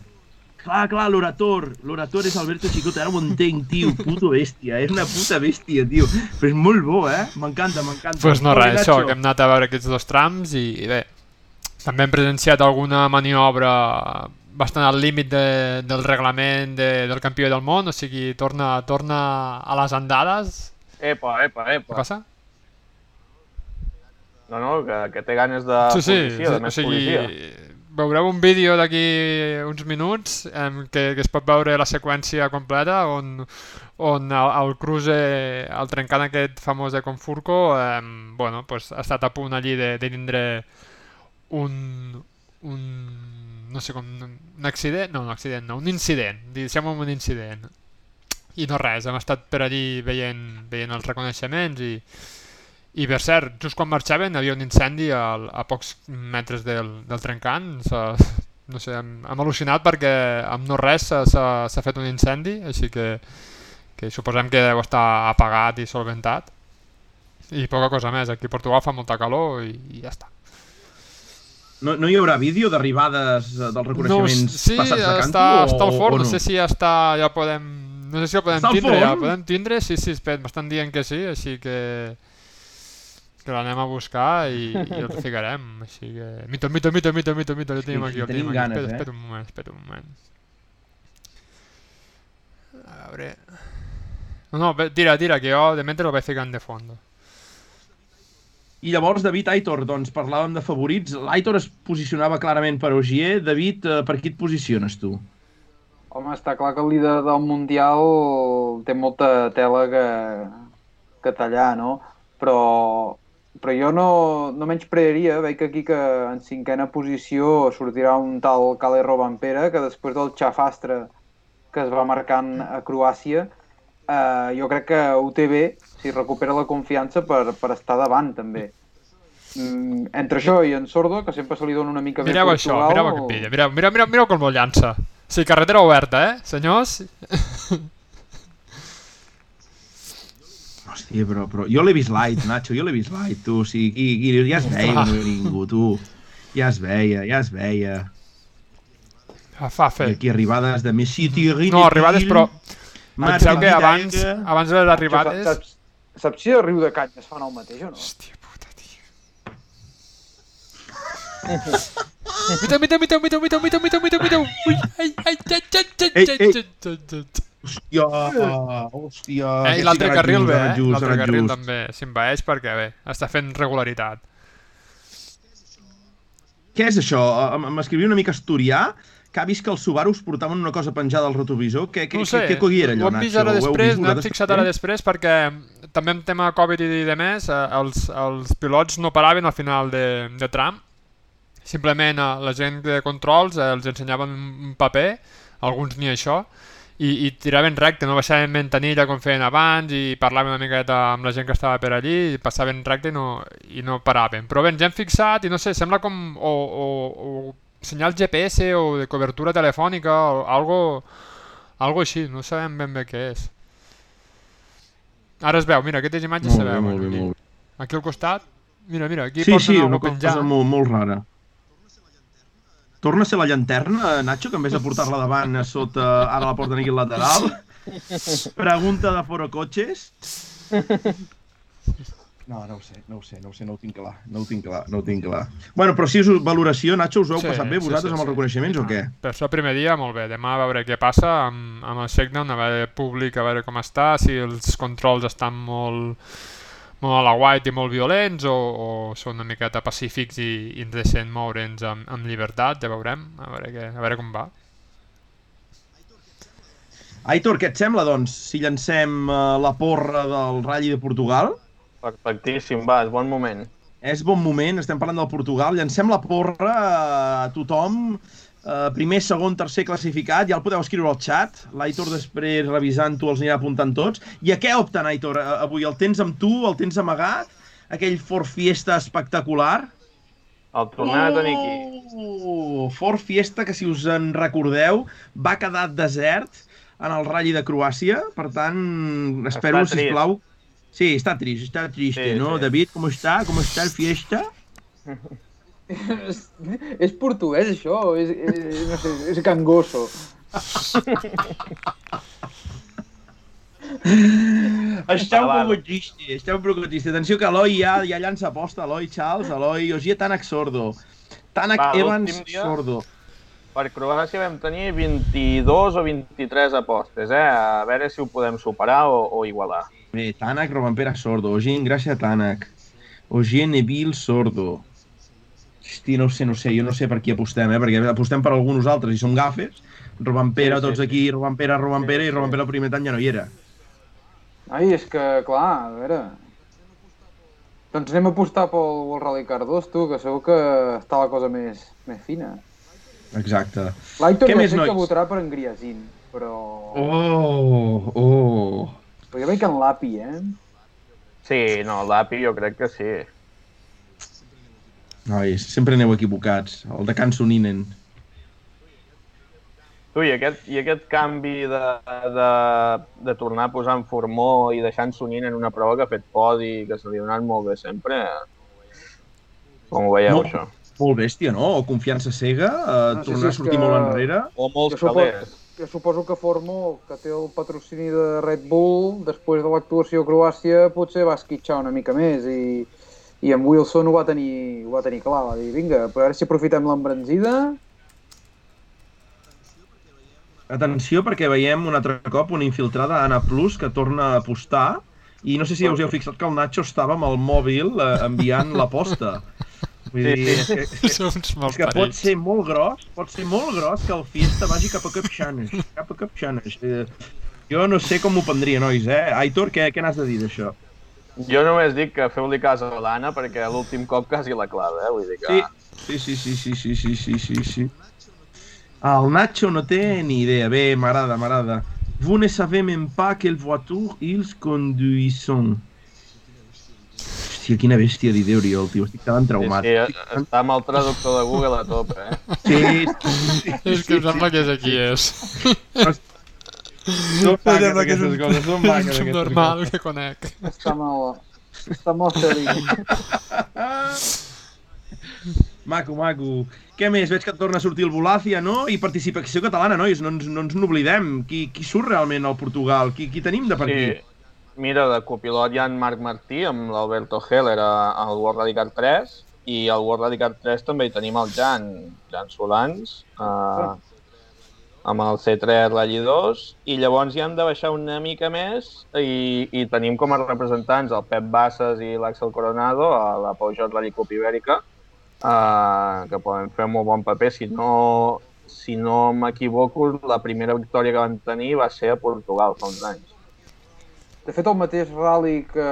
Clar, clar, l'orator. L'orator és Alberto Chicote. Ara ho entenc, tio. Puto bèstia. És una puta bèstia, tio. Però és molt bo, eh? M'encanta, m'encanta. Doncs pues no res, això, que hem anat a veure aquests dos trams i, i bé, també hem presenciat alguna maniobra bastant al límit de, del reglament de, del campió del món, o sigui, torna, torna a les andades. Epa, epa, Què epa. passa? No, no, que, que té ganes de sí, sí, policia, de o més sigui, policia. veureu un vídeo d'aquí uns minuts em, que, que es pot veure la seqüència completa on, on el, el cruze, el trencant aquest famós de Confurco, em, bueno, pues, ha estat a punt allí de, de tindre un, un, no sé com, un accident, no, un accident, no, un incident, deixem un incident. I no res, hem estat per allí veient, veient els reconeixements i, i per cert, just quan marxaven havia un incendi al, a pocs metres del, del trencant. No sé, hem, hem al·lucinat perquè amb no res s'ha fet un incendi, així que, que suposem que deu estar apagat i solventat. I poca cosa més, aquí a Portugal fa molta calor i, i ja està. No, no hi haurà vídeo d'arribades eh, dels No, reconeixements sí, passats de canto? està, o, està al forn, o no sé si ja està, ja podem... No sé si el podem Està tindre, ja el podem tindre, sí, sí, espera, m'estan dient que sí, així que que l'anem a buscar i, i el ficarem, així que... Mito, mito, mito, mito, mito, mito, el tenim aquí, el tenim tenim aquí, ganes, espera, eh? espera un moment, espera un moment. A veure... No, no, tira, tira, que jo de mentre lo vaig ficant de fondo. I llavors, David Aitor, doncs parlàvem de favorits. L'Aitor es posicionava clarament per Ogier. David, eh, per qui et posiciones tu? Home, està clar que el líder del Mundial té molta tela que, que tallar, no? Però, però jo no, no menys prearia, veig que aquí que en cinquena posició sortirà un tal Cale Robampera, que després del xafastre que es va marcant a Croàcia, eh, jo crec que ho té bé si recupera la confiança per, per estar davant, també. Mm, entre això i en Sordo, que sempre se li dona una mica mireu bé Portugal... Mireu això, mireu aquest vídeo, mireu, mireu, mireu, mireu com el llança. Sí, carretera oberta, eh, senyors? *laughs* Hòstia, però, però jo l'he vist light, Nacho, jo l'he vist light, tu. O sigui, i, i, ja es veia que no hi ningú, tu. Ja es veia, ja es veia. Ah, fa fer. I aquí arribades de Messi, Thierry... No, arribades, però Penseu que abans, abans de les arribades... Saps, saps si el riu de Canyes fan el mateix o no? Hòstia puta, tio. Mita, mita, mita, mita, mita, mita, mita, mita, mita. Ui, ai, ai, ai, ai, ai, ai, ai, Hòstia, hòstia. Eh, I l'altre carril bé, eh? L'altre carril també s'invaeix perquè bé, està fent regularitat. Què és això? M'escrivia una mica asturià que ha vist que els Subarus portaven una cosa penjada al retrovisor. Què, què, no sé, què, què era allò, Ho hem vist ara després, no hem fixat ara després perquè també en tema Covid i de més, eh, els, els pilots no paraven al final de, de tram. Simplement eh, la gent de controls eh, els ensenyaven un paper, alguns ni això, i, i tiraven recte, no baixaven ventanilla com feien abans i parlaven una miqueta amb la gent que estava per allí i passaven recte i no, i no paraven. Però bé, ens hem fixat i no sé, sembla com o, o, o senyal GPS o de cobertura telefònica o algo, algo així, no sabem ben bé què és. Ara es veu, mira, aquestes imatges se veuen. Molt bé, molt bé. Aquí al costat, mira, mira, aquí sí, sí, una cosa molt, molt rara. Torna a ser la llanterna, Nacho, que en vez de portar-la davant a sota, ara la porten aquí al lateral. *laughs* Pregunta de fora cotxes. *laughs* No, no ho sé, no ho sé, no ho sé, no ho tinc clar, no ho tinc clar, no ho tinc clar. Bueno, però si és valoració, Nacho, us ho heu sí, passat bé vosaltres sí, sí, amb els reconeixements sí. o què? Per això primer dia, molt bé. Demà a veure què passa amb, amb el Shakedown, a veure públic, a veure com està, si els controls estan molt, molt a la white i molt violents o, o són una miqueta pacífics i, i ens deixen moure'ns amb, amb llibertat, ja veurem, a veure, què, a veure com va. Aitor, què et sembla, doncs, si llancem uh, la porra del Rally de Portugal? Perfectíssim, va, és bon moment. És bon moment, estem parlant del Portugal. Llancem la porra a tothom. Uh, primer, segon, tercer classificat, ja el podeu escriure al xat. L'Aitor després, revisant-ho, els anirà apuntant tots. I a què opten, Aitor? Avui el tens amb tu? El tens amagat? Aquell Ford Fiesta espectacular? El tornem a tenir aquí. Uh, Ford Fiesta, que si us en recordeu, va quedar desert en el Rally de Croàcia. Per tant, espero, sisplau, Sí, está triste, está triste, sí, ¿no? Sí. David, ¿cómo está? ¿Cómo está el fiesta? és, *laughs* és portuguès, això? És, és, no sé, és cangoso. *laughs* està un poc triste, està un poc triste. Atenció que Eloi ja, ja llança aposta, Eloi Charles, Eloi Ogier Tanak Sordo. Tanak Va, Evans dia, Sordo. Per Croàcia vam tenir 22 o 23 apostes, eh? A veure si ho podem superar o, o igualar. Bé, Tanak, Robampera, Sordo. Ogin, Gràcia, Tanak. Ogin, Neville, Sordo. Hosti, no sé, no sé, jo no sé per qui apostem, eh? perquè apostem per alguns altres i som gafes. Robampera, sí, sí, tots aquí, Robampera, Robampera, sí, sí. i Robampera el primer any ja no hi era. Ai, és que, clar, a veure... Doncs anem a apostar pel Rally Cardós, tu, que segur que està la cosa més, més fina. Exacte. L'Aitor ja sé nois? que votarà per en Griasin, però... Oh, oh... Però jo veig en l'API, eh? Sí, no, l'API jo crec que sí. Nois, sempre aneu equivocats. El de Can Soninen. Tu, i aquest, i aquest canvi de, de, de tornar a posar en Formó i deixar en Sonin en una prova que ha fet podi, que se li ha donat molt bé sempre, com ho veieu, molt, això? Molt bèstia, no? O confiança cega, eh, no, tornar sí, sí, a sortir que... molt enrere. O molts calés jo suposo que Formo, que té el patrocini de Red Bull, després de l'actuació a Croàcia, potser va esquitxar una mica més i, i en Wilson ho va tenir, ho va tenir clar, va dir, vinga, a veure si aprofitem l'embranzida. atenció perquè veiem un altre cop una infiltrada Ana Plus que torna a apostar i no sé si us heu fixat que el Nacho estava amb el mòbil eh, enviant la posta. Vull Sí, dir, sí. és que, és, Som uns és que pot ser molt gros, pot ser molt gros que el Fiesta vagi cap a Capxanes, *laughs* cap a Capxanes. Eh, jo no sé com ho prendria, nois, eh? Aitor, què, què n'has de dir d'això? Jo només dic que feu-li cas a l'Anna perquè l'últim cop quasi la clava, eh? Vull dir que... Sí, sí, sí, sí, sí, sí, sí, sí, sí. El Nacho no té ni idea. Bé, m'agrada, m'agrada. Vous ne savez même pas quelle voiture ils conduisent. Hòstia, quina bèstia d'idea, Oriol, tio. Estic quedant Sí, traumat. sí, eh, està amb el traductor de Google a tope, eh? Sí, sí, És que em sembla que és aquí, és. Són maques aquestes coses, són maques És aquestes normal que conec. Està mal... Està mal feliç. Maco, maco. Què més? Veig que torna a sortir el Volàcia, no? I participació catalana, nois, no ens, no ens n'oblidem. Qui, qui surt realment al Portugal? Qui, qui tenim de aquí? Sí. Mira, de copilot hi ha en Marc Martí amb l'Alberto Heller al World Rally Car 3 i al World Rally Car 3 també hi tenim el Jan, Jan Solans, uh, amb el C3 Rally 2 i llavors hi hem de baixar una mica més i, i tenim com a representants el Pep Bassas i l'Àxel Coronado a la Peugeot Rally Cup Ibèrica uh, que poden fer un molt bon paper. Si no, si no m'equivoco la primera victòria que van tenir va ser a Portugal fa uns anys De fet, el mateix rally que,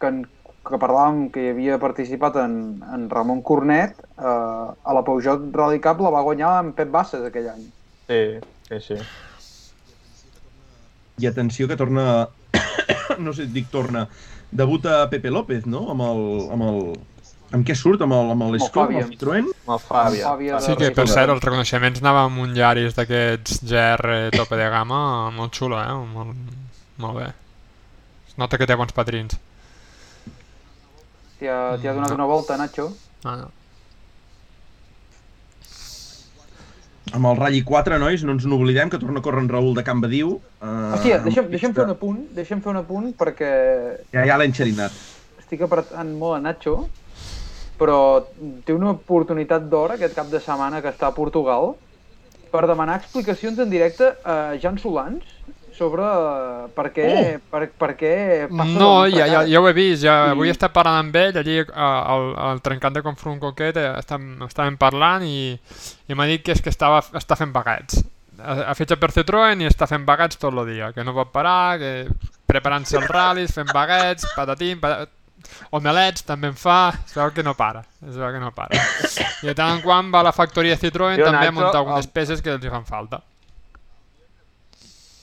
que, en- que parlàvem que hi havia participat en, en Ramon Cornet, eh, a la Peugeot Rally Cup la va guanyar en Pep Bassas aquell any. Sí, sí, sí. I atenció que torna... *coughs* no sé, dic torna. Debuta Pepe López, no? Amb el... Amb, el... amb què surt? Amb el, amb el l'Escom, amb el Citroën? Amb el Fàbia. Sí que, per cert, els reconeixements anava amb un Yaris d'aquests GR tope de gamma, molt xulo, eh? Molt, molt bé. Nota que té bons patrins. T'hi ha, t'hi ha donat una volta, Nacho. Ah, no. Amb el Rally 4, nois, no ens n'oblidem, que torna a córrer en Raül de Can Badiu. Uh, Hòstia, deixa'm, deixa'm fer un apunt, deixa'm fer un apunt perquè Ja, ja l'ha enxerinat. estic apretant molt a Nacho, però té una oportunitat d'or aquest cap de setmana que està a Portugal per demanar explicacions en directe a Jan Solans sobre eh, per què, Oh! per, per què passa No, ja, ja, ja ho he vist, ja I- avui he estat parlant amb ell, allí eh, al, al trencant de Confront Coquet eh, estàvem, estàvem parlant i, i m'ha dit que és que estava, està fent baguets. Ha, ha fitxat per Citroën i està fent baguets tot el dia, que no pot parar, que preparant-se els ral·lis, fent baguets, patatim, patat... omelets també en fa, es veu que no para, es veu que no para. I de tant en quant va a la factoria Citroën Jo, també a muntar algunes el- peces que els hi fan falta.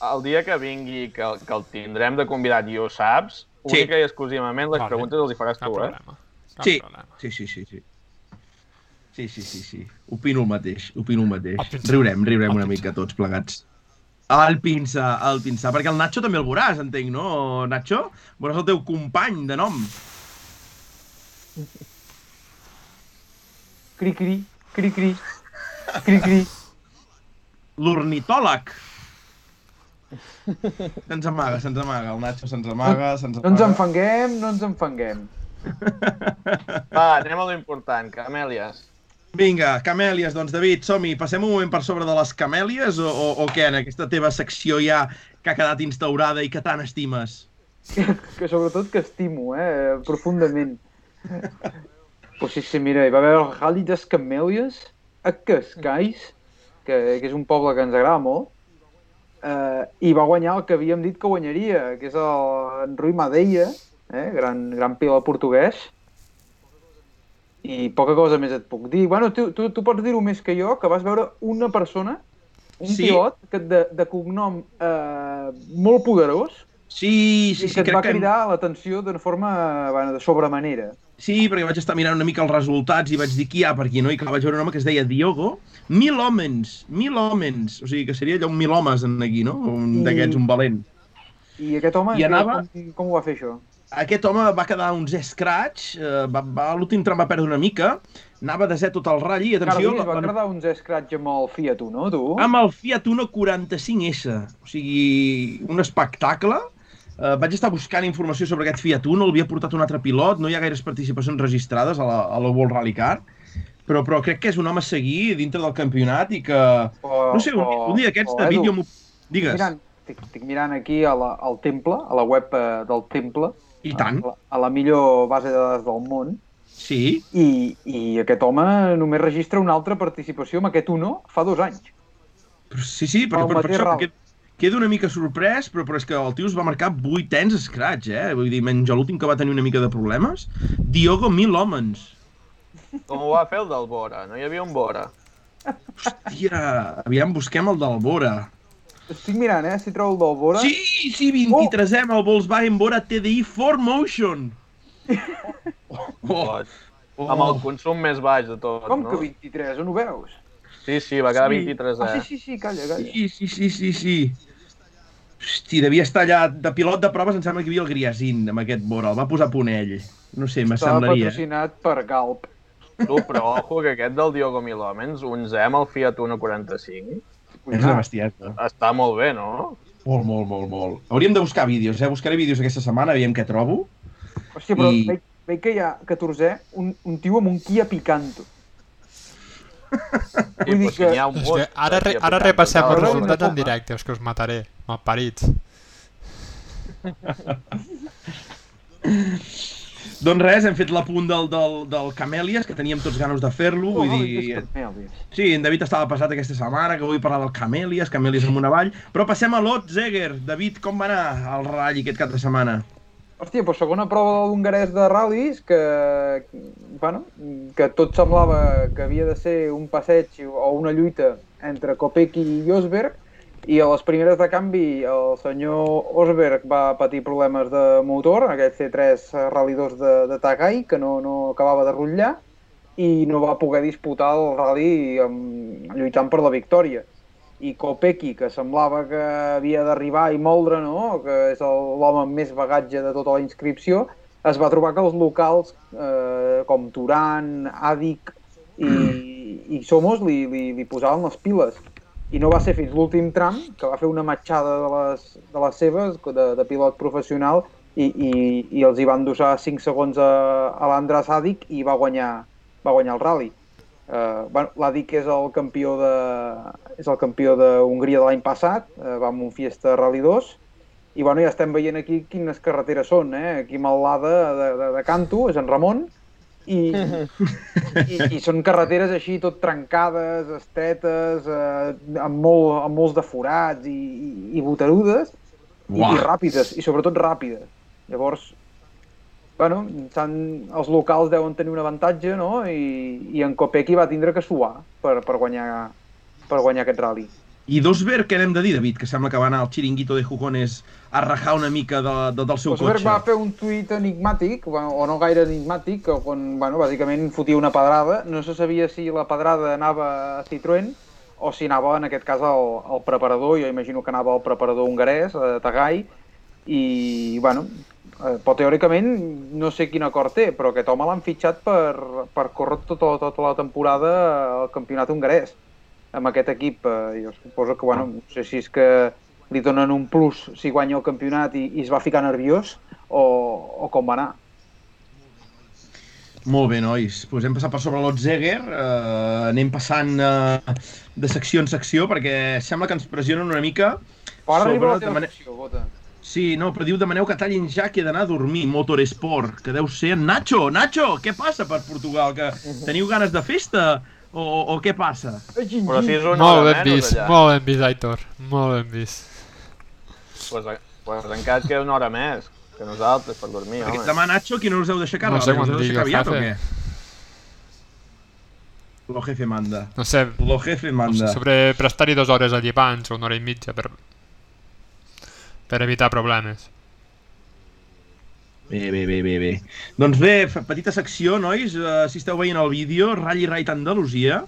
El dia que vingui, que, que el tindrem de convidat i ho saps, Sí. única i exclusivament les Vale. preguntes els hi faràs Cap tu, eh? Cap Sí. problema. Sí, sí, sí, sí. Sí, sí, sí, sí. Opino el mateix, opino el mateix. El pinça. Riurem, riurem El una pinça. mica tots plegats. El pinça, el pinça. Perquè el Nacho també el veuràs, entenc, no, Nacho? Veuràs el teu company de nom. Cri, cri, cri, cri, cri, cri. L'ornitòleg. Se'ns amaga, se'ns amaga. El Nacho se'ns amaga, se'ns No ens amaga. enfanguem, no ens enfanguem. *laughs* Va, anem a lo important, camèlies. Vinga, camèlies, doncs, David, som-hi. Passem un moment per sobre de les camèlies o, o, o què, en aquesta teva secció ja que ha quedat instaurada i que tant estimes? que sobretot que estimo, eh, profundament. Pues sí, sí, mira, hi va haver el Rally des Camèlies a Cascais, que, que és un poble que ens agrada molt, eh, i va guanyar el que havíem dit que guanyaria, que és el en Rui Madeia, eh, gran, gran pilot portuguès, i poca cosa més et puc dir. Bueno, tu, tu, tu pots dir-ho més que jo, que vas veure una persona, un Sí. pilot que de, de cognom eh, molt poderós, Sí, sí, i sí, que et va que... cridar l'atenció d'una forma bueno, de sobremanera. Sí, perquè vaig estar mirant una mica els resultats i vaig dir qui hi ha per aquí, no? I clar, vaig veure un home que es deia Diogo. Mil hòmens, mil hòmens. O sigui, que seria allò un mil homes en aquí, no? Un I- d'aquests, un valent. I aquest home, I anava- com, com ho va fer això? Aquest home va quedar uns scratch, eh, va, va, l'últim tram va perdre una mica, anava desè tot el ratll i atenció... Carles, va quedar uns scratch amb el Fiat Uno, tu? amb el Fiat Uno 45S. O sigui, un espectacle. Uh, vaig estar buscant informació sobre aquest Fiat Uno, l'havia portat un altre pilot, no hi ha gaires participacions registrades a la, a la World Rally Car, però, però crec que és un home a seguir dintre del campionat i que... O, No sé, un, o- un dia d'aquests de vídeo... Digues. mirant, estic, estic mirant aquí a la, al temple, a la web eh, del temple, I tant. a la, a la millor base de dades del món, Sí. i, i aquest home només registra una altra participació amb aquest Uno fa dos anys. Però, sí, sí, per, El per, per això Raul. Que, quedo una mica sorprès, però, però és que el tio es va marcar 8 tens scratch, eh? Vull dir, menys l'últim que va tenir una mica de problemes. Diogo Milhomens. Com ho va fer el del Bora? No hi havia un Bora? Hòstia, aviam, busquem el del Bora. Estic mirant, eh, si trobo el del Bora. Sí, sí, 23è amb el Volkswagen Bora TDI 4Motion. Oh, *laughs* Oh. oh. Amb el consum més baix de tot, Com no? que 23? On ho veus? Sí, sí, va quedar Sí. 23 Ah, eh? sí, sí, sí, calla, calla. Sí, sí, sí, sí, sí. Hosti, devia estar allà de pilot de proves, em sembla que hi havia el Griasin amb aquest Bora, el va posar a punt ell. No sé, Estava m'assemblaria. patrocinat per Galp. Tu, però ojo que aquest del Diogo Milhomens, 11 amb el Fiat 145, És una bestieta. està molt bé, no? Molt, molt, molt, molt. Hauríem de buscar vídeos, eh? Buscaré vídeos aquesta setmana, aviam què trobo. Hòstia, però I- veig, veig que hi ha 14è, un, un tio amb un Kia Picanto. Sí, Vull dir però si que- ha un bot que ara, re, ara repassem els resultats en directe, és que us mataré, malparits. *laughs* Doncs res, hem fet l'apunt del, del, del Camèlies, que teníem tots ganes de fer-lo, vull dir... Sí, en David estava passat aquesta setmana, que vull parlar del Camèlies, Camèlies amunt avall, però passem a Lot Zeger. David, com va anar el ratll aquest cap de setmana? Hòstia, doncs segona prova de l'hongarès de ral·lis que, bueno, que tot semblava que havia de ser un passeig o una lluita entre Kopecky i Osberg i a les primeres de canvi el senyor Osberg va patir problemes de motor, aquell C3 Rally 2 de, de Tagai, que no, no acabava de rotllar i no va poder disputar el rally amb, lluitant per la victòria i Kopecky, que semblava que havia d'arribar i moldre, no? que és l'home amb més bagatge de tota la inscripció, es va trobar que els locals eh, com Turan, Àdic i, i Somos li, li, li posaven les piles. I no va ser fins l'últim tram, que va fer una matxada de les, de les seves, de, de pilot professional, i, i, i els hi van endossar 5 segons a, a l'Andras Àdic i va guanyar, va guanyar el rally. Uh, bueno, l'Adic és el campió de és el campió d'Hongria de l'any passat, uh, va amb un Fiesta Rally 2 i bueno, ja estem veient aquí quines carreteres són, eh? Aquí Malada de, de, de Canto, és en Ramon, i, i, i són carreteres així tot trencades, estretes, eh, amb, molt, amb molts de forats i, i, i boterudes, i, i ràpides, i sobretot ràpides. Llavors, bueno, els locals deuen tenir un avantatge, no? I, i en Kopecky va tindre que suar per, per, guanyar, per guanyar aquest rally. I Dosberg, què n'hem de dir, David? Que sembla que va anar al xiringuito de Jugones a rajar una mica de, de, del seu Rosberg cotxe. va fer un tuit enigmàtic, o no gaire enigmàtic, on, bueno, bàsicament fotia una pedrada. No se sabia si la pedrada anava a Citroën o si anava, en aquest cas, al, al preparador. Jo imagino que anava al preparador hongarès, a Tagai, i, bueno, eh, però teòricament no sé quin acord té, però aquest home l'han fitxat per, per córrer tota, tota la temporada al campionat hongarès amb aquest equip. Eh, jo suposo que, bueno, no sé si és que li donen un plus si guanya el campionat i, i es va ficar nerviós o, o com va anar. Molt bé, nois. Pues hem passat per sobre l'Otzeger. Eh, anem passant eh, de secció en secció perquè sembla que ens pressionen una mica Però ara arriba la teva mane- secció, Bota. Sí, no, però diu demaneu que tallin ja que he d'anar a dormir, Motorsport, que deu ser en Nacho. Nacho, què passa per Portugal? Que teniu ganes de festa? O, o, o què passa? Però si és una Molt hora ben menys vist, allà. molt ben vist, Aitor. Molt ben vist. Pues, pues encara et queda una hora més que nosaltres per dormir, Perquè home. demà, Nacho, qui no us heu d'aixecar? No sé quan digui el jefe. Lo jefe manda. No sé, Lo jefe manda. sobre prestar-hi dues hores allí abans o una hora i mitja per, per evitar problemes. Bé, bé, bé, bé, bé. Doncs bé, petita secció, nois. Uh, si esteu veient el vídeo, Rally Ride Andalusia.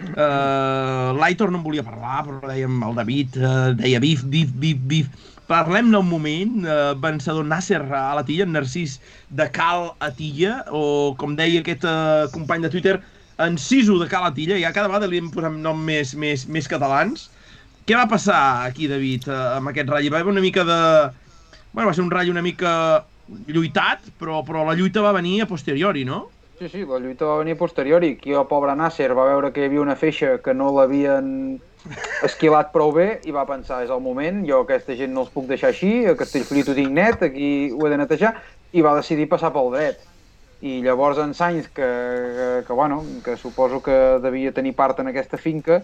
Uh, L'Aitor no en volia parlar, però dèiem el David, uh, deia bif, bif, bif, bif. Parlem-ne un moment. Uh, vencedor Nasser a la Tilla, en Narcís de Cal a Tilla, o com deia aquest uh, company de Twitter, Enciso de Cal a Tilla. Ja cada vegada li hem posat nom més, més, més catalans. Què va passar aquí, David, uh, amb aquest ratll? Va haver una mica de... Bueno, va ser un ratll una mica lluitat, però, però la lluita va venir a posteriori, no? Sí, sí, la lluita va venir posterior i aquí el pobre Nasser va veure que hi havia una feixa que no l'havien *laughs* esquilat prou bé i va pensar, és el moment, jo aquesta gent no els puc deixar així, a Castellfollit ho tinc net, aquí ho he de netejar, i va decidir passar pel dret. I llavors en Sainz, que, que, que, bueno, que suposo que devia tenir part en aquesta finca,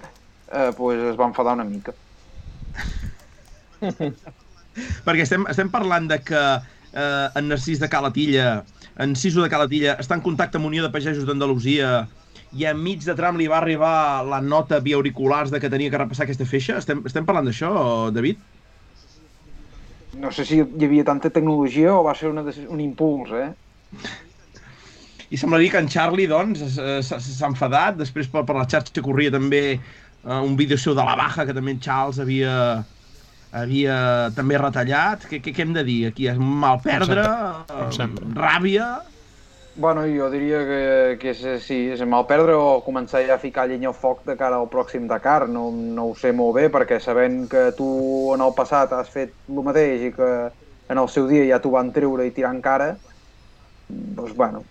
eh, pues es va enfadar una mica. *laughs* Perquè estem, estem parlant de que eh, en Narcís de Calatilla, en Siso de Calatilla, està en contacte amb Unió de Pagesos d'Andalusia i a mig de tram li va arribar la nota via auriculars de que tenia que repassar aquesta feixa? Estem, estem parlant d'això, David? No sé si hi havia tanta tecnologia o va ser una, un impuls, eh? I semblaria que en Charlie, doncs, s'ha enfadat. Després per, per la xarxa corria també uh, un vídeo seu de la baja, que també en Charles havia, havia també retallat. Què, què, què hem de dir? Aquí és mal perdre, Com sempre. uh, ràbia... Bueno, jo diria que, que és, sí, és mal perdre o començar ja a ficar llenya al foc de cara al pròxim Dakar. No, no ho sé molt bé, perquè sabent que tu en el passat has fet el mateix i que en el seu dia ja t'ho van treure i tirar en cara, doncs, bueno,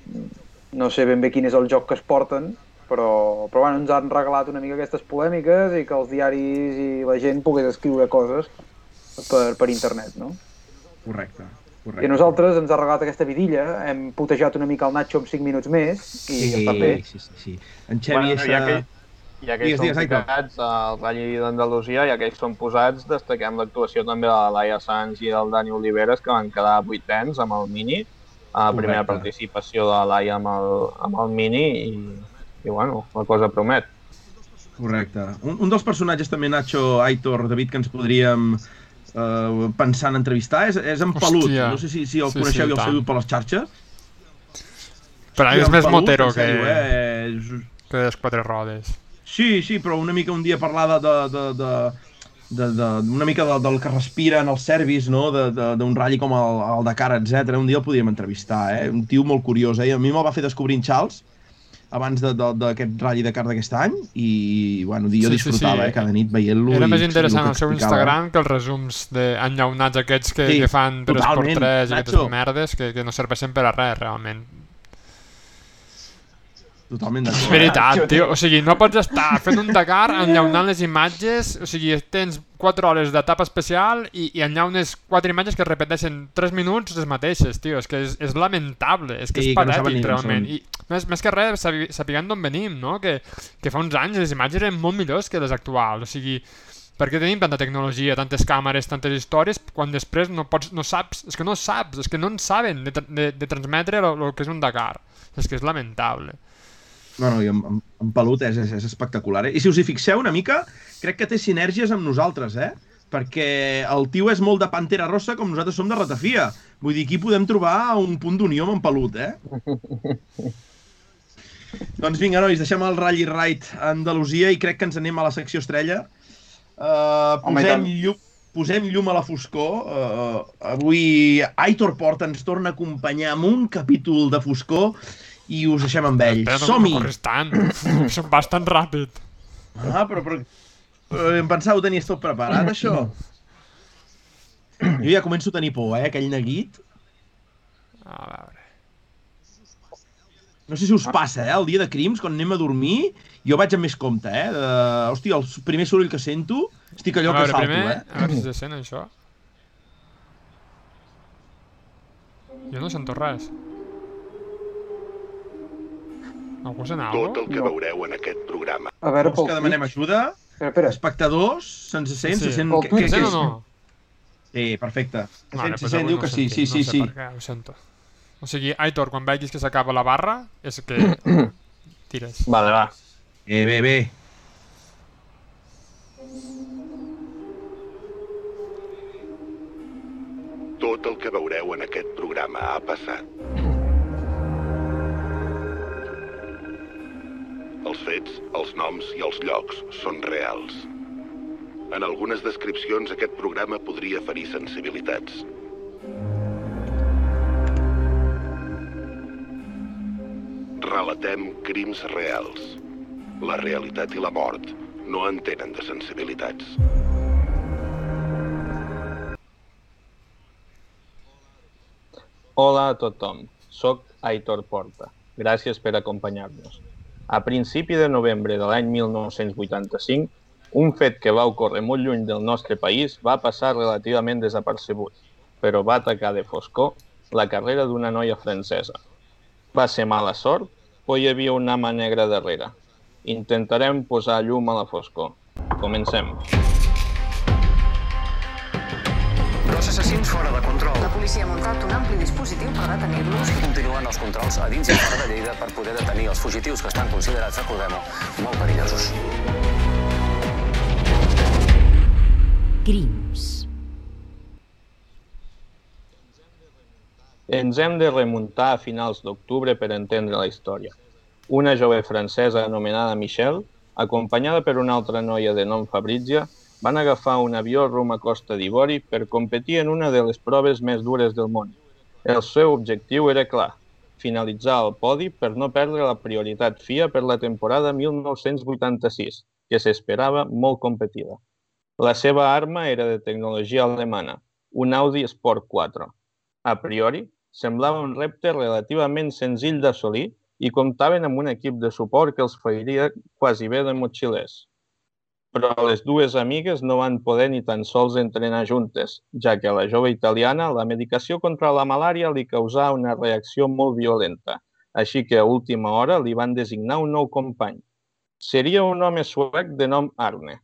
no sé ben bé quin és el joc que es porten, però, però bueno, ens han regalat una mica aquestes polèmiques i que els diaris i la gent pogués escriure coses per, per internet, no? Correcte. I Correcte. a nosaltres ens ha regalat aquesta vidilla, hem putejat una mica el Nacho amb 5 minuts més i sí, està bé. Sí, sí, sí. En Xavi Bueno, ja que, és... ja que Digues, ells són ficats al Rally d'Andalusia, ja que ells són posats, destaquem l'actuació també de la Laia Sanz i del Dani Oliveres, que van quedar vuitens amb el Mini, a la primera Correcte. participació de la Laia amb el, amb el Mini, i, i bueno, la cosa promet. Correcte. Un, un dels personatges també, Nacho, Aitor, David, que ens podríem eh, pensar en entrevistar és, és en Pelut. Hòstia. No sé si, si el Sí, coneixeu sí, i el seguiu per les xarxes. Però Hòstia, és més Pelut, motero que, sèrio, eh? És- que les quatre rodes. Sí, sí, però una mica un dia parlar de, de, de, de, de, de una mica de, del que respira en el service, no? de- de- d'un ratll com el, el Dakar, etc. Un dia el podíem entrevistar, eh? Un tio molt curiós, eh? I a mi me'l va fer descobrir en Charles abans de- de- d'aquest ratll Dakar d'aquest any i, bueno, jo Sí, sí, disfrutava, sí. eh? Cada nit veient-lo. Era més interessant el seu? Instagram que els resums de enllaunats aquests que, Sí, que fan 3x3 totalment, i aquestes merdes que, que no serveixen per a res, realment. Totalment És d'acord. veritat, tio. O sigui, no pots estar fent un Dakar enllaunant les imatges, o sigui, tens 4 hores d'etapa especial i, i enllaunes 4 imatges que es repeteixen 3 minuts les mateixes, tio. És que és, és lamentable, és que Sí, és no patètic, d'on realment. I més, més que res, sapiguem d'on venim, no? Que, que fa uns anys les imatges eren molt millors que les actuals, o sigui, per què tenim tanta tecnologia, tantes càmeres, tantes històries, quan després no pots, no saps, és que no saps, és que no en saben de, de, de transmetre el que és un Dakar. És que és lamentable. No, no, i en, en, en Pelut és, és, és espectacular. Eh? I si us hi fixeu una mica, crec que té sinergies amb nosaltres, eh? Perquè el tio és molt de Pantera Rossa com nosaltres som de Ratafia. Vull dir, aquí podem trobar un punt d'unió amb en Pelut, eh? *laughs* doncs vinga, nois, deixem el Rally Ride a Andalusia i crec que ens anem a la secció estrella. Uh, Home, posem, tant. llum, posem llum a la foscor. Uh, avui Aitor Porta ens torna a acompanyar amb un capítol de foscor i us deixem amb ell. Som-hi! No bastant *laughs* ràpid. Ah, però, però, però em pensava que ho tenies tot preparat, això. Jo ja començo a tenir por, eh, aquell neguit. A veure. No sé si us passa, eh, el dia de crims, quan anem a dormir, jo vaig amb més compte, eh. De... Hòstia, el primer soroll que sento, estic allò a que veure, salto, primer, eh. a veure si se sent això. Jo no sento res. Algú sent Tot el que veureu en aquest programa. A veure, Vols que demanem ajuda? Espera, espera. Espectadors, se'ns sent? Sí. Se sent... Pel Twitch, Se o no? Sí, perfecte. Se Vale, sent, se sent, diu no que sí, sí, sentim, sí, no sé sí. per què, ho sento. O sigui, Aitor, quan veguis que s'acaba la barra, és que *coughs* tires. Vale, va. Bé, bé, bé. Tot el que veureu en aquest programa ha passat. Els fets, els noms i els llocs són reals. En algunes descripcions aquest programa podria ferir sensibilitats. Relatem crims reals. La realitat i la mort no entenen de sensibilitats. Hola a tothom. Soc Aitor Porta. Gràcies per acompanyar-nos. A principi de novembre de l'any 1985, un fet que va ocórrer molt lluny del nostre país va passar relativament desapercebut, però va atacar de foscor la carrera d'una noia francesa. Va ser mala sort o hi havia una mà negra darrere? Intentarem posar llum a la foscor. Comencem. Dos assassins fora de control. La policia ha muntat un ampli dispositiu per detenir-los. Continuen els controls a dins i fora de Lleida per poder detenir els fugitius que estan considerats, recordem-ho, molt perillosos. Crims. Ens hem de remuntar a finals d'octubre per entendre la història. Una jove francesa anomenada Michelle, acompanyada per una altra noia de nom Fabrizia, van agafar un avió rum a Costa d'Ivori per competir en una de les proves més dures del món. El seu objectiu era clar, finalitzar el podi per no perdre la prioritat FIA per la temporada 1986, que s'esperava molt competida. La seva arma era de tecnologia alemana, un Audi Sport 4. A priori, semblava un repte relativament senzill d'assolir i comptaven amb un equip de suport que els fairia quasi bé de motxilers. Però les dues amigues no van poder ni tan sols entrenar juntes, ja que a la jove italiana la medicació contra la malària li causà una reacció molt violenta, així que a última hora li van designar un nou company. Seria un home suec de nom Arne.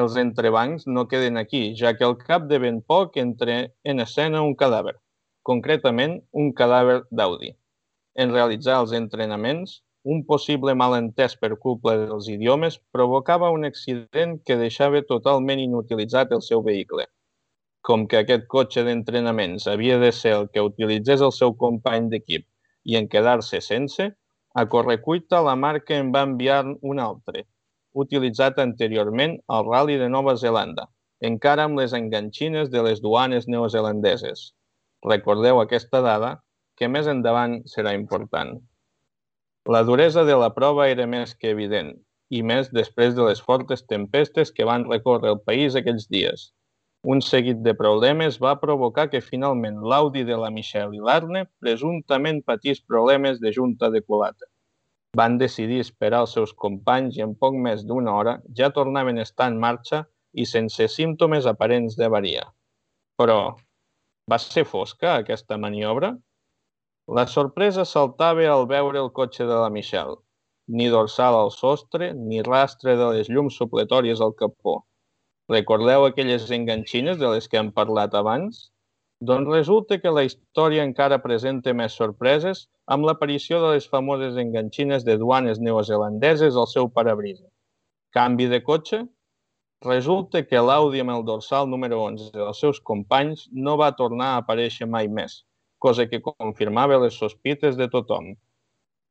Els entrebancs no queden aquí, ja que al cap de ben poc entre en escena un cadàver, concretament un cadàver d'Audi. En realitzar els entrenaments, un possible malentès per culpa dels idiomes provocava un accident que deixava totalment inutilitzat el seu vehicle. Com que aquest cotxe d'entrenaments havia de ser el que utilitzés el seu company d'equip i en quedar-se sense, a correcuita la marca en va enviar un altre, utilitzat anteriorment al Rally de Nova Zelanda, encara amb les enganxines de les duanes neozelandeses. Recordeu aquesta dada, que més endavant serà important. La duresa de la prova era més que evident, i més després de les fortes tempestes que van recórrer el país aquells dies. Un seguit de problemes va provocar que finalment l'Audi de la Michelle i l'Arne presumptament patís problemes de junta de culata. Van decidir esperar els seus companys i en poc més d'una hora ja tornaven a estar en marxa i sense símptomes aparents d'avaria. Però, va ser fosca aquesta maniobra? La sorpresa saltava al veure el cotxe de la Michelle. Ni dorsal al sostre, ni rastre de les llums supletòries al capó. Recordeu aquelles enganxines de les que hem parlat abans? Doncs resulta que la història encara presenta més sorpreses amb l'aparició de les famoses enganxines de duanes neozelandeses al seu parabrisa. Canvi de cotxe? Resulta que l'Audi amb el dorsal número 11 dels seus companys no va tornar a aparèixer mai més, cosa que confirmava les sospites de tothom.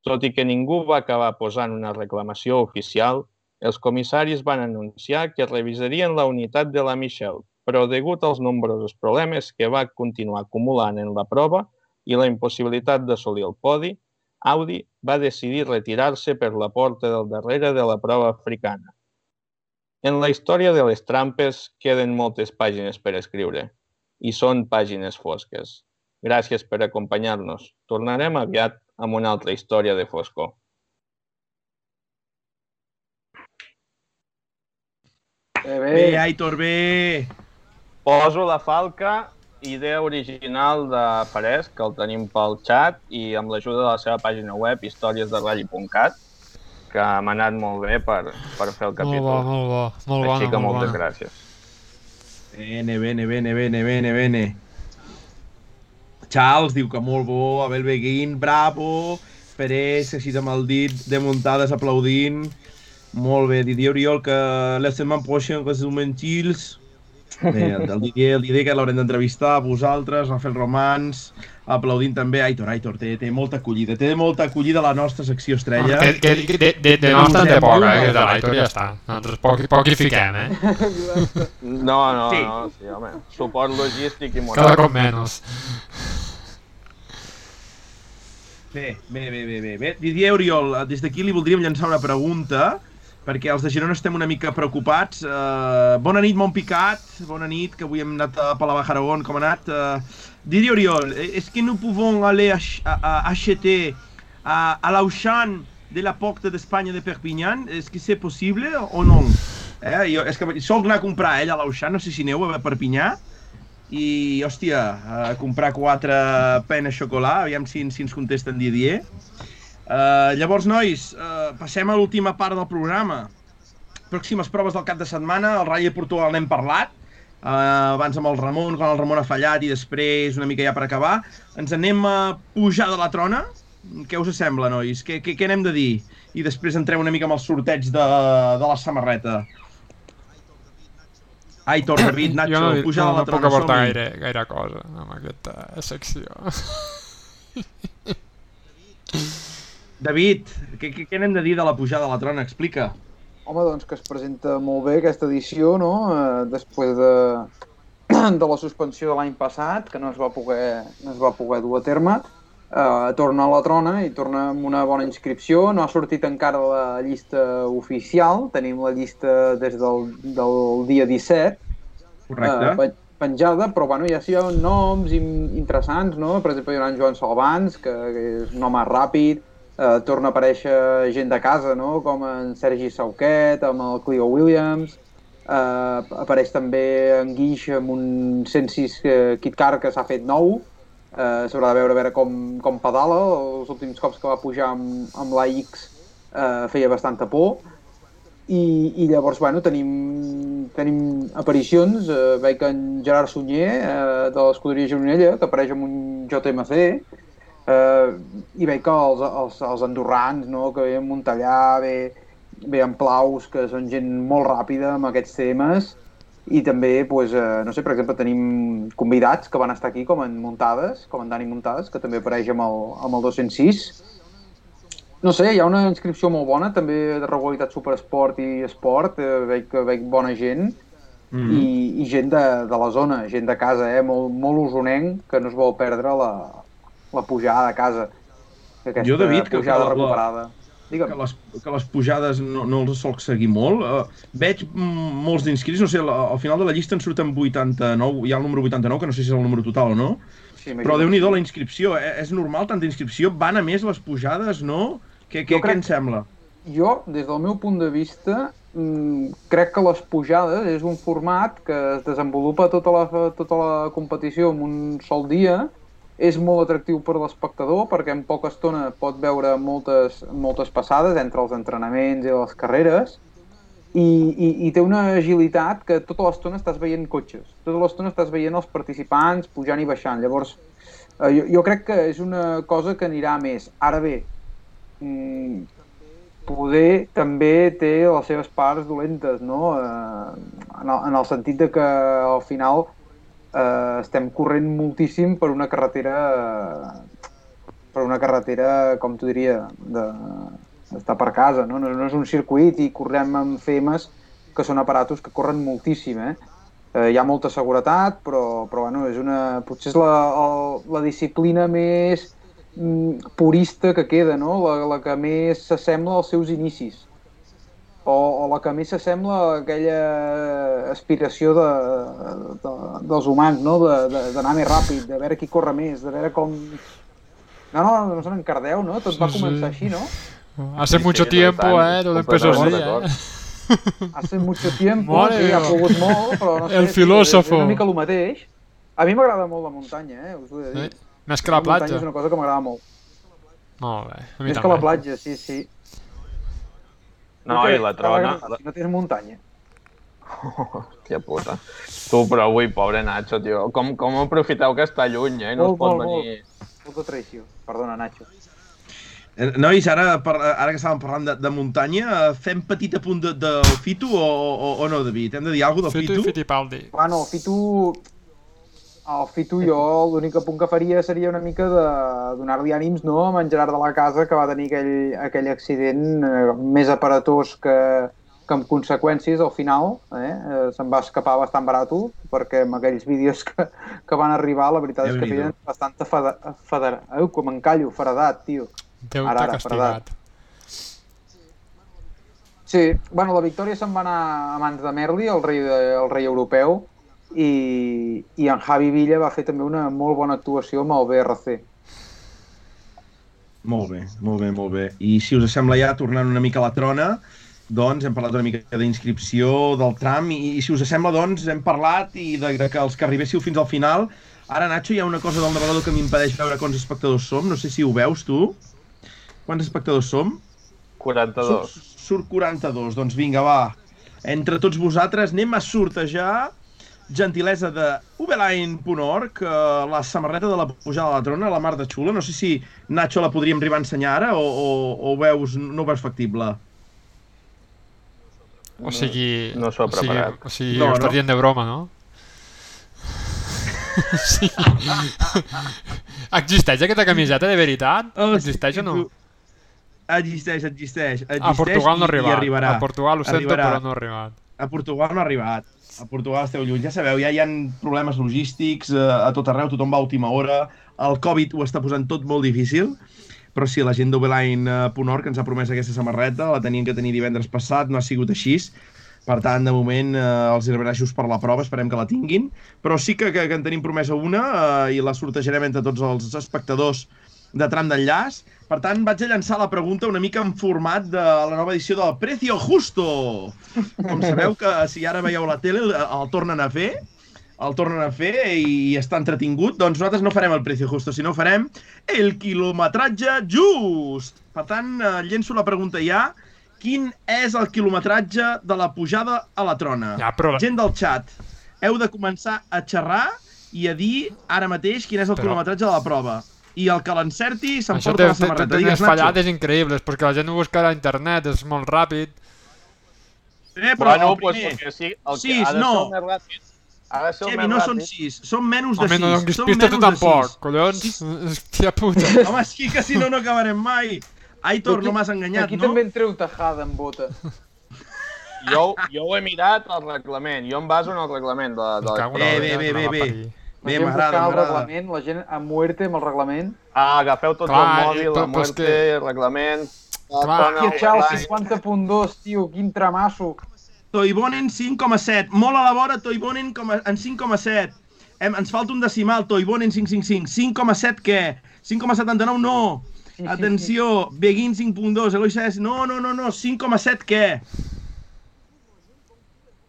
Tot i que ningú va acabar posant una reclamació oficial, els comissaris van anunciar que revisarien la unitat de la Michelle, però degut als nombrosos problemes que va continuar acumulant en la prova i la impossibilitat d'assolir el podi, Audi va decidir retirar-se per la porta del darrere de la prova africana. En la història de les trampes queden moltes pàgines per escriure, i són pàgines fosques. Gràcies per acompanyar-nos. Tornarem aviat amb una altra història de foscor. Bé, bé. Bé, Aitor, bé. Poso la falca, idea original de Parés, que el tenim pel xat, i amb l'ajuda de la seva pàgina web, historiesderally.cat, que m'ha anat molt bé per, per fer el capítol. Molt bo, molt bo. Molt bona, Així que molt moltes bona. gràcies. Bene, bene, bene, bene, bene, bene. Charles diu que molt bo, Abel Beguín, bravo, Pérez, així amb el dit de muntades aplaudint. Molt bé, Didier Oriol, que la setmana pròxima que som mentils. Bé, el, Didier, el Didier que l'haurem d'entrevistar a vosaltres, Rafael Romans, aplaudint també Aitor, Aitor, té, té molta acollida, té molta acollida la nostra secció estrella. Que, que, que de, de, de nostra té poca, eh, que de l'Aitor ja està. Nosaltres poc, poc hi fiquem, eh? No, no, Sí. no, sí, home. Suport logístic i Cada moral. cop menys. Bé, bé, bé, bé, bé. Didier Oriol, eh, des d'aquí li voldríem llançar una pregunta, perquè els de Girona estem una mica preocupats. Uh, bona nit, Montpicat, bona nit, que avui hem anat a Palavà com ha anat. Uh, Didier Oriol, eh, est-ce que nous pouvons aller ach a, a acheter à, à l'Auchan de la Porta d'Espanya de Perpignan. Est-ce que c'est possible o no? Eh? Jo, és que soc anar a comprar ell a l'Auchan, no sé si aneu a Perpinyà, i, hòstia, a comprar quatre penes xocolà, aviam si, si ens contesten dia. Uh, llavors, nois, uh, passem a l'última part del programa. Pròximes proves del cap de setmana, el Rally de Portugal n'hem parlat, uh, abans amb el Ramon, quan el Ramon ha fallat, i després, una mica ja per acabar. Ens anem a pujar de la trona? Què us sembla, nois? Què, què, què n'hem de dir? I després entrem una mica amb el sorteig de, de la samarreta. Aitor, David, Nacho, jo no, puja no, a la no trona, puc aportar gaire, gaire cosa amb aquesta secció. *laughs* David, què, què, què n'hem de dir de la pujada a la trona? Explica. Home, doncs que es presenta molt bé aquesta edició, no? Eh, després de, *clears throat* de la suspensió de l'any passat, que no es va poder, no es va poder dur a terme, eh, torna a la trona i torna amb una bona inscripció. No ha sortit encara la llista oficial, tenim la llista des del, del dia 17, Correcte. eh, pe- penjada, però bueno, ja sí hi ha noms in- interessants, no? Per exemple, hi ha en Joan Salvans, que, que és un home ràpid, eh, torna a aparèixer gent de casa, no? Com en Sergi Sauquet, amb el Clio Williams, eh, apareix també en Guix amb un 106 eh, Kit Car que s'ha fet nou, eh, s'haurà de veure a veure com, com pedala, els últims cops que va pujar amb, amb l'AX eh, feia bastanta por, i, i llavors, bueno, tenim, tenim aparicions, eh, veig en Gerard Sunyer, eh, de l'escuderia Gironella, que apareix amb un JMC, eh, i veig que els, els, els andorrans, no?, que ve en Montellà, ve, ve en Plaus, que són gent molt ràpida amb aquests temes, i també, pues, eh, no sé, per exemple, tenim convidats que van estar aquí, com en Muntades, com en Dani Muntades, que també apareix amb el, amb el 206, no sé, hi ha una inscripció molt bona, també de regularitat superesport i esport, eh, veig que veig bona gent, Mm i, i gent de, de la zona, gent de casa, eh, molt, molt usonenc, que no es vol perdre la, la pujada a casa. Aquesta Jo, David, que- la- recuperada. Digue'm. que les, que les pujades no, no els solc seguir molt. Uh, veig mm, molts d'inscrits, no sé, la, al final de la llista en surten 89, hi ha el número 89, que no sé si és el número total o no, Sí, però déu nhi la inscripció, eh? és normal tanta inscripció, van a més les pujades, no? Què, què, crec- què en sembla? Jo, des del meu punt de vista, mm, crec que les pujades és un format que es desenvolupa tota la, tota la competició en un sol dia, és molt atractiu per l'espectador perquè en poca estona pot veure moltes, moltes passades entre els entrenaments i les carreres i, i, i té una agilitat que tota l'estona estàs veient cotxes, tota l'estona estàs veient els participants pujant i baixant. Llavors, eh, jo, jo crec que és una cosa que anirà més. Ara bé, mm, poder també té les seves parts dolentes, no? Eh, en, el, en el sentit de que al final eh, estem corrent moltíssim per una carretera per una carretera, com t'ho diria, de, d'estar per casa, no? no? No és un circuit i correm amb FEMes que són aparatos que corren moltíssim, eh? eh hi ha molta seguretat, però, però bueno, és una, potser és la, el, la disciplina més mm, purista que queda, no? La, la que més s'assembla als seus inicis. O, o la que més s'assembla a aquella aspiració de, de, dels humans, no? De- de- D'anar més ràpid, de veure qui corre més, de veure com... No, no, no se n'encardeu, no? Tot va Sí, sí. començar així, no? Hace Sí, mucho sí, tiempo, total, eh, todo empezó así, eh. *laughs* Hace mucho tiempo, Mare sí, ha plogut molt, però no sé, El sí, filòsofo. és una mica el mateix. A mi m'agrada molt la muntanya, eh? Us ho he de dir. Eh, Més que la muntanya platja. és una cosa que m'agrada molt. Molt bé, a mi Més també. que la platja, sí, sí. No, i la trona... a Si no tens muntanya. *laughs* Hòstia puta. Tu, però avui, pobre Nacho, tio. Com, com aprofiteu que està lluny, eh? No Molt, es pot molt, venir... Molta traïció. Perdona, Nacho. Eh, Nois, ara, per, ara que estàvem parlant de, de muntanya, fem petit apunt de, del Fitu o, o, o no, David? Hem de dir alguna cosa del Fitu i Fitu? Fittipaldi. Bueno, el Fitu... El Fitu jo l'únic punt que faria seria una mica de donar-li ànims no, amb en Gerard de la Casa que va tenir aquell, aquell accident eh, més aparatós que, que amb conseqüències al final eh? eh se'n va escapar bastant barato perquè amb aquells vídeos *laughs* que, que van arribar la veritat és que feien bastant fada, fadera, Au, com encallo, faredat, tio. Déu t'ha castigat. Sí, bueno, la victòria se'n va anar a mans de Merli, el rei, de, el rei europeu, i, i en Javi Villa va fer també una molt bona actuació amb el BRC. Molt bé, molt bé, molt bé. I si us sembla ja, tornant una mica a la trona, doncs hem parlat una mica d'inscripció del tram i, i si us sembla, doncs hem parlat i de, de que els que arribéssiu fins al final. Ara, Nacho, hi ha una cosa del navegador que m'impedeix veure quants espectadors som. No sé si ho veus, tu. Quants espectadors som? 42. Surt, surt 42. Doncs vinga, va. Entre tots vosaltres anem a sortejar gentilesa de ubeline.org, eh, la samarreta de la pujada a la trona, la mar de xula. No sé si, Nacho, la podríem arribar a ensenyar ara o, o, o veus, no ho veus factible? O sigui... No s'ho ha o sigui, preparat. o sigui, No, ho estàs no. dient de broma, no? *laughs* sí. Existeix aquesta camiseta de veritat? Oh, Existeix o no? Existeix, existeix. existeix A Portugal no ha arribat. arribarà. A Portugal ho sento, Arribarà. però no ha arribat. A Portugal no ha arribat. A Portugal esteu lluny. Ja sabeu, ja hi ha problemes logístics eh, a tot arreu, tothom va a última hora. El Covid ho està posant tot molt difícil. Però sí, la gent d'Obeline.org ens ha promès aquesta samarreta, la tenien que tenir divendres passat, no ha sigut així. Per tant, de moment, eh, els just per la prova, esperem que la tinguin. Però sí que, que, que en tenim promesa una eh, i la sortejarem entre tots els espectadors de tram d'enllaç. Per tant, vaig a llançar la pregunta una mica en format de la nova edició del Precio Justo. Com sabeu que si ara veieu la tele el, tornen a fer, el tornen a fer i està entretingut, doncs nosaltres no farem el Precio Justo, sinó farem el quilometratge just. Per tant, eh, llenço la pregunta ja. Quin és el quilometratge de la pujada a la trona? Ja, però... Gent del chat, heu de començar a xerrar i a dir ara mateix quin és el Però- quilometratge de la prova. I el que l'encerti Això s'emporta té, la té, té, samarreta. té unes Nacho. fallades increïbles, perquè la gent ho buscarà a internet, és molt ràpid. Eh, però Bueno, el pues, primer... perquè sí, el que Sis, ha de no. ser el més ràpid. Ha de ser el Xevi, no són ràpid. 6, són menys de Home, 6. no donis pista tu tampoc, sis. collons. Sis. *laughs* Hòstia puta. Home, sí que si no, no acabarem mai. Aitor, no m'has enganyat, Aquí no? també en treu tajada en bota. Jo, jo ho he mirat al reglament, jo em baso en el reglament de, de Bé, bé, bé, bé, bé. Bé, m'agrada, el m'agrada. reglament, la gent a muerte amb el reglament. Ah, agafeu tots Clar, el eh, mòbil, la però és muerte, que- el reglament... Clar. Hòstia, xau, online. 50.2, tio, quin tramasso. Toivonen 5,7. Molt a la vora, a- en 5,7. Em, ens falta un decimal, Toivonen 555. 5,7 què? 5,79 no. Atenció, Begin 5.2, Eloi Saez, no, no, no, no, 5,7 què?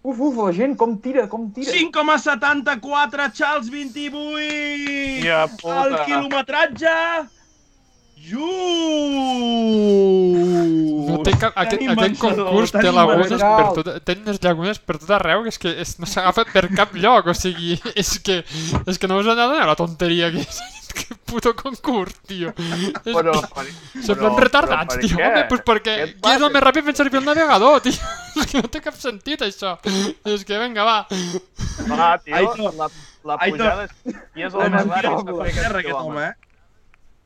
Uf, uf, la gent com tira, com tira. 5,74, Charles 28! Hòstia puta. El quilometratge... Just! No té cap, aquest, aquest concurs té lagunes per tot, té unes llagunes per tot arreu que és que és, no s'agafa per cap lloc, o sigui, *laughs* és que, és que no us adoneu la tonteria que és *laughs* que puto concurs, tio. És Però, però- retardats, però per tio. què? Home, doncs perquè qui és el més ràpid fent servir el navegador, tio? *laughs* És que no té cap sentit, això. És que, vinga, va. Va, tio, Aitor, la, la Aitor. pujada és qui és el més ràpid terra, aquest home, eh?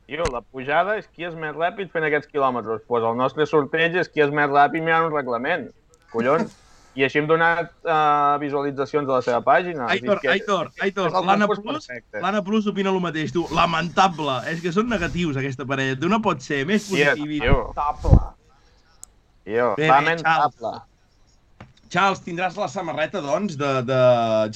Tio, la pujada és qui és més ràpid fent aquests quilòmetres. Doncs pues el nostre sorteig és qui és més ràpid mirant un reglament. Collons. I així hem donat uh, visualitzacions de la seva pàgina. Aitor, que Aitor, Aitor, l'Anna Plus, l'Anna Plus opina el mateix, tu. Lamentable. És que són negatius, aquesta parella. Tu no pot ser més positiu. tio, Table. tio, Bé, bé, lamentable. Charles, tindràs la samarreta, doncs, de, de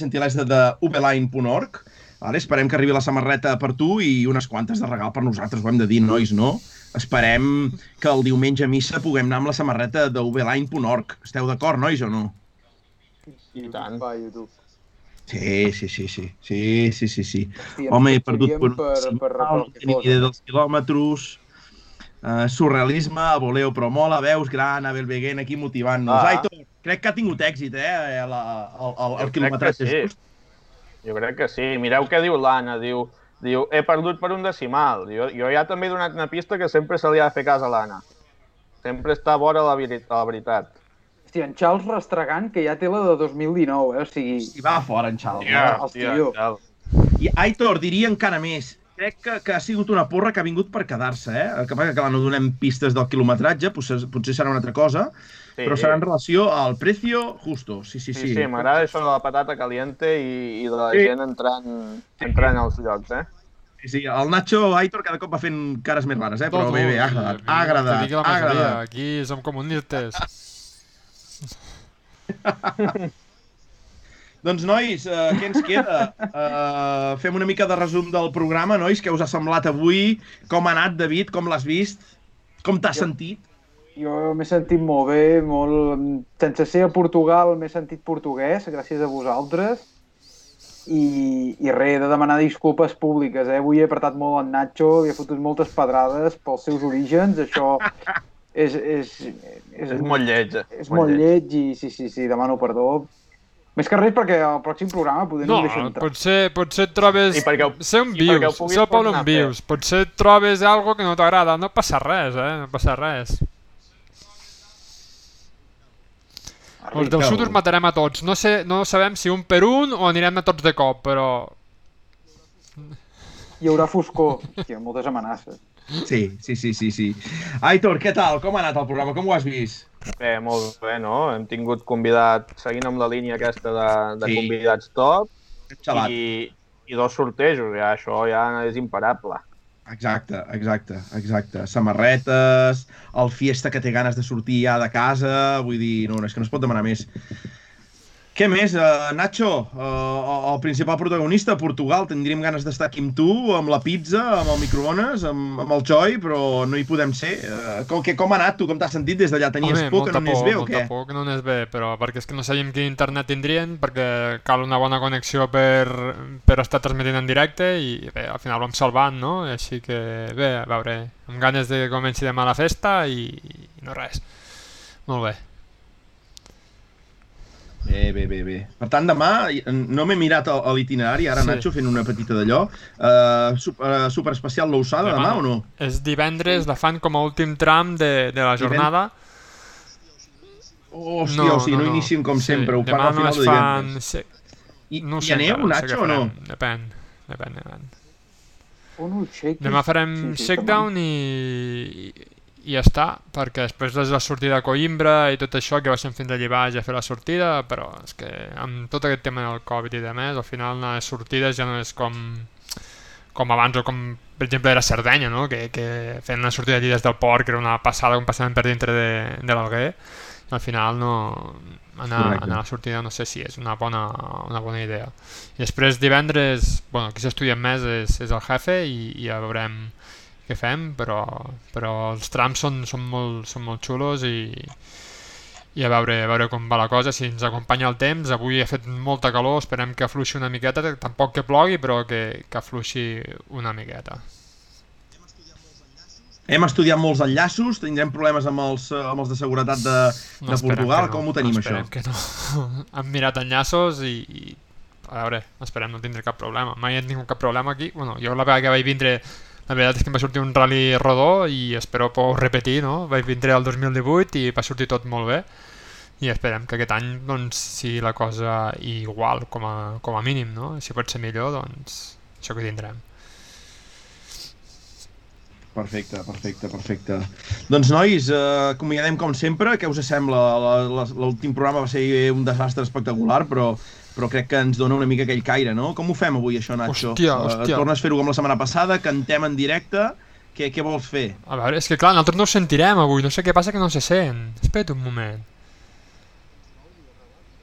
gentilesa de ubeline.org. Vale, esperem que arribi la samarreta per tu i unes quantes de regal per nosaltres, ho hem de dir, nois, no? Esperem que el diumenge a missa puguem anar amb la samarreta de. Esteu d'acord, nois, o no? I tant. Va, YouTube. Sí, sí, sí, sí. Sí, sí, sí, sí. Home, he perdut per, per, per, no tenim idea dels quilòmetres. Uh, surrealisme, voleu, però mola, veus, gran, Abel Beguent aquí motivant-nos. Ah. Aitor, crec que ha tingut èxit, eh, la, el, el, Jo el crec quilometratge. sí. just. Jo crec que sí. Mireu què diu l'Anna. Diu, diu, he perdut per un decimal. Jo, jo ja també he donat una pista que sempre se li ha de fer cas a l'Anna. Sempre està vora la, veri la veritat. Hòstia, en Charles restregant, que ja té la de 2019, eh? O sigui, I va fora, en Charles. Ja. el tio. ja. I Aitor, diria encara més. Crec que, que ha sigut una porra que ha vingut per quedar-se, eh? El que passa que, clar, no donem pistes del quilometratge, potser, potser serà una altra cosa, Sí, però serà en relació al precio justo. Sí, sí, Sí, sí. sí, m'agrada això de la patata caliente i, i de la Sí. gent entrant, entrant als llocs, eh? Sí, sí, el Nacho Aitor cada cop va fent cares més rares, eh? Però Tot, bé, bé, ha agradat, ha agradat, ha agradat. aquí som comunistes. *laughs* Doncs, nois, uh, què ens queda? Uh, fem una mica de resum del programa, nois, què us ha semblat avui? Com ha anat, David? Com l'has vist? Com t'has sentit? Jo m'he sentit molt bé, molt... sense ser a Portugal m'he sentit portuguès, gràcies a vosaltres. I, i res, he de demanar disculpes públiques, eh? Avui he apretat molt en Nacho, li he fotut moltes pedrades pels seus orígens, això és... És, és, és molt lleig. És, és molt lleig. lleig i sí, sí, sí, demano perdó. Més que res perquè al pròxim programa poder no, no deixem entrar. potser, potser et trobes... I perquè ho, sé on vius, sé el poble on vius. Potser et trobes algo que no t'agrada. No passa res, eh? No passa res. Els del sud us matarem a tots. No, sé, no sabem si un per un o anirem a tots de cop, però... Hi haurà foscor. Ha moltes amenaces. Sí, sí, sí, sí, sí. Aitor, què tal? Com ha anat el programa? Com ho has vist? Bé, molt bé, no? Hem tingut convidat, seguint amb la línia aquesta de, de sí. convidats top, i, i dos sortejos, ja, això ja és imparable. Exacte, exacte, exacte. Samarretes, el Fiesta que té ganes de sortir ja de casa, vull dir, no, és que no es pot demanar més. Què més, uh, Nacho? Uh, el principal protagonista, Portugal. Tindríem ganes d'estar aquí amb tu, amb la pizza, amb el microones, amb, amb el Joy, però no hi podem ser. Uh, com, que, com ha anat? Tu com t'has sentit des d'allà? Tenies Home, por que no anés bé o què? Molta por que no anés bé, però perquè és que no sabíem quin internet tindrien, perquè cal una bona connexió per, per estar transmitint en directe i bé, al final vam salvant, no? Així que bé, a veure, amb ganes de començar demà la festa i, i no res. Molt bé. Bé, bé, bé, bé. Per tant, demà no m'he mirat l'itinerari, ara sí. Nacho fent una petita d'allò. Uh, super, uh, super especial l'Ossada demà, demà o no? És divendres, la fan com a últim tram de, de la jornada. Oh, hòstia, no, o sigui, no, no, no inicien com sí, sempre, ho fan al final no de divendres. Fan... Sí. I, no I aneu, Nacho, o no? Depèn, depèn, depèn. Oh, no, Demà farem sí, sí, shakedown i, i ja està, perquè després de la sortida a Coimbra i tot això que baixem fins allà baix a fer la sortida, però és que amb tot aquest tema del Covid i de més, al final les sortides ja no és com, com abans o com per exemple era Cerdanya, no? que, que fent una sortida allí des del port, que era una passada com passàvem per dintre de, de l'Alguer, al final no, anar, anar a la sortida no sé si és una bona, una bona idea. I després divendres, bueno, qui s'estudia més és, és el jefe i, i ja veurem que fem, però, però els trams són, són, molt, són molt xulos i, i a veure, a veure com va la cosa, si ens acompanya el temps. Avui ha fet molta calor, esperem que afluixi una miqueta, tampoc que plogui, però que, que afluixi una miqueta. Hem estudiat molts enllaços, tindrem problemes amb els, amb els de seguretat de, no, de Portugal, no, com ho tenim, això? que no. *laughs* Hem mirat enllaços i, i, a veure, esperem no tindre cap problema. Mai hem tingut cap problema aquí. Bueno, jo la vegada que vaig vindre la veritat és que em va sortir un rally rodó i espero poder repetir, no? Vaig vindre al 2018 i va sortir tot molt bé i esperem que aquest any doncs, sigui la cosa igual com a, com a mínim, no? Si pot ser millor, doncs això que tindrem. Perfecte, perfecte, perfecte. Doncs nois, eh, acomiadem com sempre, què us sembla? L'últim programa va ser un desastre espectacular, però però crec que ens dona una mica aquell caire, no? Com ho fem avui, això, Nacho? Hòstia, eh, hòstia. Uh, tornes a fer-ho com la setmana passada, cantem en directe, què, què vols fer? A veure, és que clar, nosaltres no ho sentirem avui, no sé què passa que no se sent. Espera't un moment.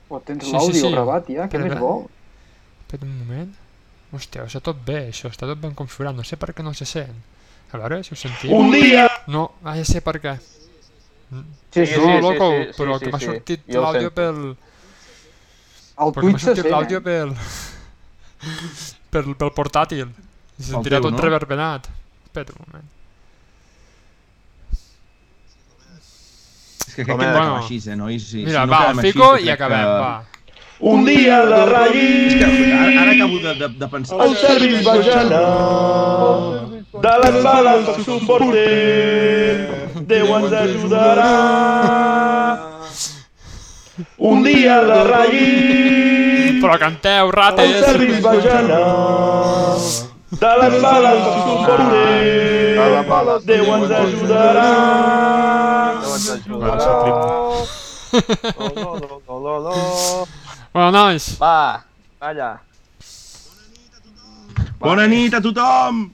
O tens sí, l'àudio sí, sí. gravat ja, què més vol? Espera't un moment. Hòstia, està tot bé, això, està tot ben configurat, no sé per què no se sent. A veure, si ho sentim. Un dia! No, ah, ja sé per què. Sí, sí, no, sí, loco, sí, sí, però sí, que m'ha sí, sortit sí. l'àudio pel el Perquè Twitch se sent, l'àudio pel... pel... pel portàtil. I se sentirà tot no? reverbenat. Espera un moment. És que crec que d'acabar així, eh, nois? Sí, Mira, si no va, fico i acabem, que... va. Un dia la ratlli... És que ara, ara acabo de, de, de pensar... El serviç vaig anar de les bales que suporté Déu ens ajudarà un dia la ratlli Però canteu, rates! El serviç vaig anar de les bales que suporté Déu ens ajudarà Déu ens ajudarà Bueno, nois. Va, calla. Bona nit a tothom!